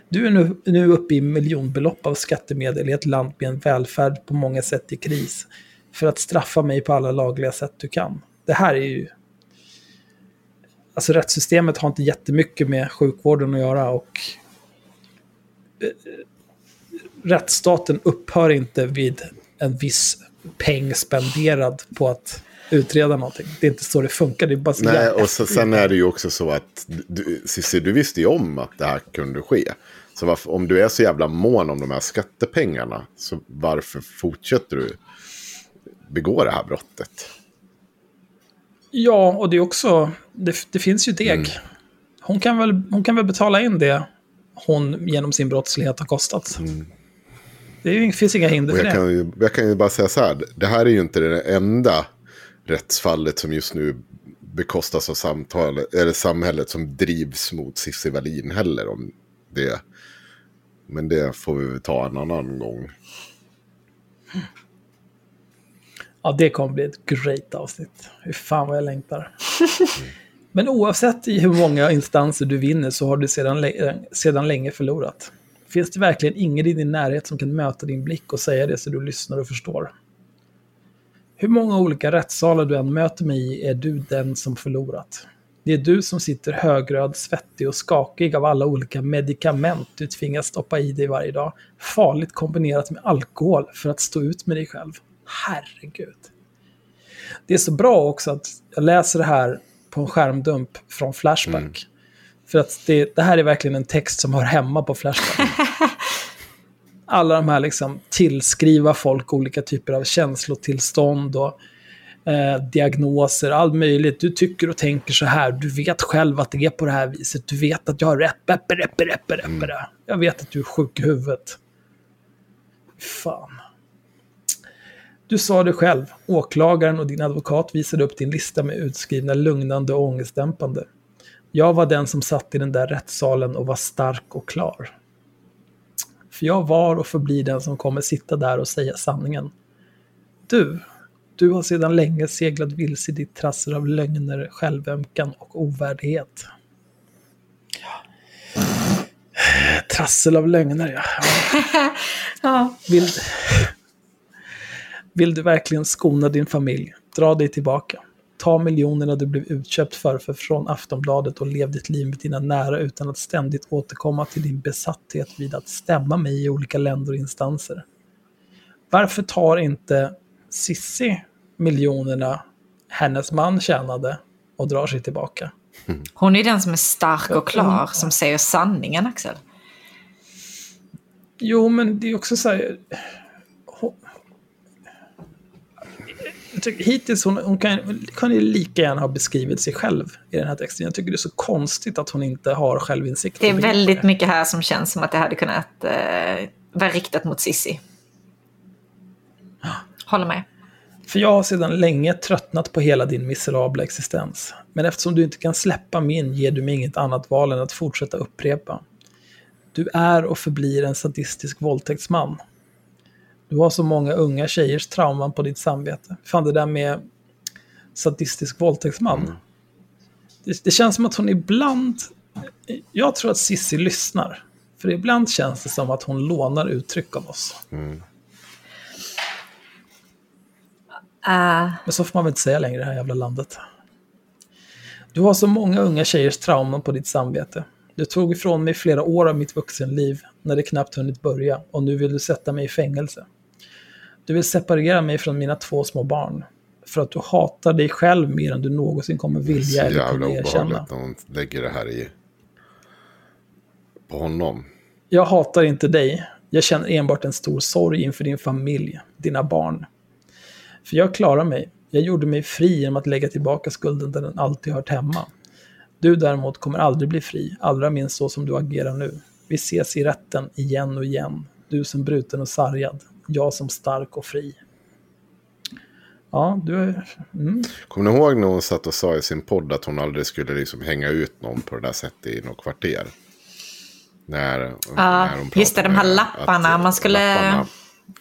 Du är nu, nu uppe i miljonbelopp av skattemedel i ett land med en välfärd på många sätt i kris. För att straffa mig på alla lagliga sätt du kan. Det här är ju... Alltså rättssystemet har inte jättemycket med sjukvården att göra och... eh, Rättsstaten upphör inte vid en viss peng spenderad på att utreda någonting. Det är inte så det funkar. Det är bara så Nej, och så, sen är det ju också så att du, Cissi, du visste ju om att det här kunde ske. Så varför, om du är så jävla mån om de här skattepengarna, så varför fortsätter du begå det här brottet. Ja, och det är också, det, det finns ju deg. Mm. Hon, kan väl, hon kan väl betala in det hon genom sin brottslighet har kostat. Det finns inga hinder för jag det. kan, ju, jag kan ju bara säga så här. Det här är ju inte det enda rättsfallet som just nu bekostas av samtal, eller samhället som drivs mot Cissi Wallin heller. Om det. Men det får vi ta en annan gång. Ja, det kommer bli ett great avsnitt. Hur fan vad jag längtar. *laughs* Men oavsett i hur många instanser du vinner så har du sedan, sedan länge förlorat. Finns det verkligen ingen i din närhet som kan möta din blick och säga det så du lyssnar och förstår? Hur många olika rättssalar du än möter mig i är du den som förlorat. Det är du som sitter högröd, svettig och skakig av alla olika medicament du tvingas stoppa i dig varje dag. Farligt kombinerat med alkohol för att stå ut med dig själv. Herregud. Det är så bra också att jag läser det här på en skärmdump från Flashback. Mm. För att det, det här är verkligen en text som hör hemma på Flashback. *laughs* Alla de här liksom tillskriva folk olika typer av känslotillstånd och eh, diagnoser, allt möjligt. Du tycker och tänker så här, du vet själv att det är på det här viset, du vet att jag har rätt, beppe, reppe, reppe, reppe. Jag vet att du är sjuk i huvudet. Fan. Du sa det själv, åklagaren och din advokat visade upp din lista med utskrivna lugnande och ångestdämpande. Jag var den som satt i den där rättssalen och var stark och klar. För jag var och förblir den som kommer sitta där och säga sanningen. Du, du har sedan länge seglat vilse i ditt trassel av lögner, självömkan och ovärdighet. Trassel av lögner, ja. *laughs* Ja. Vill, vill du verkligen skona din familj? Dra dig tillbaka. Ta miljonerna du blev utköpt för, för från Aftonbladet och lev ditt liv med dina nära utan att ständigt återkomma till din besatthet vid att stämma mig i olika länder och instanser. Varför tar inte Sissi miljonerna hennes man tjänade och drar sig tillbaka? Hon är den som är stark och klar, som säger sanningen Axel. Jo, men det är också så här... Hon, jag tycker, hittills hon, hon kan, kan ju lika gärna ha beskrivit sig själv i den här texten. Jag tycker det är så konstigt att hon inte har självinsikt. Det är väldigt mycket här som känns som att det hade kunnat eh, vara riktat mot Sissi. Håller med. För jag har sedan länge tröttnat på hela din miserabla existens. Men eftersom du inte kan släppa min ger du mig inget annat val än att fortsätta upprepa. Du är och förblir en sadistisk våldtäktsman. Du har så många unga tjejers trauman på ditt samvete. Fan, det där med sadistisk våldtäktsman. Det, det känns som att hon ibland... Jag tror att Sissi lyssnar. För ibland känns det som att hon lånar uttryck av oss. Uh, Men så får man väl inte säga längre i det här jävla landet. Du har så många unga tjejers trauman på ditt samvete. Du tog ifrån mig flera år av mitt vuxenliv när det knappt hunnit börja och nu vill du sätta mig i fängelse. Du vill separera mig från mina två små barn. För att du hatar dig själv mer än du någonsin kommer Så vilja eller jävla kunna erkänna. obehagligt när hon lägger det här i... På honom. Jag hatar inte dig. Jag känner enbart en stor sorg inför din familj, dina barn. För jag klarar mig. Jag gjorde mig fri genom att lägga tillbaka skulden där den alltid hört hemma. Du däremot kommer aldrig bli fri, allra minst så som du agerar nu. Vi ses i rätten igen och igen. Du som bruten och sargad. Jag som stark och fri. Ja, du är... Mm. Kommer ni ihåg när hon satt och sa i sin podd att hon aldrig skulle liksom hänga ut någon på det där sättet i något kvarter? När, Ja, när hon just det, de här lapparna. att- Man skulle- lapparna.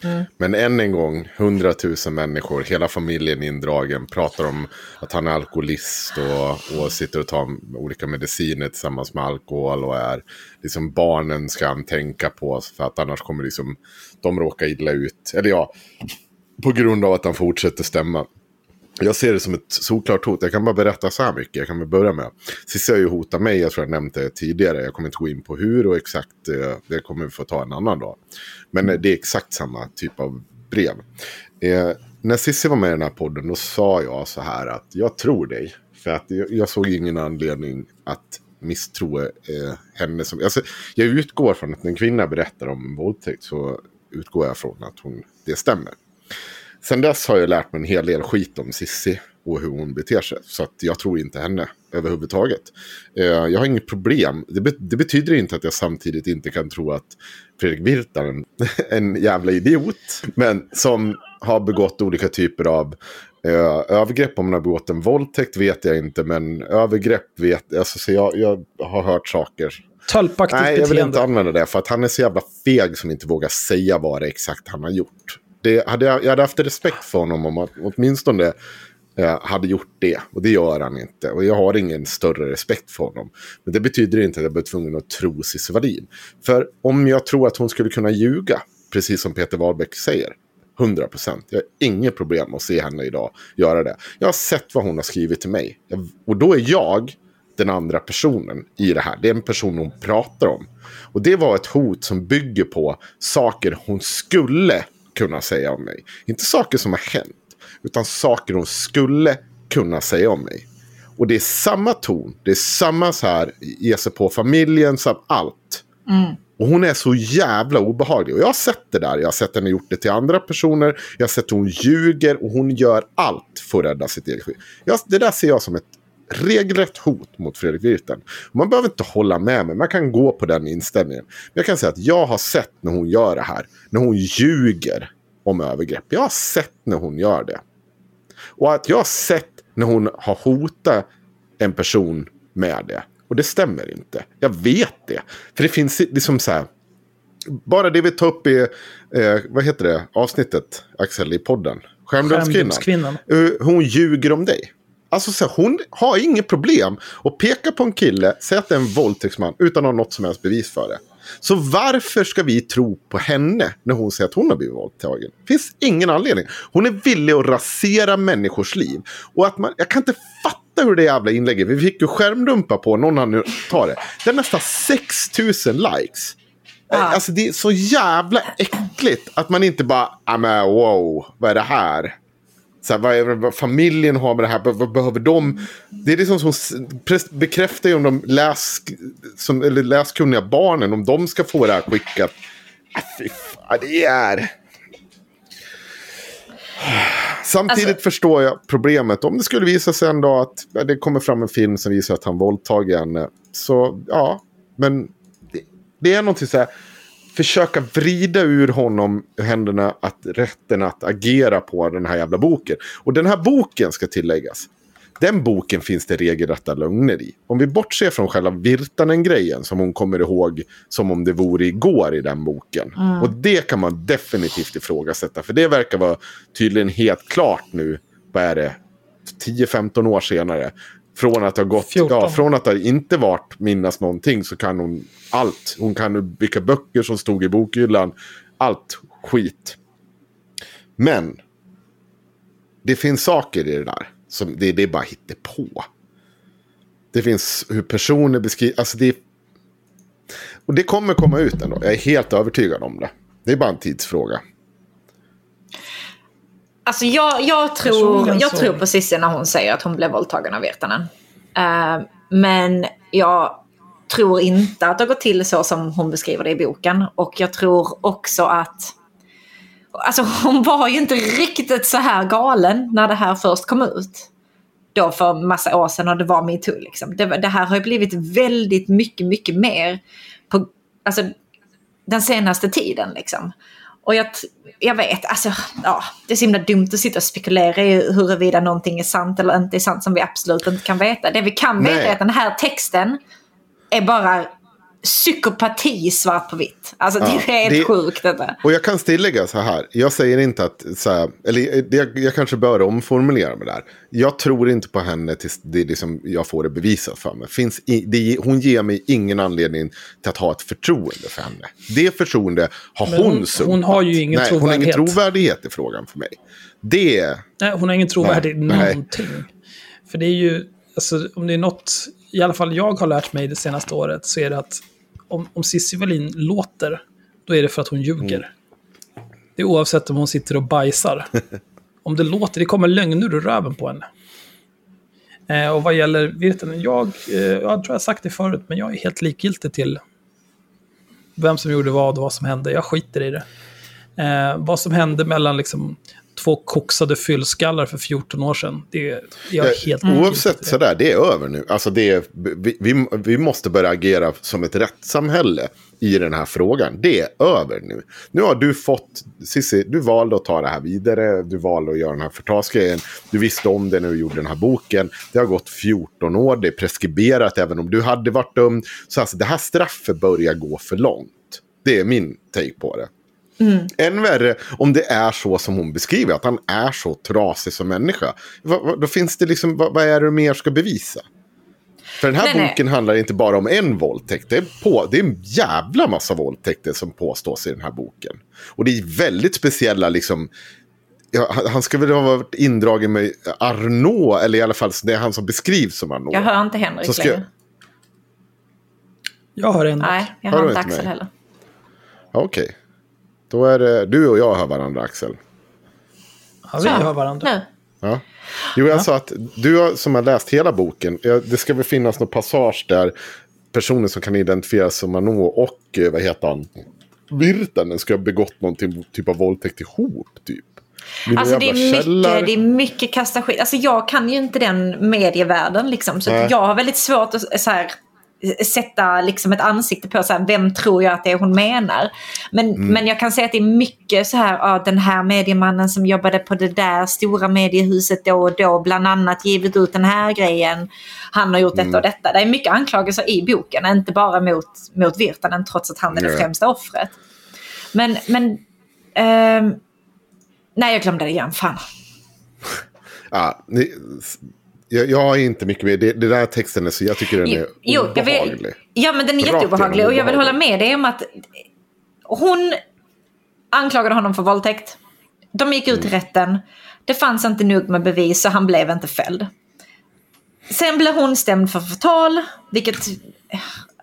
Mm. Men än en gång, hundratusen människor, hela familjen indragen, pratar om att han är alkoholist och, och sitter och tar olika mediciner tillsammans med alkohol och är liksom barnen ska han tänka på för att annars kommer liksom de råka illa ut. Eller ja, på grund av att han fortsätter stämma. Jag ser det som ett solklart hot. Jag kan bara berätta så här mycket. Jag kan väl börja med. Cissi har ju hotat mig. Jag tror jag nämnt det tidigare. Jag kommer inte gå in på hur och exakt. Eh, det kommer vi få ta en annan dag. Men eh, det är exakt samma typ av brev. Eh, när Cissi var med i den här podden då sa jag så här att jag tror dig. För att jag, jag såg ingen anledning att misstro eh, henne. Som, alltså, jag utgår från att när en kvinna berättar om en våldtäkt så utgår jag från att hon, det stämmer. Sen dess har jag lärt mig en hel del skit om Sissi och hur hon beter sig. Så att jag tror inte henne överhuvudtaget. Eh, jag har inget problem. Det, be det, betyder inte att jag samtidigt inte kan tro att Fredrik Virtanen är *laughs* en jävla idiot. Men som har begått olika typer av eh, övergrepp. Om han har begått en våldtäkt vet jag inte. Men övergrepp vet. Alltså, så jag. Jag har hört saker. Tölpaktigt Nej, jag vill beteende. inte använda det. För att han är så jävla feg som inte vågar säga vad det är exakt han har gjort. Det hade jag, jag hade haft respekt för honom om han åtminstone eh, hade gjort det. Och det gör han inte. Och jag har ingen större respekt för honom. Men det betyder inte att jag blir tvungen att tro Cissi Wallin. För om jag tror att hon skulle kunna ljuga, precis som Peter Wahlbeck säger, 100 procent. Jag har inget problem att se henne idag göra det. Jag har sett vad hon har skrivit till mig. Jag, och då är jag den andra personen i det här. Det är en person hon pratar om. Och det var ett hot som bygger på saker hon skulle kunna säga om mig. Inte saker som har hänt, utan saker hon skulle kunna säga om mig. Och det är samma ton, det är samma så här, ge sig på familjen, så allt. Och hon är så jävla obehaglig. Och jag har sett det där. Jag har sett henne gjort det till andra personer. Jag har sett hon ljuger och hon gör allt för att rädda sitt eget skit. Jag, det där ser jag som ett regelrätt hot mot Fredrik Virtanen. Man behöver inte hålla med mig. Man kan gå på den inställningen. Men jag kan säga att jag har sett när hon gör det här. När hon ljuger om övergrepp. Jag har sett när hon gör det. Och att jag har sett när hon har hotat en person med det. Och det stämmer inte. Jag vet det. För det finns liksom så här. Bara det vi tar upp i, eh, vad heter det, avsnittet, Axel, i podden. Skärmdumskvinnan. Eh, Hon ljuger om dig. Alltså så här, hon har inget problem att peka på en kille, säga att det är en våldtäktsman utan att ha något som helst bevis för det. Så varför ska vi tro på henne när hon säger att hon har blivit våldtagen? Det finns ingen anledning. Hon är villig att rasera människors liv. Och att man, jag kan inte fatta hur det jävla inlägget, vi fick ju skärmdumpa på, någon hann nu ta det. Det är nästan 6000 likes. Alltså det är så jävla äckligt att man inte bara, ah, men wow, vad är det här? Så här, vad, är, vad familjen har med det här, vad, vad behöver de? Det är liksom som bekräftar ju om de läs, som, eller läskunniga barnen, om de ska få det här skickat. Ah, fy fan, det är... Samtidigt förstår jag problemet. Om det skulle visa sig en dag att det kommer fram en film som visar att han våldtagit henne. Så ja, men det, det är någonting så här. Försöka vrida ur honom händerna att rätten att agera på den här jävla boken. Och den här boken ska tilläggas. Den boken finns det regelrätta lögner i. Om vi bortser från själva Virtanen-grejen som hon kommer ihåg som om det vore igår i den boken. Mm. Och det kan man definitivt ifrågasätta. För det verkar vara tydligen helt klart nu. Vad är det? 10-15 år senare. Från att ha gått, 14. ja, från att ha inte varit minnas någonting så kan hon allt. Hon kan vilka böcker som stod i bokhyllan. Allt skit. Men det finns saker i det där. Som det, det är bara på. Det finns hur personer beskriver. Alltså det, och det kommer komma ut ändå. Jag är helt övertygad om det. Det är bara en tidsfråga. Alltså jag, jag, tror, jag tror på Cissi när hon säger att hon blev våldtagen av Virtanen. Eh, men jag tror inte att det gått till så som hon beskriver det i boken. Och jag tror också att... Alltså hon var ju inte riktigt så här galen när det här först kom ut. Då för massa år sedan och det var metoo liksom. Det, det här har ju blivit väldigt mycket, mycket mer på alltså, den senaste tiden liksom. Och jag, jag vet, alltså, ja, det är så himla dumt att sitta och spekulera i huruvida någonting är sant eller inte är sant som vi absolut inte kan veta. Det vi kan veta Nej. är att den här texten är bara psykopati svart på vitt. Alltså Ja, det är helt det- sjukt detta. Och jag kan tillägga så här. Jag säger inte att, så här, eller jag, jag kanske bör omformulera mig där. Jag tror inte på henne tills det är liksom, jag får det bevisat för mig. Finns i, det, hon ger mig ingen anledning till att ha ett förtroende för henne. Det förtroende har Men hon, hon- sumpat. hon har ju ingen Nej, Hon har ingen trovärdighet. trovärdighet i frågan för mig. Det... Nej, hon har ingen trovärdighet Nej, nej. någonting. För det är ju, alltså om det är något, i alla fall jag har lärt mig det senaste året, så är det att om, om Cissi Wallin låter, då är det för att hon ljuger. Mm. Det är oavsett om hon sitter och bajsar. *laughs* om det låter, det kommer lögner ur röven på henne. Eh, och vad gäller Virtanen, jag, eh, jag tror jag sagt det förut, men jag är helt likgiltig till vem som gjorde vad och vad som hände. Jag skiter i det. Eh, vad som hände mellan liksom två koksade fyllskallar för 14 år sedan. Det är, jag är helt Oavsett sådär, det är över nu. Alltså det är, vi, vi, vi måste börja agera som ett rättssamhälle i den här frågan. Det är över nu. Nu har du fått, Cissi, du valde att ta det här vidare. Du valde att göra den här förtalsgrejen. Du visste om det när du gjorde den här boken. Det har gått 14 år, det är preskriberat även om du hade varit dömd. Så alltså det här straffet börjar gå för långt. Det är min take på det. Än värre om det är så som hon beskriver, att han är så trasig som människa. Va, va, då finns det liksom, vad, vad är det du mer ska bevisa? För den här Nej, nej. boken handlar inte bara om en våldtäkt. Det är, på, det är en jävla massa våldtäkter som påstås i den här boken. Och det är väldigt speciella liksom... Ja, han- ska väl ha varit indragen med Arnaud, eller i alla fall det är han som beskrivs som Arnaud. Jag hör inte Henrik ska längre. jag- Jag har en. Nej, jag Hör hör inte Axel mig? heller. Okej. Då är det du och jag hör varandra, Axel. Ja, vi hör varandra. Nu. Ja. Jo, jag sa att du som har läst hela boken, det ska väl finnas någon passage där personen som kan identifieras som Arnaud och, eh, vad heter han, Virtanen ska ha begått någon typ- typ av våldtäkt ihop, typ. Alltså det är, mycket, det är mycket kasta skit. Alltså jag kan ju inte den medievärlden liksom. Så Nej. jag har väldigt svårt att så här, sätta liksom ett ansikte på så här, vem tror jag att det är hon menar. Men, Mm. men jag kan säga att det är mycket så här, ja, den här mediemannen som jobbade på det där stora mediehuset då och då, bland annat givit ut den här grejen. Han har gjort detta Mm. och detta. Det är mycket anklagelser i boken, inte bara mot, mot Virtanen trots att han är det främsta offret. Men, men ehm, nej jag glömde det igen, fan. *laughs* Ja, ni, jag, jag har inte mycket mer. Det, det där texten är så, jag tycker den är Jo, jag vill, obehaglig. ja, men den är Rakt jätteobehaglig. Och jag vill hålla obehaglig. med dig om att hon anklagade honom för våldtäkt. De gick ut i Mm. rätten. Det fanns inte nog med bevis så han blev inte fälld. Sen blev hon stämd för förtal, vilket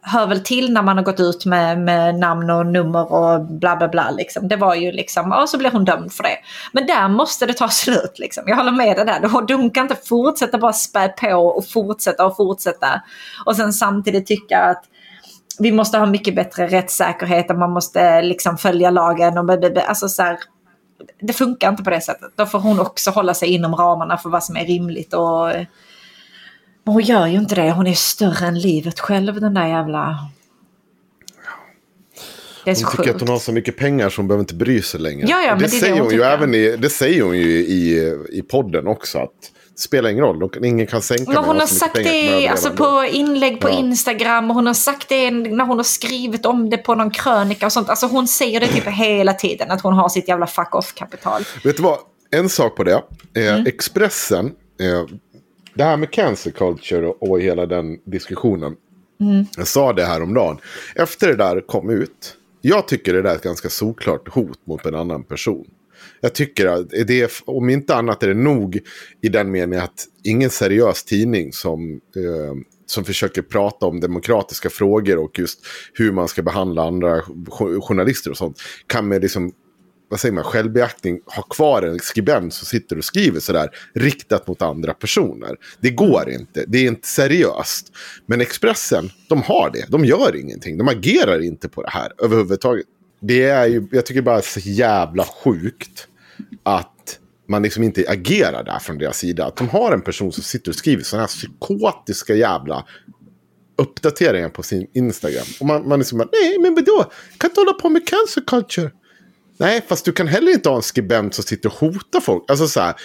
hör väl till när man har gått ut med, med namn och nummer och bla bla bla. Liksom. Det var ju liksom, och så blev hon dömd för det. Men där måste det ta *laughs* slut. Liksom. Jag håller med dig där. Du kan inte fortsätta bara spä på och fortsätta och fortsätta. Och sen samtidigt tycka att vi måste ha mycket bättre rättssäkerhet och man måste liksom följa lagen. Och, alltså så här, det funkar inte på det sättet. Då får hon också hålla sig inom ramarna för vad som är rimligt. Och, men hon gör ju inte det. Hon är större än livet själv den där jävla... Det är så Hon tycker sjukt. att hon har så mycket pengar så hon behöver inte bry sig längre. Ja, ja, det, det är det säger hon hon ju även i, det säger hon ju i, i podden också. Att det spelar ingen roll, ingen kan sänka mig. Men Jag hon har så sagt det alltså, på inlägg på Ja. Instagram och hon har sagt det när hon har skrivit om det på någon krönika och sånt. Alltså hon säger det typ hela tiden att hon har sitt jävla fuck off-kapital. Vet du vad? En sak på det. Eh, Mm. Expressen. Eh, det här med cancer culture och, och hela den diskussionen. Mm. Jag sa det här om dagen. Efter det där kom ut. Jag tycker det där är ett ganska såklart hot mot en annan person. Jag tycker att det är, om inte annat är det nog i den meningen att ingen seriös tidning som, eh, som försöker prata om demokratiska frågor och just hur man ska behandla andra journalister och sånt kan med liksom vad säger man, självbeaktning ha kvar en skribent som sitter och skriver sådär riktat mot andra personer. Det går inte, det är inte seriöst. Men Expressen, de har det, de gör ingenting, de agerar inte på det här överhuvudtaget. Det är ju, jag tycker bara så jävla sjukt att man liksom inte agerar där från deras sida. Att de har en person som sitter och skriver sådana här psykotiska jävla uppdateringar på sin Instagram. Och man, man är som bara, nej men vadå, kan inte hålla på med cancer culture. Nej, fast du kan heller inte ha en skribent som sitter och hotar folk. Alltså så här,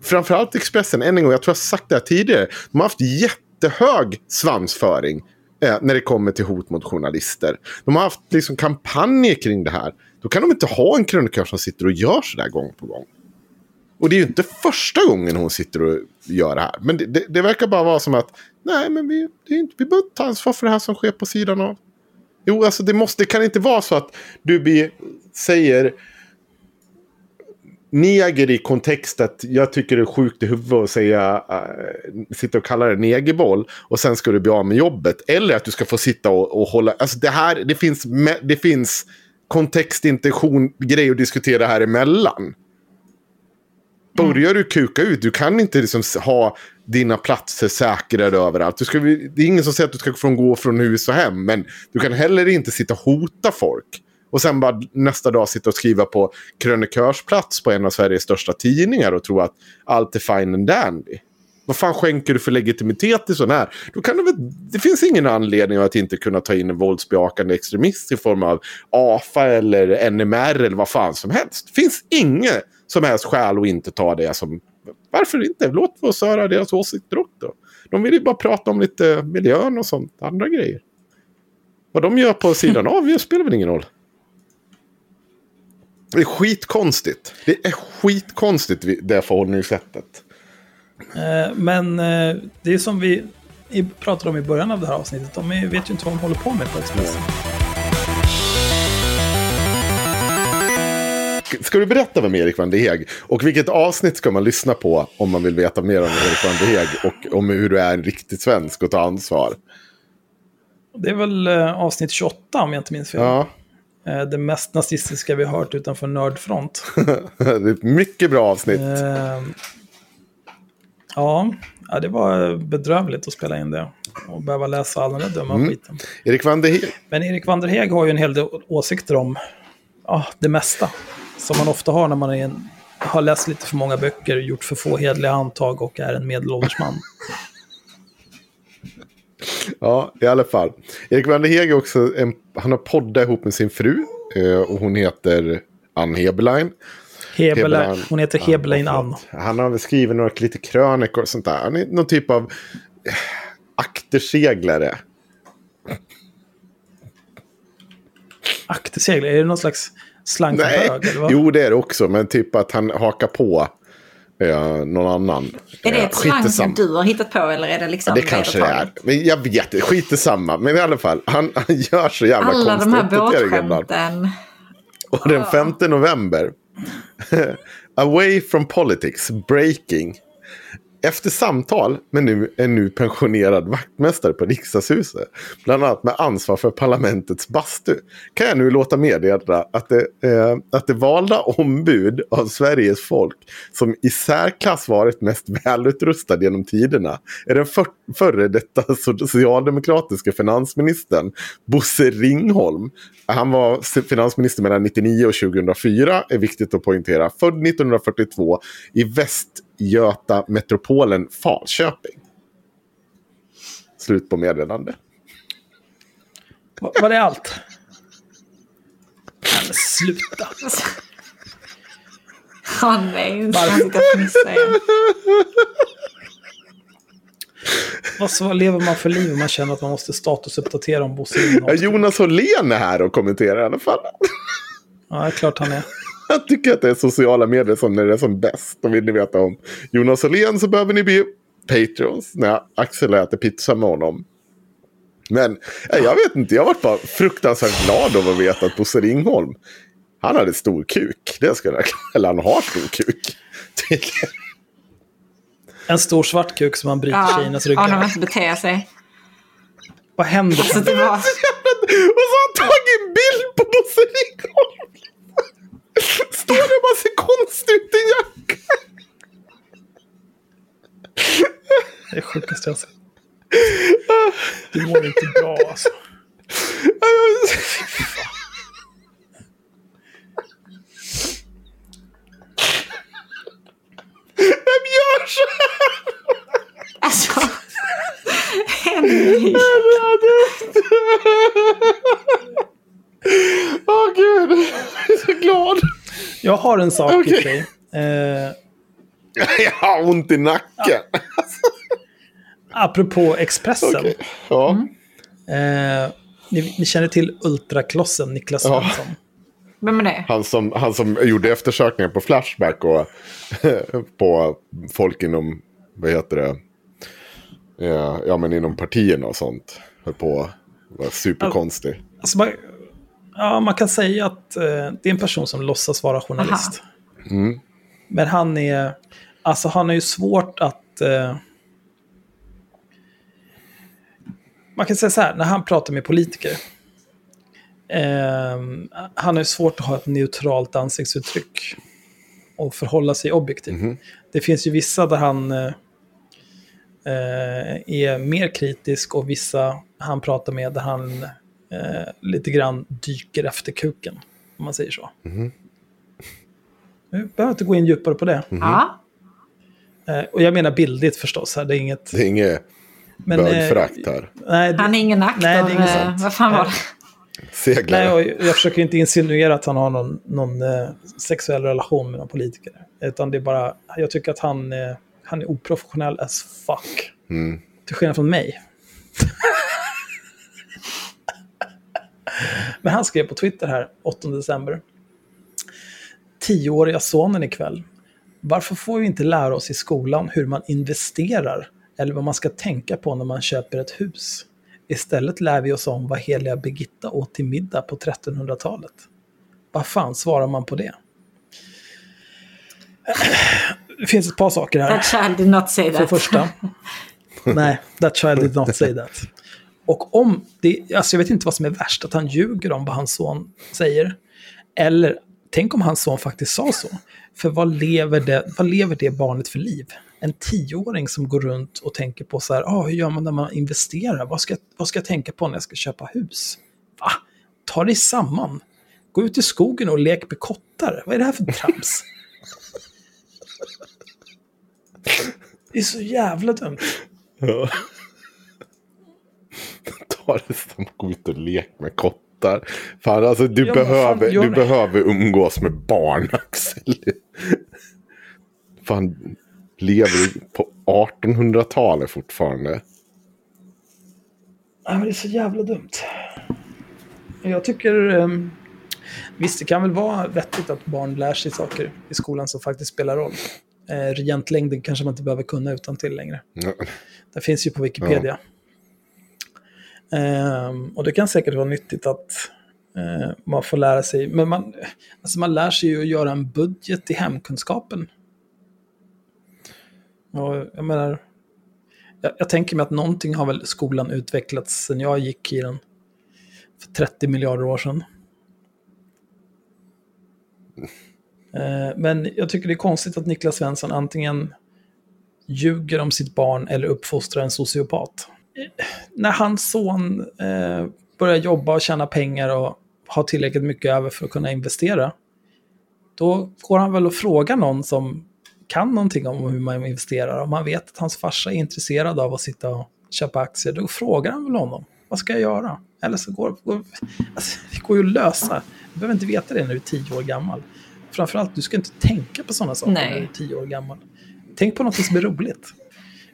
framförallt Expressen, än en gång, jag tror jag har sagt det här tidigare. De har haft jättehög svansföring eh, när det kommer till hot mot journalister. De har haft liksom kampanjer kring det här. Då kan de inte ha en krönikör som sitter och gör så där gång på gång. Och det är ju inte första gången hon sitter och gör det här. Men det, det, det verkar bara vara som att nej, men vi, det är inte, vi behöver inte ta ansvar för det här som sker på sidan av. Jo, alltså det, måste, det kan inte vara så att du blir, säger neger i kontext att jag tycker det är sjukt i huvudet att säga, uh, sitta och kalla det negerboll och sen ska du bli av med jobbet. Eller att du ska få sitta och, och hålla, alltså det här, det finns, det finns kontext, intention, grej att diskutera här emellan. Börjar du kuka ut, du kan inte liksom ha dina platser säkrade överallt. Du ska, det är ingen som säger att du ska från gå från hus och hem, men du kan heller inte sitta och hota folk och sen bara nästa dag sitta och skriva på krönikörsplats på en av Sveriges största tidningar och tro att allt är fine and dandy. Vad fan skänker du för legitimitet till sån här? Då kan det, väl, det finns ingen anledning att inte kunna ta in en våldsbejakande extremist i form av AFA eller NMR eller vad fan som helst. Det finns inget som helst skäl att inte ta det som... Varför inte? Låt oss höra deras åsikter också. De vill ju bara prata om lite miljön och sånt, andra grejer. Vad de gör på sidan av det spelar väl ingen roll. Det är skitkonstigt. Det är skitkonstigt det förhållningssättet. Eh, Men eh, det är som vi pratade om i början av det här avsnittet. De vet ju inte vad de håller på med på Expressen. Ska du berätta vem Erik van der Heeg och vilket avsnitt ska man lyssna på om man vill veta mer om Erik van der Heeg och om hur du är en riktig svensk och tar ansvar? Det är väl eh, avsnitt 28 om jag inte minns fel. Ja, Det mest nazistiska vi har hört utanför Nördfront. *laughs* det är ett mycket bra avsnitt. Eh, ja, ja, det var bedrövligt att spela in det. Och behöva läsa all den där dumma Mm. skiten. Erik van der Heeg. Men Erik van der Heeg har ju en hel del åsikter om ja, det mesta. Som man ofta har när man en, har läst lite för många böcker, gjort för få hedliga antag och är en medelålders man. Ja, i alla fall. Erik van der Heeg är också en, han har poddat ihop med sin fru. eh, Och hon heter Ann Heberlein. Heberlein, hon heter Heberlein Ann. Han har väl skrivit några lite krönikor och sånt där. Han är någon typ av eh, akterseglare. Akterseglare, är det någon slags slang för vad? jo det är det också. Men typ att han hakar på eh, någon annan. Är det ett slang som du har hittat på eller är det liksom Ja, det kanske det är. Men jag vet inte, skit i samma. Men i alla fall, han, *laughs* han gör så jävla Alla de här båtskämten. Och den 5 november. *laughs* Away from politics, breaking. Efter samtal med nu, en nu pensionerad vaktmästare på riksdagshuset, bland annat med ansvar för parlamentets bastu, kan jag nu låta meddela att det, eh, att det valda ombud av Sveriges folk som i särklass varit mest välutrustad genom tiderna är den för, före detta socialdemokratiska finansministern Bosse Ringholm. Han var finansminister mellan 1999 och 2004, är viktigt att poängtera. Född 1942 i väst. Västgöta-metropolen Falköping. Slut på meddelande. Va- Var det allt? Nej, men sluta. Ja, nej, nu ska Varför? igen. Vad lever man för liv om man känner att man måste statusuppdatera om Bosse? Jonas Hållén är här och kommenterar i alla fall. Ja, det är klart han är. Jag tycker att det är sociala medier som när det är som bäst. Och vill ni veta om Jonas Hållén så behöver ni bli Patreons när Axel äter pizza med honom. Men eh, jag vet inte, jag varit bara fruktansvärt glad av att veta att Bosse Ringholm, han hade stor kuk. Det ska jag, eller han har stor kuk. En stor svart kuk som man bryter Ja, tjejernas om de ryggar. inte beter sig. Vad händer? Så det var... *laughs* Och så har han tagit en bild på Bosse Ringholm. Står det och bara ser konstig ut i jacka. Det är sjukaste jag sett. Du mår inte bra alltså. Vem gör så här? Alltså... Henrik. Åh gud, jag är så glad. Jag har en sak i Okej. sig. Eh, *laughs* Jag har ont i nacken. apropå Expressen. Okej. Ja. Eh, ni, ni känner till Ultraklossen, Niklas Ja. Svensson. Vem är det? Han som, han som gjorde eftersökningar på Flashback och *laughs* på folk inom, vad heter det, ja, ja men inom partierna och sånt. Höll på vara superkonstig. Alltså, man, ja, man kan säga att eh, det är en person som låtsas vara journalist. Mm. Men han är, alltså han har ju svårt att... Eh, man kan säga så här, när han pratar med politiker. Eh, han har ju svårt att ha ett neutralt ansiktsuttryck. Och förhålla sig objektivt. Det finns ju vissa där han eh, eh, är mer kritisk och vissa han pratar med där han eh, lite grann dyker efter kuken. Om man säger så. Mhm. Vi behöver inte gå in djupare på det. Ja. Eh, och jag menar bildligt förstås. Här. Det är inget... Det är inget Men, eh, bögförakt här. Nej, det, Han är ingen aktor. Nej, det är inget eh, sånt. Vad fan var det? Seglare. nej, och jag försöker inte insinuera att han har någon, någon eh, sexuell relation med någon politiker. Utan det är bara, jag tycker att han, eh, han är oprofessionell as fuck. Mm. Till skillnad från mig. Men han skrev på Twitter här, 8 december. Tioåriga sonen ikväll. Varför får vi inte lära oss i skolan hur man investerar eller vad man ska tänka på när man köper ett hus? Istället lär vi oss om vad heliga Birgitta åt till middag på 1300-talet. Vad fan svarar man på det? Det finns ett par saker här. That child did not say För that. det första. *laughs* Nej, that child did not say that. Och om det, alltså jag vet inte vad som är värst, att han ljuger om vad hans son säger. Eller tänk om hans son faktiskt sa så. För vad lever det, vad lever det barnet för liv? En tioåring som går runt och tänker på så här, ah, hur gör man när man investerar? Vad ska, vad ska jag tänka på när jag ska köpa hus? Va? Ta dig samman. Gå ut i skogen och lek med kottar. Vad är det här för trams? *laughs* Det är så jävla dumt. Ja. Som gå ut och leka med kottar. Fan, alltså du, Ja, fan, behöver, gör du behöver umgås med barn, *laughs* Axel. Fan, lever du på 1800-talet fortfarande? Ja, men det är så jävla dumt. Jag tycker... Um, visst, det kan väl vara vettigt att barn lär sig saker i skolan som faktiskt spelar roll. Eh, regentlängden kanske man inte behöver kunna utan till längre. Ja. Det finns ju på Wikipedia. Ehm, och det kan säkert vara nyttigt att eh, man får lära sig. Men man, alltså man lär sig ju att göra en budget i hemkunskapen. Och jag menar, jag, jag tänker mig att någonting har väl skolan utvecklats sedan jag gick i den för 30 miljarder år sedan. Eh, men jag tycker det är konstigt att Niklas Svensson antingen ljuger om sitt barn eller uppfostrar en sociopat. När hans son eh, börjar jobba och tjäna pengar och har tillräckligt mycket över för att kunna investera, då går han väl och frågar någon som kan någonting om hur man investerar. Om han vet att hans farsa är intresserad av att sitta och köpa aktier, då frågar han väl honom. Vad ska jag göra? Eller så går, går alltså, det går ju att lösa. Du behöver inte veta det när du är tio år gammal. Framförallt, du ska inte tänka på sådana saker Nej. när du är tio år gammal. Tänk på något som är roligt.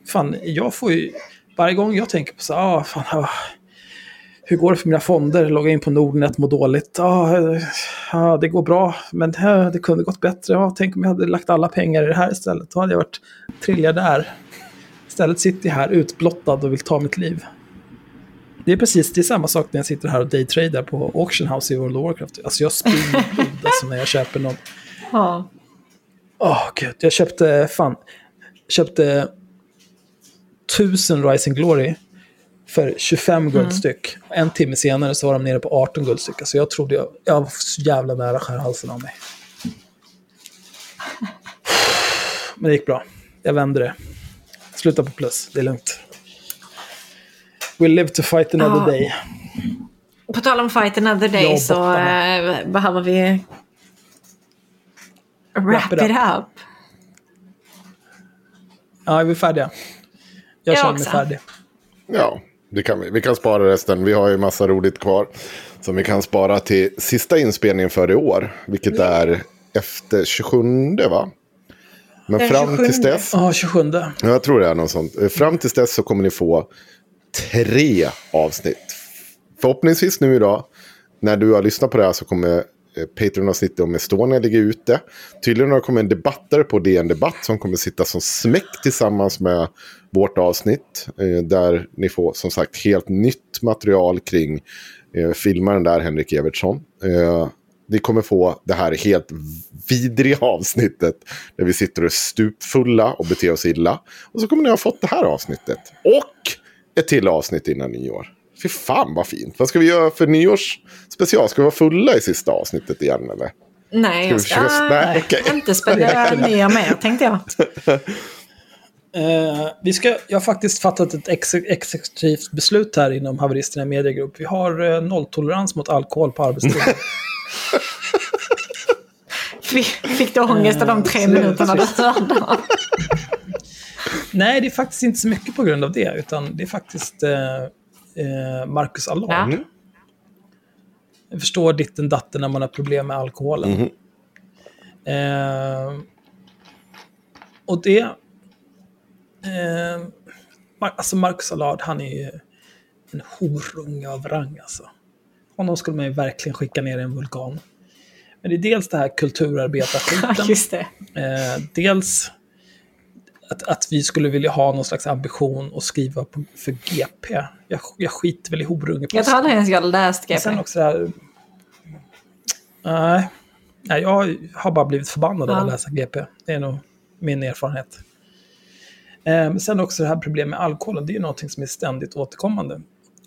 Fan, jag får ju... Varje gång jag tänker på så ah, fan, ah, hur går det för mina fonder? Logga in på Nordnet, må dåligt. Ah, eh, ah, det går bra, men eh, det kunde gått bättre. Ah, tänk om jag hade lagt alla pengar i det här istället. Då hade jag varit triljardär. Istället sitter jag här utblottad och vill ta mitt liv. Det är precis det är samma sak när jag sitter här och daytradar på Auction House i World of Warcraft. Alltså jag spyr blod alltså när jag köper någon. Ja. Åh gud, jag köpte, fan, köpte tusen Rising Glory för 25 guldstyck. En timme senare så var de nere på 18 guldstyck. Alltså jag trodde jag, jag var så jävla nära att skära halsen av mig. *laughs* Men det gick bra. Jag vände det. Sluta på plus, det är lugnt. We'll live to fight another Ja. day. På tal om Fight Another Day så bottarna. eh, behöver vi wrap, it it up. up. Ja, är vi färdiga? Jag Jag känner mig också. färdig. Ja, det kan vi. Vi kan spara resten. Vi har ju massa roligt kvar. Som vi kan spara till sista inspelningen för i år. Vilket är efter 27 va? Men Den fram 27. tills dess. Ja, 27. Ja, jag tror det är något sånt. Eh, Fram tills dess så kommer ni få tre avsnitt. Förhoppningsvis nu idag. När du har lyssnat på det här så kommer Eh, Patreon-avsnittet om Estonia ligger ute. Tydligen har det kommit en debattare på DN Debatt som kommer sitta som smäck tillsammans med vårt avsnitt. Eh, där ni får som sagt helt nytt material kring eh, filmaren där, Henrik Evertsson. Ni kommer få det här helt vidriga *laughs* avsnittet där vi sitter och är stupfulla och beter oss illa. Och så kommer ni ha fått det här avsnittet. Och ett till avsnitt innan nyår. Fy fan vad fint. Vad ska vi göra för nyårsspecial? Ska vi vara fulla i sista avsnittet igen eller? Nej, Ska jag ska försöka- Nej, okej. inte spendera nya *laughs* mer tänkte jag. *laughs* Eh, vi ska, jag har faktiskt fattat ett ex exekutivt beslut här inom Haveristerna Mediegrupp. Vi har eh, nolltolerans mot alkohol på arbetstid. *laughs* Fick, du ångest av de tre Eh, minuterna du hörde? Nej, det är faktiskt inte så mycket på grund av det, utan det är faktiskt eh, eh, Marcus Allard. Ja. Mm. Jag förstår ditten datten när man har problem med alkoholen. Mhm. Eh, och det... Eh, alltså Marcus Allard, han är ju en horunge av rang alltså. Honom skulle man ju verkligen skicka ner i en vulkan. Men det är dels det här kulturarbetarskiten. *laughs* Just det. Eh, dels att, att vi skulle vilja ha någon slags ambition att skriva på, för GP. Jag, jag skiter väl i horunge Jag tror aldrig ens jag läst Men sen GP. också det här... Nej, nej, jag har bara blivit förbannad av Ja. att läsa GP. Det är nog min erfarenhet. Eh, Men sen också det här problemet med alkoholen. Det är ju någonting som är ständigt återkommande.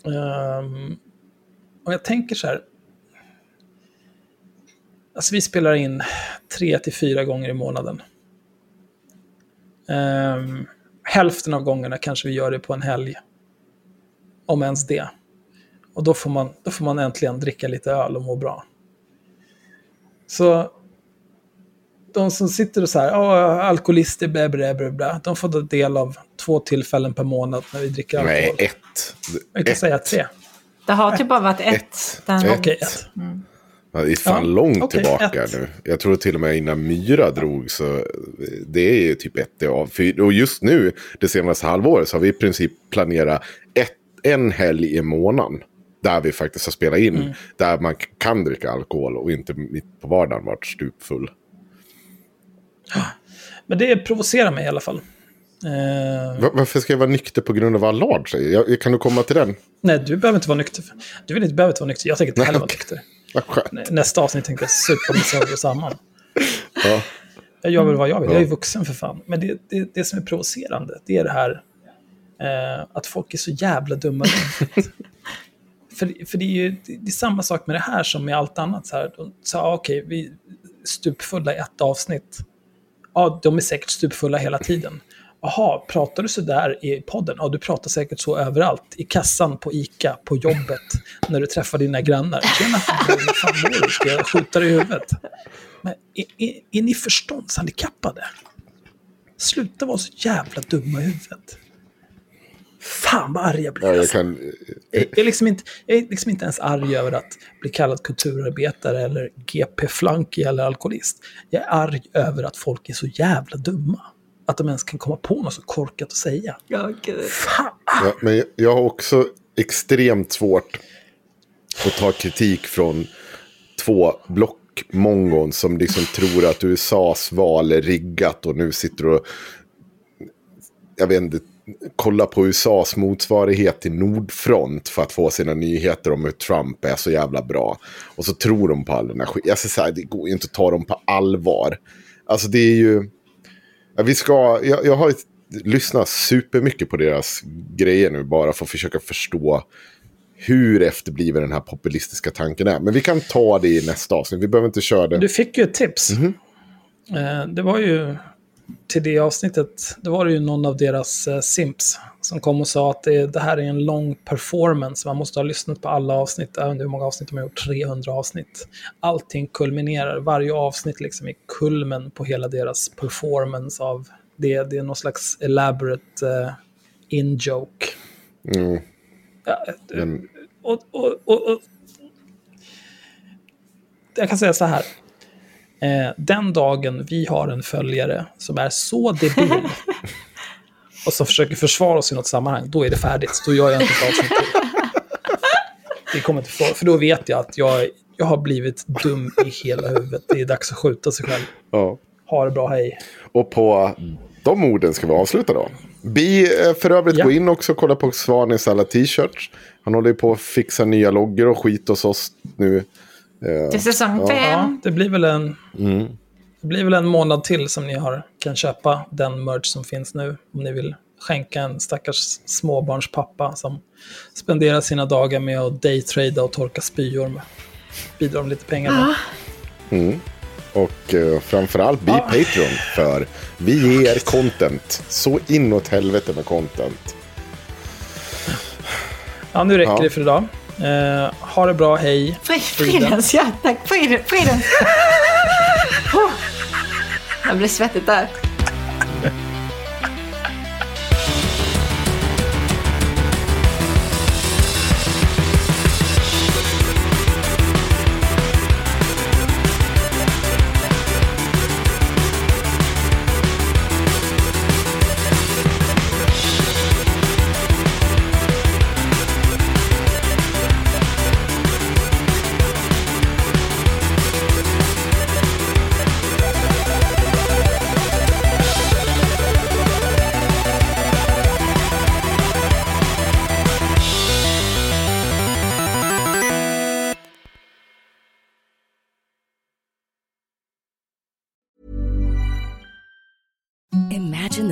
Ehm, Och jag tänker så här. Alltså vi spelar in tre till fyra gånger i månaden. Ehm, hälften av gångerna kanske vi gör det på en helg. Om ens det. Och då får man, då får man äntligen dricka lite öl och må bra. Så de som sitter och så här, "Ja, alkoholister, bla, bla, bla, bla, de får ta del av två tillfällen per månad när vi dricker alkohol. Nej, ett. Jag kan Ett. säga tre. Det har typ bara varit ett. Ett. Okej, ett. Ja, det är fan Ja, långt okej, tillbaka ett. nu. Jag tror till och med innan Myra drog så det är ju typ ett av. Och just nu, det senaste halvåret, så har vi i princip planerat ett, en helg i månaden. Där vi faktiskt har spelat in. Mm. Där man kan dricka alkohol och inte mitt på vardagen varit stupfull. *gasps* Men det provocerar mig i alla fall. Va- Varför ska jag vara nykter på grund av vad Allard säger? Jag, kan du komma till den? nej, du behöver inte vara nykter. Du vill inte, inte vara nykter. Jag tänker inte heller vara nykter. Vad skönt. Nästa avsnitt tänker jag supa mig sönder och samman. *laughs* Ja. Jag gör väl vad jag vill. Ja. Jag är vuxen för fan. Men det, det, det som är provocerande, det är det här eh, att folk är så jävla dumma. *laughs* för, för det är ju det, det är samma sak med det här som med allt annat. Så här. De sa, okej, vi är stupfulla i ett avsnitt. Ja, de är säkert stupfulla hela tiden. Jaha, pratar du så där i podden? Ja, du pratar säkert så överallt. I kassan, på ICA, på jobbet, *laughs* när du träffar dina grannar. Tjena, hur fan mår du? Ska jag skjuta dig i huvudet? Men är, är, är ni förståndshandikappade? Sluta vara så jävla dumma i huvudet. Fan vad arg jag blir. Ja, jag alltså. kan... Jag är, liksom inte, jag är liksom inte ens arg över att bli kallad kulturarbetare eller GP-flanky eller alkoholist. Jag är arg över att folk är så jävla dumma. Att de ens kan komma på något så korkat att säga. Ja, gud. Fan! Ja, men jag- jag har också extremt svårt att ta kritik från två blockmongon som liksom tror att USAs val är riggat och nu sitter och jag vet inte, kolla på USAs motsvarighet till Nordfront för att få sina nyheter om hur Trump är så jävla bra. Och så tror de på all den här skit. Jag säger så här, det går ju inte att ta dem på allvar. Alltså det är ju... Vi ska, jag, jag har lyssnat supermycket på deras grejer nu bara för att försöka förstå hur efterbliven den här populistiska tanken är. Men vi kan ta det i nästa avsnitt. Vi behöver inte köra det. Du fick ju ett tips. Mhm. Eh, Det var ju till det avsnittet, det var det ju någon av deras eh, simps som kom och sa att det, det här är en lång performance. Man måste ha lyssnat på alla avsnitt. Jag inte hur många avsnitt de har gjort, 300 avsnitt. Allting kulminerar, varje avsnitt liksom är kulmen på hela deras performance av det. Det är någon slags elaborate uh, in-joke. Mm. Ja, och, och, och, och, jag kan säga så här. Eh, den dagen vi har en följare som är så debil *laughs* och som försöker försvara oss i något sammanhang, då är det färdigt. Då gör jag inte ett avsnitt till. Det kommer inte för, för då vet jag att jag, jag har blivit dum i hela huvudet. Det är dags att skjuta sig själv. ja. Ha det bra, hej. Och på de orden ska vi avsluta då. Bi eh, för övrigt Ja. gå in också och kolla på Svanis alla t-shirts. Han håller ju på att fixa nya loggor och skit hos oss nu. Eh, Till säsong Ja. fem. Ja, det blir väl en... Mm. Det blir väl en månad till som ni har, kan köpa den merch som finns nu. Om ni vill skänka en stackars småbarnspappa som spenderar sina dagar med att daytrada och torka spyor. med- Bidra med lite pengar. med. Mm. Och uh, framförallt bli Ja. Patreon. För vi ger content. Så inåt helvete med content. Ja, nu räcker Ja. det för idag. Eh, ha det bra, hej. Fri- Fridens, ja tack. Friden, Fridens. Oh. *laughs* Jag blev svettigt där.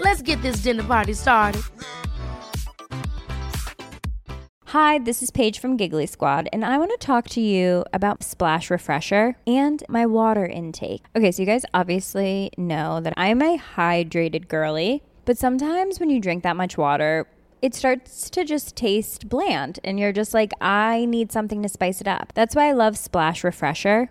Let's get this dinner party started. Hi, this is Paige from Giggly Squad, and I want to talk to you about Splash Refresher and my water intake. Okay, so you guys obviously know that I'm a hydrated girly, but sometimes when you drink that much water, it starts to just taste bland, and you're just like, I need something to spice it up. That's why I love Splash Refresher.